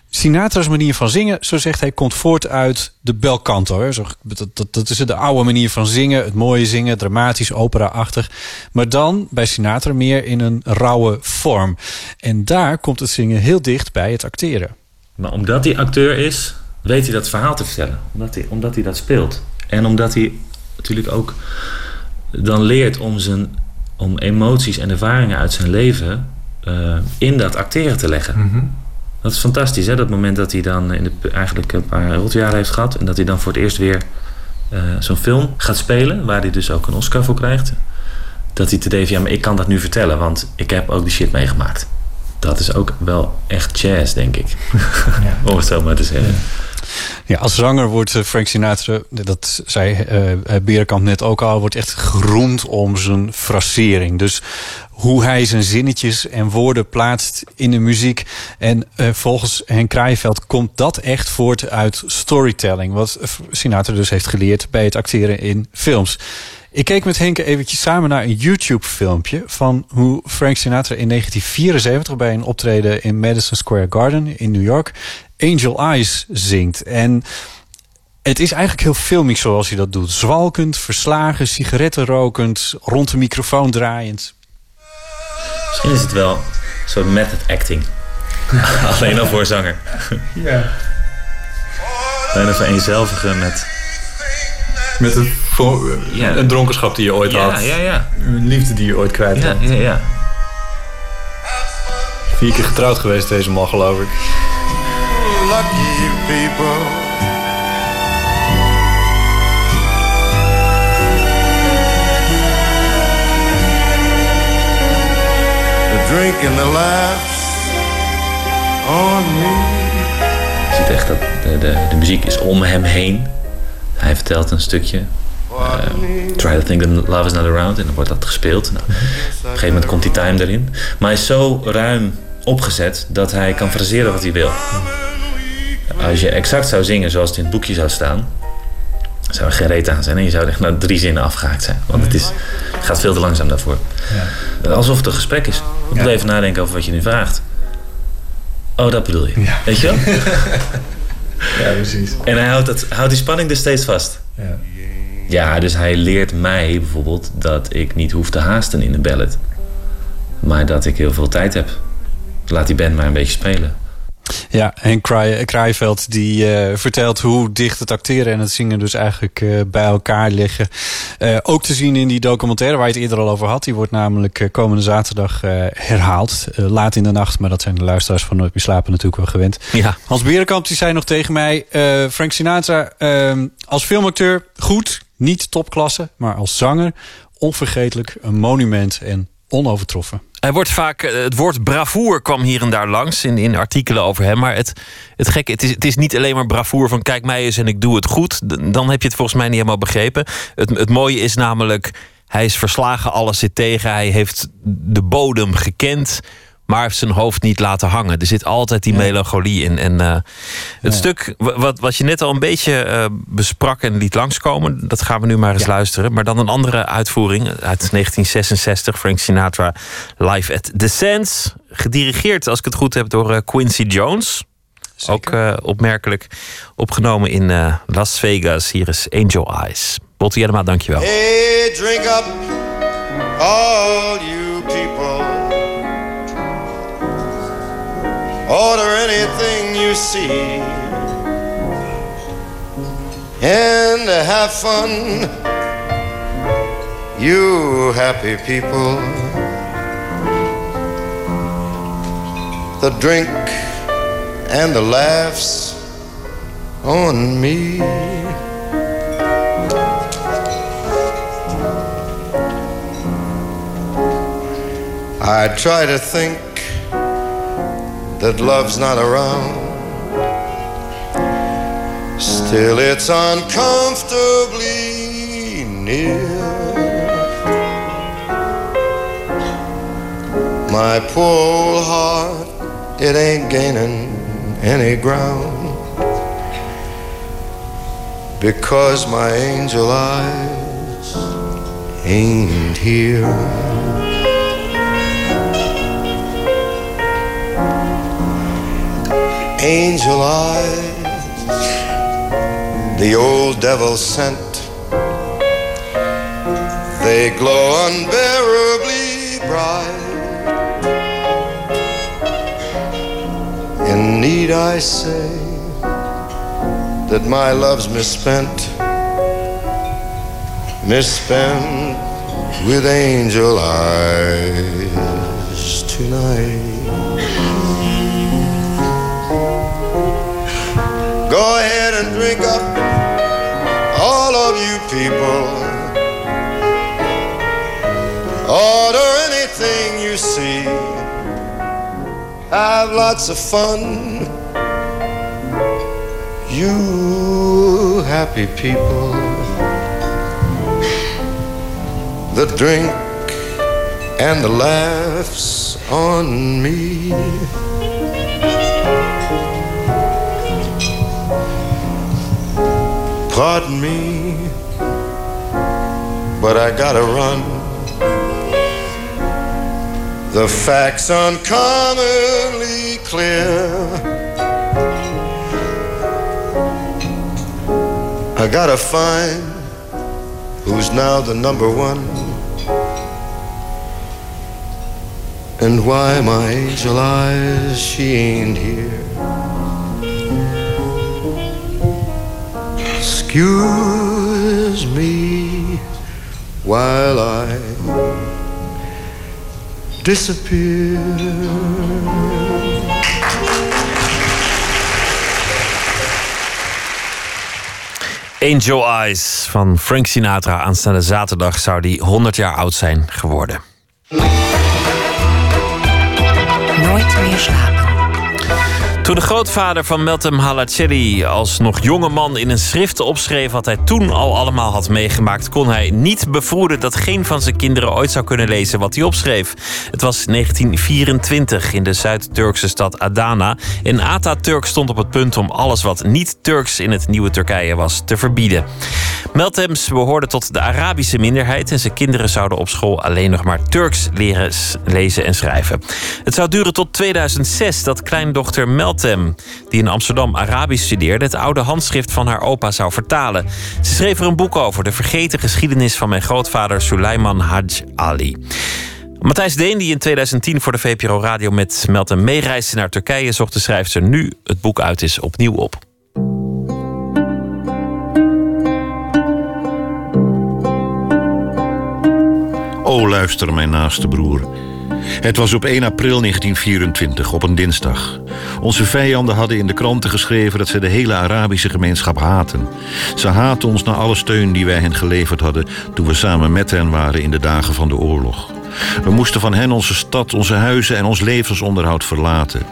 Sinatra's manier van zingen, zo zegt hij, komt voort uit de bel canto. Dat, dat, dat is de oude manier van zingen, het mooie zingen, dramatisch, opera-achtig. Maar dan bij Sinatra meer in een rauwe vorm. En daar komt het zingen heel dicht bij het acteren. Maar omdat hij acteur is, weet hij dat verhaal te vertellen. Omdat hij, omdat hij dat speelt. En omdat hij natuurlijk ook dan leert om, zijn, om emoties en ervaringen uit zijn leven eh, in dat acteren te leggen. Dat is fantastisch, hè? Dat moment dat hij dan in de, eigenlijk een paar rotjaren heeft gehad. En dat hij dan voor het eerst weer eh, zo'n film gaat spelen. Waar hij dus ook een Oscar voor krijgt. Dat hij te denkt, ja, maar ik kan dat nu vertellen. Want ik heb ook die shit meegemaakt. Dat is ook wel echt jazz, denk ik. [laughs] Om het zo maar te zeggen. Ja, als zanger wordt eh, Frank Sinatra, dat zei eh Berenkamp net ook al, wordt echt geroemd om zijn frasering. Dus hoe hij zijn zinnetjes en woorden plaatst in de muziek. En volgens Henk Kraaienveld komt dat echt voort uit storytelling. Wat Sinatra dus heeft geleerd bij het acteren in films. Ik keek met Henk eventjes samen naar een YouTube-filmpje... van hoe Frank Sinatra in 1974 bij een optreden in Madison Square Garden in New York... Angel Eyes zingt. En het is eigenlijk heel filmisch zoals hij dat doet. Zwalkend, verslagen, sigaretten rokend, rond de microfoon draaiend. Misschien is het wel een soort method acting. [laughs] Alleen al voor zanger. Ja. Bijna vereenzelvigen met... Met een, een dronkenschap die je ooit Ja, had. ja, ja. Een liefde die je ooit kwijt Ja, bent. ja, ja. Vier keer getrouwd geweest deze man, geloof ik. Lucky people. The drink and the laughs on me. Je ziet echt dat de, de, de muziek is om hem heen. Hij vertelt een stukje. eh, try to think that love is not around. En dan wordt dat gespeeld. Nou, op een gegeven moment komt die time erin. Maar hij is zo ruim opgezet dat hij kan fraseren wat hij wil. Als je exact zou zingen zoals het in het boekje zou staan, zou er geen reet aan zijn. En je zou echt na drie zinnen afgehaakt zijn. Want het, is, gaat veel te langzaam daarvoor. Alsof het een gesprek is. Je moet even nadenken over wat je nu vraagt. Oh, dat bedoel je. Weet je wel? [laughs] Ja, precies. En hij houdt, dat, houdt die spanning dus steeds vast. Ja. Ja, dus hij leert mij bijvoorbeeld dat ik niet hoef te haasten in een ballad. Maar dat ik heel veel tijd heb. Laat die band maar een beetje spelen. Ja, en Kraaiveld die eh, vertelt hoe dicht het acteren en het zingen dus eigenlijk eh, bij elkaar liggen. Eh, ook te zien in die documentaire waar je het eerder al over had. Die wordt namelijk komende zaterdag herhaald. Laat in de nacht, maar dat zijn de luisteraars van Nooit meer slapen natuurlijk wel gewend. Ja. Hans Berenkamp die zei nog tegen mij... Frank Sinatra eh, als filmacteur goed, niet topklasse... maar als zanger onvergetelijk, een monument en onovertroffen. Hij wordt vaak, eh, het woord bravoer kwam hier en daar langs in, in artikelen over hem. Maar het, het gekke, het is, het is niet alleen maar bravoer van kijk mij eens en ik doe het goed. Dan heb je het volgens mij niet helemaal begrepen. Het, het mooie is namelijk, hij is verslagen, alles zit tegen. Hij heeft de bodem gekend, maar heeft zijn hoofd niet laten hangen. Er zit altijd die melancholie in. En eh, het Ja. stuk wa- wat, wat je net al een beetje eh, besprak en liet langskomen, dat gaan we nu maar eens luisteren. Maar dan een andere uitvoering uit 1966, Frank Sinatra live at The Sands. Gedirigeerd, als ik het goed heb, door eh, Quincy Jones. Ook opmerkelijk opgenomen in eh, Las Vegas. Hier is Angel Eyes. Botti Jellema, dankjewel. Hey, drink up, all you Order anything you see. And have fun, you happy people. The drink and the laughs on me. I try to think that love's not around. Still, it's uncomfortably near. My poor old heart, it ain't gaining any ground. Because my angel eyes ain't here. Angel eyes, the old devil sent. They glow unbearably bright. And need I say that my love's misspent, misspent with angel eyes tonight? People. Order anything you see. Have lots of fun. You happy people. The drink and the laughs on me. Pardon me, but I gotta run. The facts uncommonly clear. I gotta find who's now the number one. And why my angel eyes, she ain't here. Excuse while I disappear. Angel Eyes van Frank Sinatra. Aanstaande zaterdag zou die 100 jaar oud zijn geworden. Toen de grootvader van Meltem Halacelli als nog jonge man in een schrift opschreef wat hij toen al allemaal had meegemaakt, kon hij niet bevroeden dat geen van zijn kinderen ooit zou kunnen lezen wat hij opschreef. Het was 1924 in de Zuid-Turkse stad Adana en Atatürk stond op het punt om alles wat niet Turks in het nieuwe Turkije was te verbieden. Meltems behoorde tot de Arabische minderheid en zijn kinderen zouden op school alleen nog maar Turks leren lezen en schrijven. Het zou duren tot 2006 dat kleindochter Meltem, die in Amsterdam Arabisch studeerde, het oude handschrift van haar opa zou vertalen. Ze schreef er een boek over, de vergeten geschiedenis van mijn grootvader Suleiman Haj Ali. Matthijs Deen, die in 2010 voor de VPRO Radio met Meltem meereisde naar Turkije, zocht de schrijfster nu het boek uit is opnieuw op. O luister, mijn naaste broer. Het was op 1 april 1924, op een dinsdag. Onze vijanden hadden in de kranten geschreven dat ze de hele Arabische gemeenschap haten. Ze haten ons na alle steun die wij hen geleverd hadden toen we samen met hen waren in de dagen van de oorlog. We moesten van hen onze stad, onze huizen en ons levensonderhoud verlaten.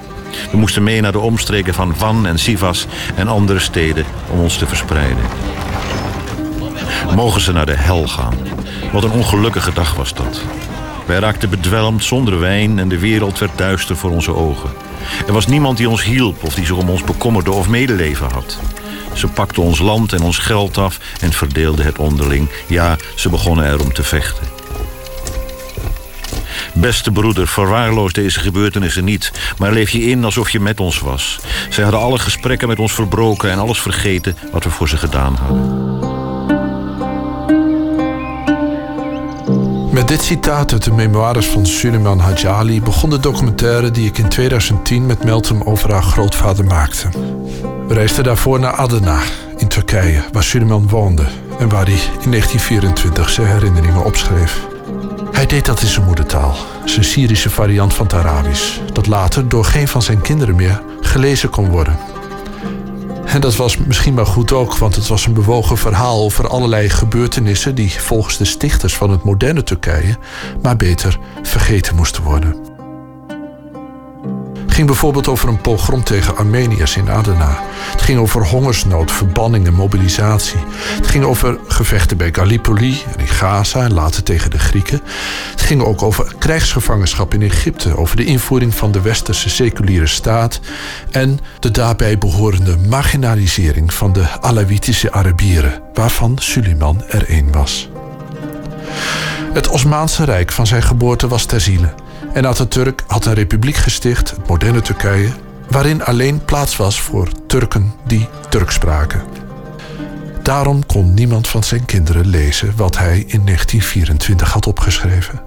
We moesten mee naar de omstreken van Van en Sivas en andere steden om ons te verspreiden. Mogen ze naar de hel gaan. Wat een ongelukkige dag was dat. Wij raakten bedwelmd zonder wijn en de wereld werd duister voor onze ogen. Er was niemand die ons hielp of die zich om ons bekommerde of medeleven had. Ze pakten ons land en ons geld af en verdeelden het onderling. Ja, ze begonnen erom te vechten. Beste broeder, verwaarloos deze gebeurtenissen niet, maar leef je in alsof je met ons was. Zij hadden alle gesprekken met ons verbroken en alles vergeten wat we voor ze gedaan hadden. Dit citaat uit de memoires van Suleiman Hajali begon de documentaire die ik in 2010 met Meltem over haar grootvader maakte. We reisden daarvoor naar Adana in Turkije, waar Suleiman woonde en waar hij in 1924 zijn herinneringen opschreef. Hij deed dat in zijn moedertaal, zijn Syrische variant van het Arabisch, dat later door geen van zijn kinderen meer gelezen kon worden. En dat was misschien maar goed ook, want het was een bewogen verhaal over allerlei gebeurtenissen die volgens de stichters van het moderne Turkije maar beter vergeten moesten worden. Ging bijvoorbeeld over een pogrom tegen Armeniërs in Adana. Het ging over hongersnood, verbanning en mobilisatie. Het ging over gevechten bij Gallipoli en in Gaza en later tegen de Grieken. Het ging ook over krijgsgevangenschap in Egypte, over de invoering van de westerse seculiere staat en de daarbij behorende marginalisering van de Alawitische Arabieren, waarvan Suleiman er één was. Het Osmaanse Rijk van zijn geboorte was ter. En Atatürk had een republiek gesticht, het moderne Turkije, waarin alleen plaats was voor Turken die Turks spraken. Daarom kon niemand van zijn kinderen lezen wat hij in 1924 had opgeschreven.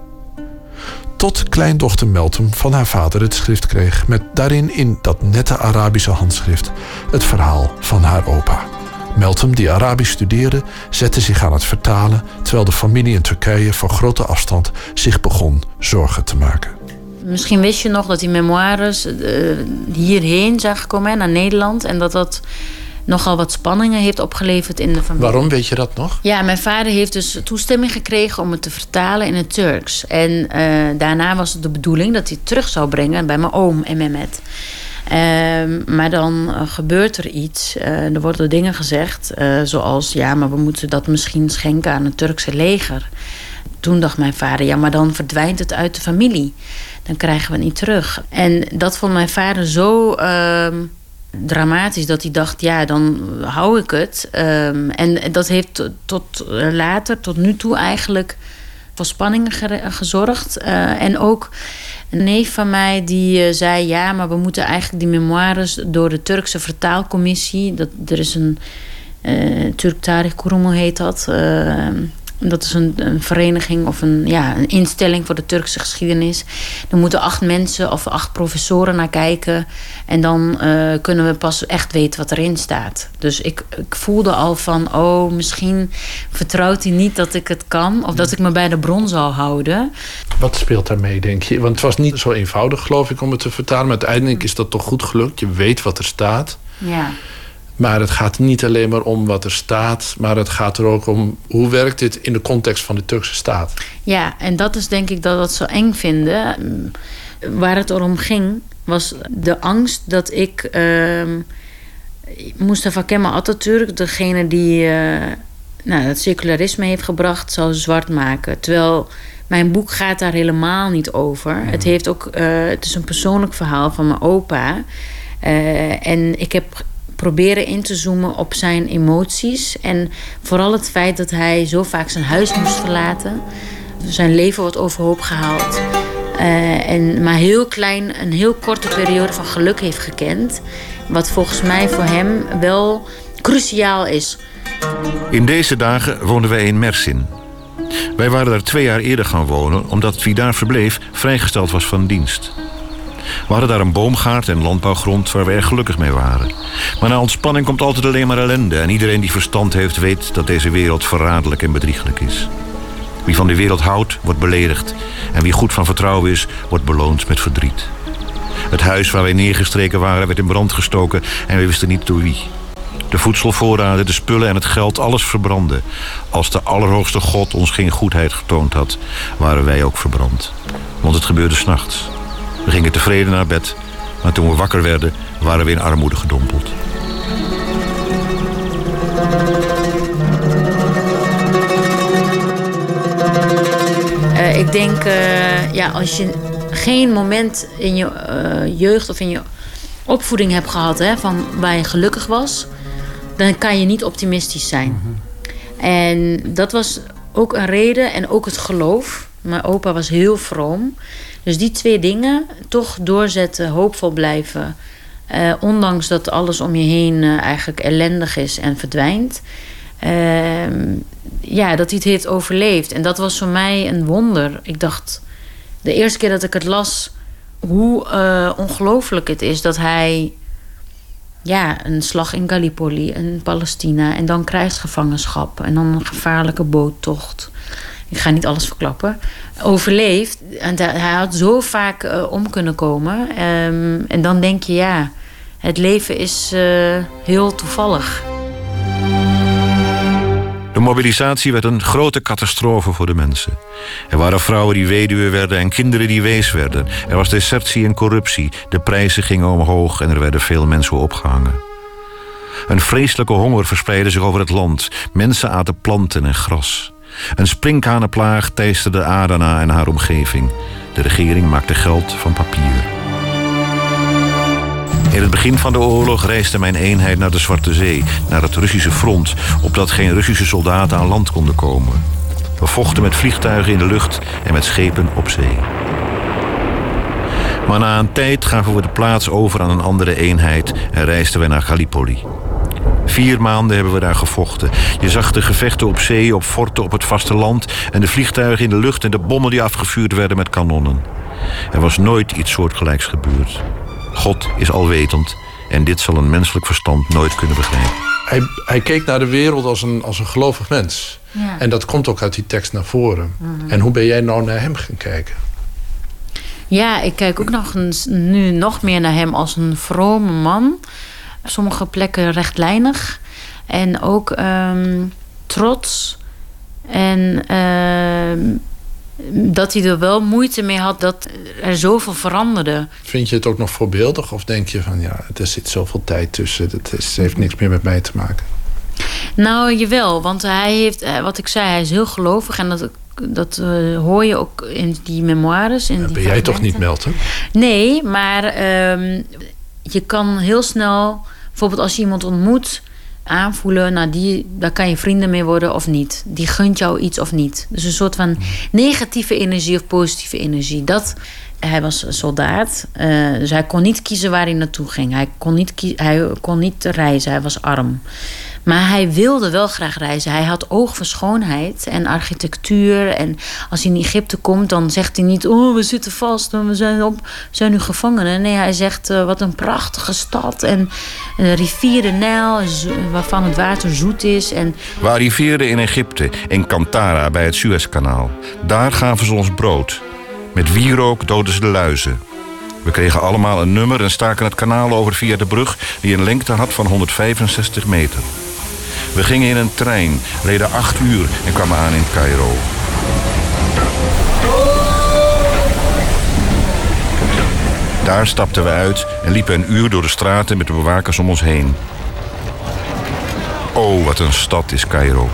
Tot kleindochter Meltem van haar vader het schrift kreeg, met daarin in dat nette Arabische handschrift het verhaal van haar opa. Meltem, die Arabisch studeerde, zette zich aan het vertalen, terwijl de familie in Turkije van grote afstand zich begon zorgen te maken. Misschien wist je nog dat die memoires eh, hierheen zijn gekomen, naar Nederland. En dat dat nogal wat spanningen heeft opgeleverd in de familie. Waarom weet je dat nog? Ja, mijn vader heeft dus toestemming gekregen om het te vertalen in het Turks. En eh, daarna was het de bedoeling dat hij het terug zou brengen bij mijn oom en Mehmet. Ehm, maar dan eh, gebeurt er iets. Eh, er worden dingen gezegd, eh, zoals ja, maar we moeten dat misschien schenken aan het Turkse leger. Toen dacht mijn vader, ja, maar dan verdwijnt het uit de familie. Dan krijgen we het niet terug. En dat vond mijn vader zo ehm, dramatisch dat hij dacht, ja, dan hou ik het. Ehm, en dat heeft tot, later, tot nu toe eigenlijk voor spanningen gezorgd. En ook een neef van mij die eh, zei: ja, maar we moeten eigenlijk die memoires door de Turkse vertaalcommissie. Dat, er is een uh, Turk Tarih Kurumu heet dat. eh, dat is een, een vereniging of een, ja, een instelling voor de Turkse geschiedenis. Er moeten acht mensen of acht professoren naar kijken. En dan eh, kunnen we pas echt weten wat erin staat. Dus ik, ik voelde al van, oh, misschien vertrouwt hij niet dat ik het kan. Of dat ik me bij de bron zal houden. Wat speelt daarmee, denk je? Want het was niet zo eenvoudig, geloof ik, om het te vertalen. Maar uiteindelijk is dat toch goed gelukt. Je weet wat er staat. Ja. Maar het gaat niet alleen maar om wat er staat, maar het gaat er ook om hoe werkt dit in de context van de Turkse staat. Ja, en dat is denk ik dat we het zo eng vinden. Waar het erom ging, was de angst dat ik ehm Mustafa Kemal Atatürk, degene die eh, nou, het secularisme heeft gebracht, zou zwart maken. Terwijl mijn boek gaat daar helemaal niet over. Het, heeft ook, eh, het is een persoonlijk verhaal van mijn opa. Eh, en ik heb proberen in te zoomen op zijn emoties. En vooral het feit dat hij zo vaak zijn huis moest verlaten. Zijn leven wordt overhoop gehaald. Eh, en maar heel klein, een heel korte periode van geluk heeft gekend. Wat volgens mij voor hem wel cruciaal is. In deze dagen wonen wij in Mersin. Wij waren daar twee jaar eerder gaan wonen omdat wie daar verbleef vrijgesteld was van dienst. We hadden daar een boomgaard en landbouwgrond waar we erg gelukkig mee waren. Maar na ontspanning komt altijd alleen maar ellende en iedereen die verstand heeft weet dat deze wereld verraderlijk en bedrieglijk is. Wie van de wereld houdt, wordt beledigd en wie goed van vertrouwen is, wordt beloond met verdriet. Het huis waar wij neergestreken waren werd in brand gestoken en we wisten niet door wie. De voedselvoorraden, de spullen en het geld, alles verbrandde. Als de Allerhoogste God ons geen goedheid getoond had, waren wij ook verbrand. Want het gebeurde s'nachts. We gingen tevreden naar bed, maar toen we wakker werden, waren we in armoede gedompeld. Eh, ik denk, eh, ja, als je geen moment in je eh, jeugd of in je opvoeding hebt gehad hè, van waar je gelukkig was, dan kan je niet optimistisch zijn. En dat was ook een reden en ook het geloof. Mijn opa was heel vroom. Dus die twee dingen, toch doorzetten, hoopvol blijven. eh, ondanks dat alles om je heen eh, eigenlijk ellendig is en verdwijnt. Ehm, ja, dat hij het heeft overleefd. En dat was voor mij een wonder. Ik dacht, de eerste keer dat ik het las, hoe eh, ongelooflijk het is dat hij ja, een slag in Gallipoli, in Palestina en dan krijgsgevangenschap en dan een gevaarlijke boottocht. Ik ga niet alles verklappen. Overleeft. En hij had zo vaak eh, om kunnen komen. Ehm, en dan denk je, ja, het leven is eh, heel toevallig. De mobilisatie werd een grote catastrofe voor de mensen. Er waren vrouwen die weduwe werden en kinderen die wees werden. Er was desertie en corruptie. De prijzen gingen omhoog en er werden veel mensen opgehangen. Een vreselijke honger verspreidde zich over het land. Mensen aten planten en gras. Een sprinkhanenplaag teisterde Adana en haar omgeving. De regering maakte geld van papier. In het begin van de oorlog reisde mijn eenheid naar de Zwarte Zee, naar het Russische front, opdat geen Russische soldaten aan land konden komen. We vochten met vliegtuigen in de lucht en met schepen op zee. Maar na een tijd gaven we de plaats over aan een andere eenheid en reisden we naar Gallipoli. Vier maanden hebben we daar gevochten. Je zag de gevechten op zee, op forten, op het vasteland... en de vliegtuigen in de lucht en de bommen die afgevuurd werden met kanonnen. Er was nooit iets soortgelijks gebeurd. God is alwetend en dit zal een menselijk verstand nooit kunnen begrijpen. Hij, hij keek naar de wereld als een, als een gelovig mens. Ja. En dat komt ook uit die tekst naar voren. Mhm. En hoe ben jij nou naar hem gaan kijken? Ja, ik kijk ook nog eens, nu nog meer naar hem als een vrome man. Op sommige plekken rechtlijnig. En ook ehm, trots. En ehm, dat hij er wel moeite mee had dat er zoveel veranderde. Vind je het ook nog voorbeeldig? Of denk je van ja, er zit zoveel tijd tussen. Is, heeft niks meer met mij te maken. Nou, jawel, want hij heeft, eh, wat ik zei, hij is heel gelovig. En dat, dat eh, hoor je ook in die memoires. In die Ben jij toch niet Melten? Nee, maar ehm, je kan heel snel, bijvoorbeeld als je iemand ontmoet, aanvoelen, nou die, daar kan je vrienden mee worden of niet. Die gunt jou iets of niet. Dus een soort van negatieve energie of positieve energie. Dat, hij was soldaat, eh, dus hij kon niet kiezen waar hij naartoe ging. Hij kon niet, hij kon niet reizen, hij was arm. Maar hij wilde wel graag reizen. Hij had oog voor schoonheid en architectuur. En als hij in Egypte komt, dan zegt hij niet... oh, we zitten vast en we zijn, op, zijn nu gevangenen. Nee, hij zegt, eh, wat een prachtige stad. En een rivier de Nijl, waarvan het water zoet is. En We arriveerden in Egypte, in Kantara bij het Suezkanaal. Daar gaven ze ons brood. Met wierook doden ze de luizen. We kregen allemaal een nummer en staken het kanaal over via de brug... die een lengte had van 165 meter. We gingen in een trein, reden acht uur en kwamen aan in Cairo. Daar stapten we uit en liepen een uur door de straten met de bewakers om ons heen. Oh, wat een stad is Cairo.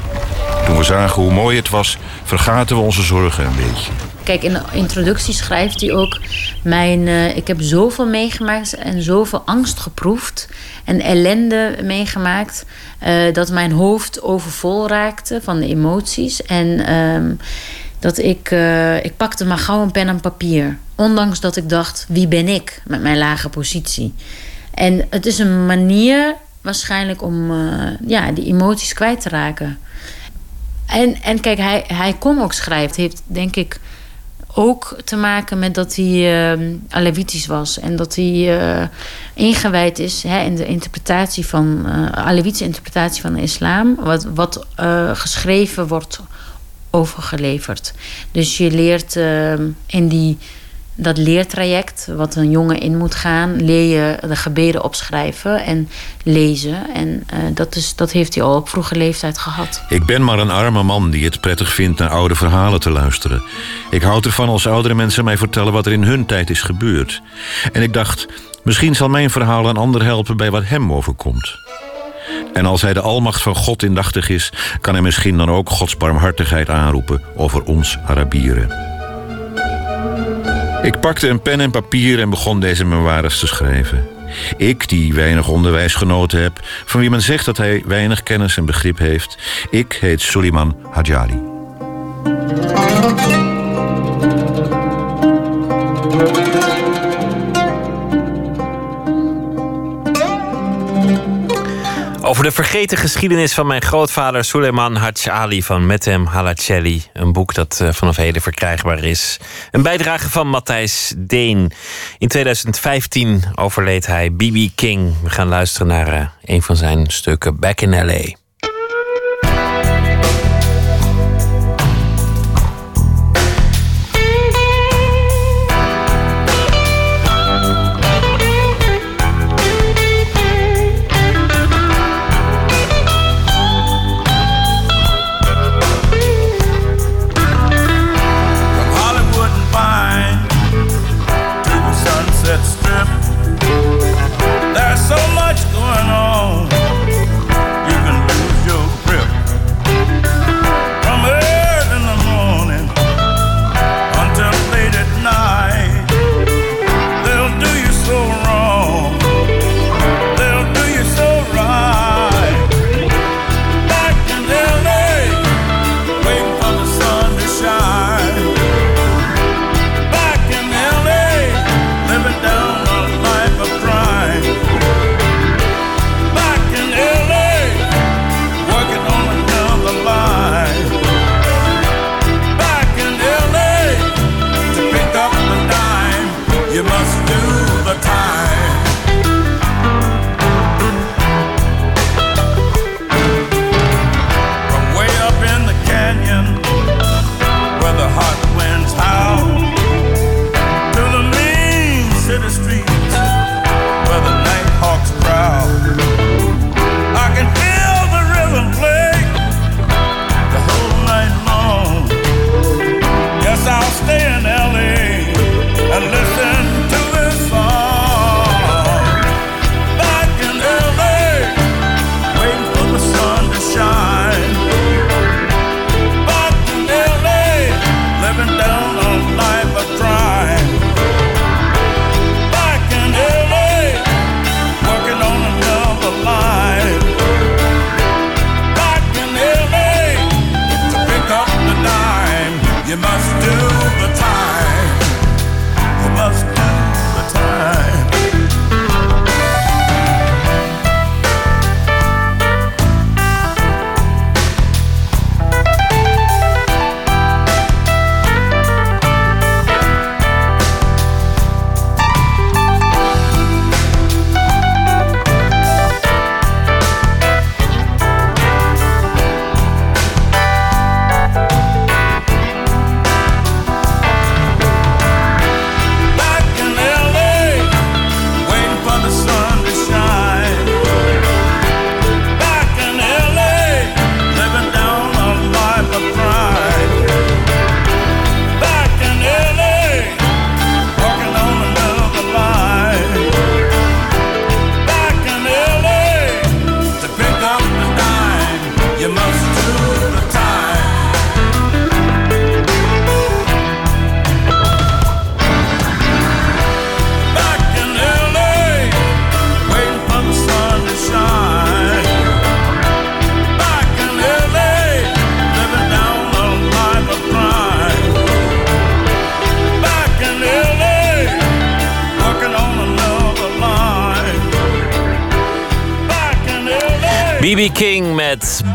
Toen we zagen hoe mooi het was, vergaten we onze zorgen een beetje. Kijk, in de introductie schrijft hij ook... Mijn, eh, ik heb zoveel meegemaakt en zoveel angst geproefd... en ellende meegemaakt... eh, dat mijn hoofd overvol raakte van de emoties. En ehm, dat ik... eh, ik pakte maar gauw een pen en papier. Ondanks dat ik dacht, wie ben ik met mijn lage positie? En het is een manier waarschijnlijk om ja, die emoties kwijt te raken. En, en kijk, hij, hij kon ook schrijven. Het heeft denk ik ook te maken met dat hij eh Alawitisch was. En dat hij eh, ingewijd is hè, in de interpretatie van... Alawitische interpretatie van de islam. Wat, wat eh, geschreven wordt overgeleverd. Dus je leert eh, in die, dat leertraject... wat een jongen in moet gaan... leer je de gebeden opschrijven en lezen. En eh, dat, is, dat heeft hij al op vroege leeftijd gehad. Ik ben maar een arme man die het prettig vindt naar oude verhalen te luisteren. Ik houd ervan als oudere mensen mij vertellen wat er in hun tijd is gebeurd. En ik dacht, misschien zal mijn verhaal een ander helpen bij wat hem overkomt. En als hij de almacht van God indachtig is, kan hij misschien dan ook Gods barmhartigheid aanroepen over ons Arabieren. Ik pakte een pen en papier en begon deze memoires te schrijven. Ik, die weinig onderwijs genoten heb, van wie men zegt dat hij weinig kennis en begrip heeft, ik heet Suleiman Hajali. Over de vergeten geschiedenis van mijn grootvader Suleiman Haj Ali van Metem Halacelli. Een boek dat eh, vanaf heden verkrijgbaar is. Een bijdrage van Matthijs Deen. In 2015 overleed hij B.B. King. We gaan luisteren naar eh, een van zijn stukken Back in L.A.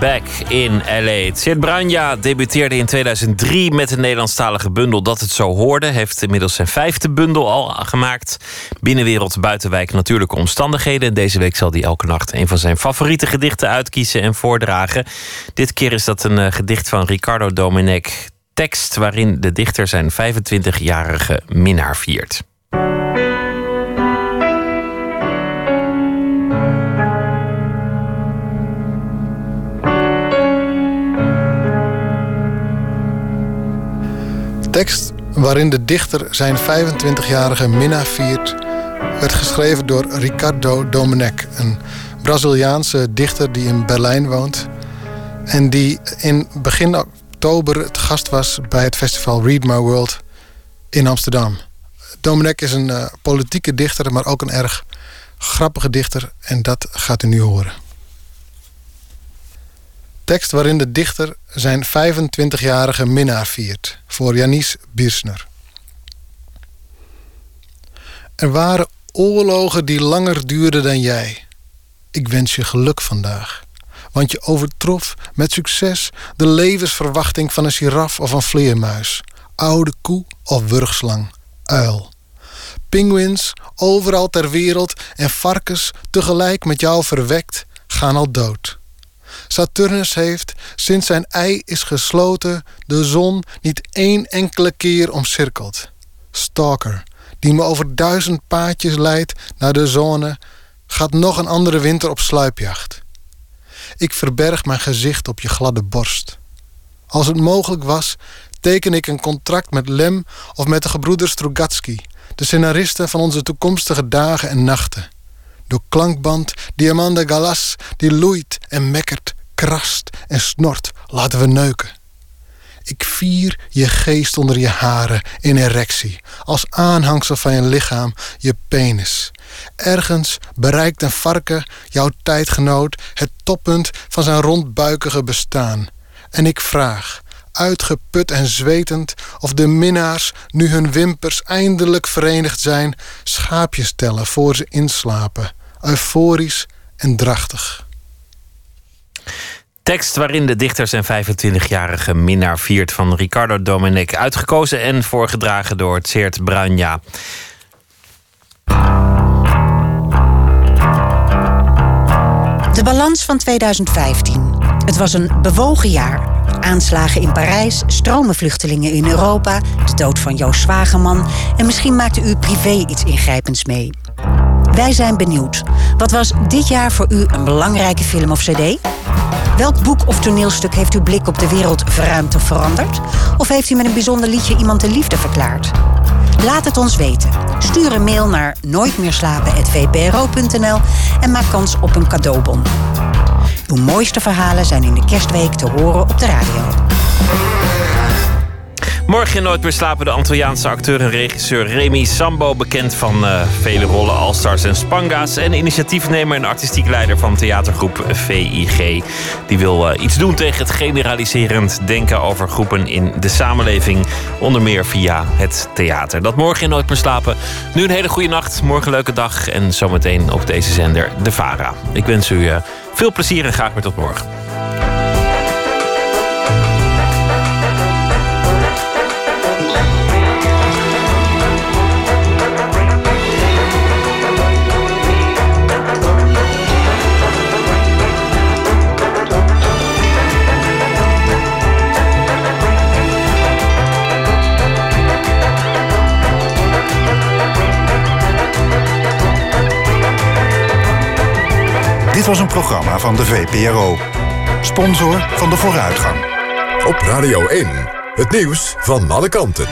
Back in LA. Tjeerd Bruinja debuteerde in 2003 met een Nederlandstalige bundel Dat het zo hoorde. Heeft inmiddels zijn vijfde bundel al gemaakt. Binnenwereld, buitenwijk, natuurlijke omstandigheden. Deze week zal hij elke nacht een van zijn favoriete gedichten uitkiezen en voordragen. Dit keer is dat een eh, gedicht van Ricardo Domenech. Tekst waarin de dichter zijn 25-jarige minnaar viert. Tekst waarin de dichter zijn 25-jarige minna viert, werd geschreven door Ricardo Domenech, een Braziliaanse dichter die in Berlijn woont en die in begin oktober te gast was bij het festival Read My World in Amsterdam. Domenech is een uh, politieke dichter, maar ook een erg grappige dichter en dat gaat u nu horen. Tekst waarin de dichter zijn 25-jarige minnaar viert voor Janice Birsner. Er waren oorlogen die langer duurden dan jij. Ik wens je geluk vandaag, want je overtrof met succes de levensverwachting van een giraf of een vleermuis, oude koe of wurgslang, uil. Penguins overal ter wereld en varkens tegelijk met jou verwekt gaan al dood. Saturnus heeft, sinds zijn ei is gesloten, de zon niet één enkele keer omcirkeld. Stalker, die me over duizend paadjes leidt naar de zone, gaat nog een andere winter op sluipjacht. Ik verberg mijn gezicht op je gladde borst. Als het mogelijk was, teken ik een contract met Lem of met de gebroeders Strugatsky, de scenaristen van onze toekomstige dagen en nachten. Door klankband Diamanda Galas die loeit en mekkert, krast en snort, laten we neuken. Ik vier je geest onder je haren in erectie, als aanhangsel van je lichaam, je penis. Ergens bereikt een varken, jouw tijdgenoot, het toppunt van zijn rondbuikige bestaan. En ik vraag, uitgeput en zwetend, of de minnaars, nu hun wimpers eindelijk verenigd zijn, schaapjes tellen voor ze inslapen, euforisch en drachtig. Tekst waarin de dichter zijn 25-jarige minnaar viert van Ricardo Domenech. Uitgekozen en voorgedragen door Tseert Bruinja. De balans van 2015. Het was een bewogen jaar. Aanslagen in Parijs, stromen vluchtelingen in Europa, de dood van Joost Zwageman en misschien maakte u privé iets ingrijpends mee. Wij zijn benieuwd. Wat was dit jaar voor u een belangrijke film of cd? Welk boek of toneelstuk heeft uw blik op de wereld verruimd of veranderd? Of heeft u met een bijzonder liedje iemand de liefde verklaard? Laat het ons weten. Stuur een mail naar nooitmeerslapen.vpro.nl en maak kans op een cadeaubon. Uw mooiste verhalen zijn in de kerstweek te horen op de radio. Morgen in Nooit meer slapen de Antilliaanse acteur en regisseur Remy Sambo, bekend van uh, vele rollen All-Stars en Spanga's. En initiatiefnemer en artistiek leider van theatergroep VIG. Die wil uh, iets doen tegen het generaliserend denken over groepen in de samenleving. Onder meer via het theater. Dat morgen in Nooit meer slapen. Nu een hele goede nacht, morgen een leuke dag. En zometeen op deze zender De Vara. Ik wens u uh, veel plezier en graag weer tot morgen. Was een programma van de VPRO. Sponsor van de vooruitgang. Op Radio 1, het nieuws van alle kanten.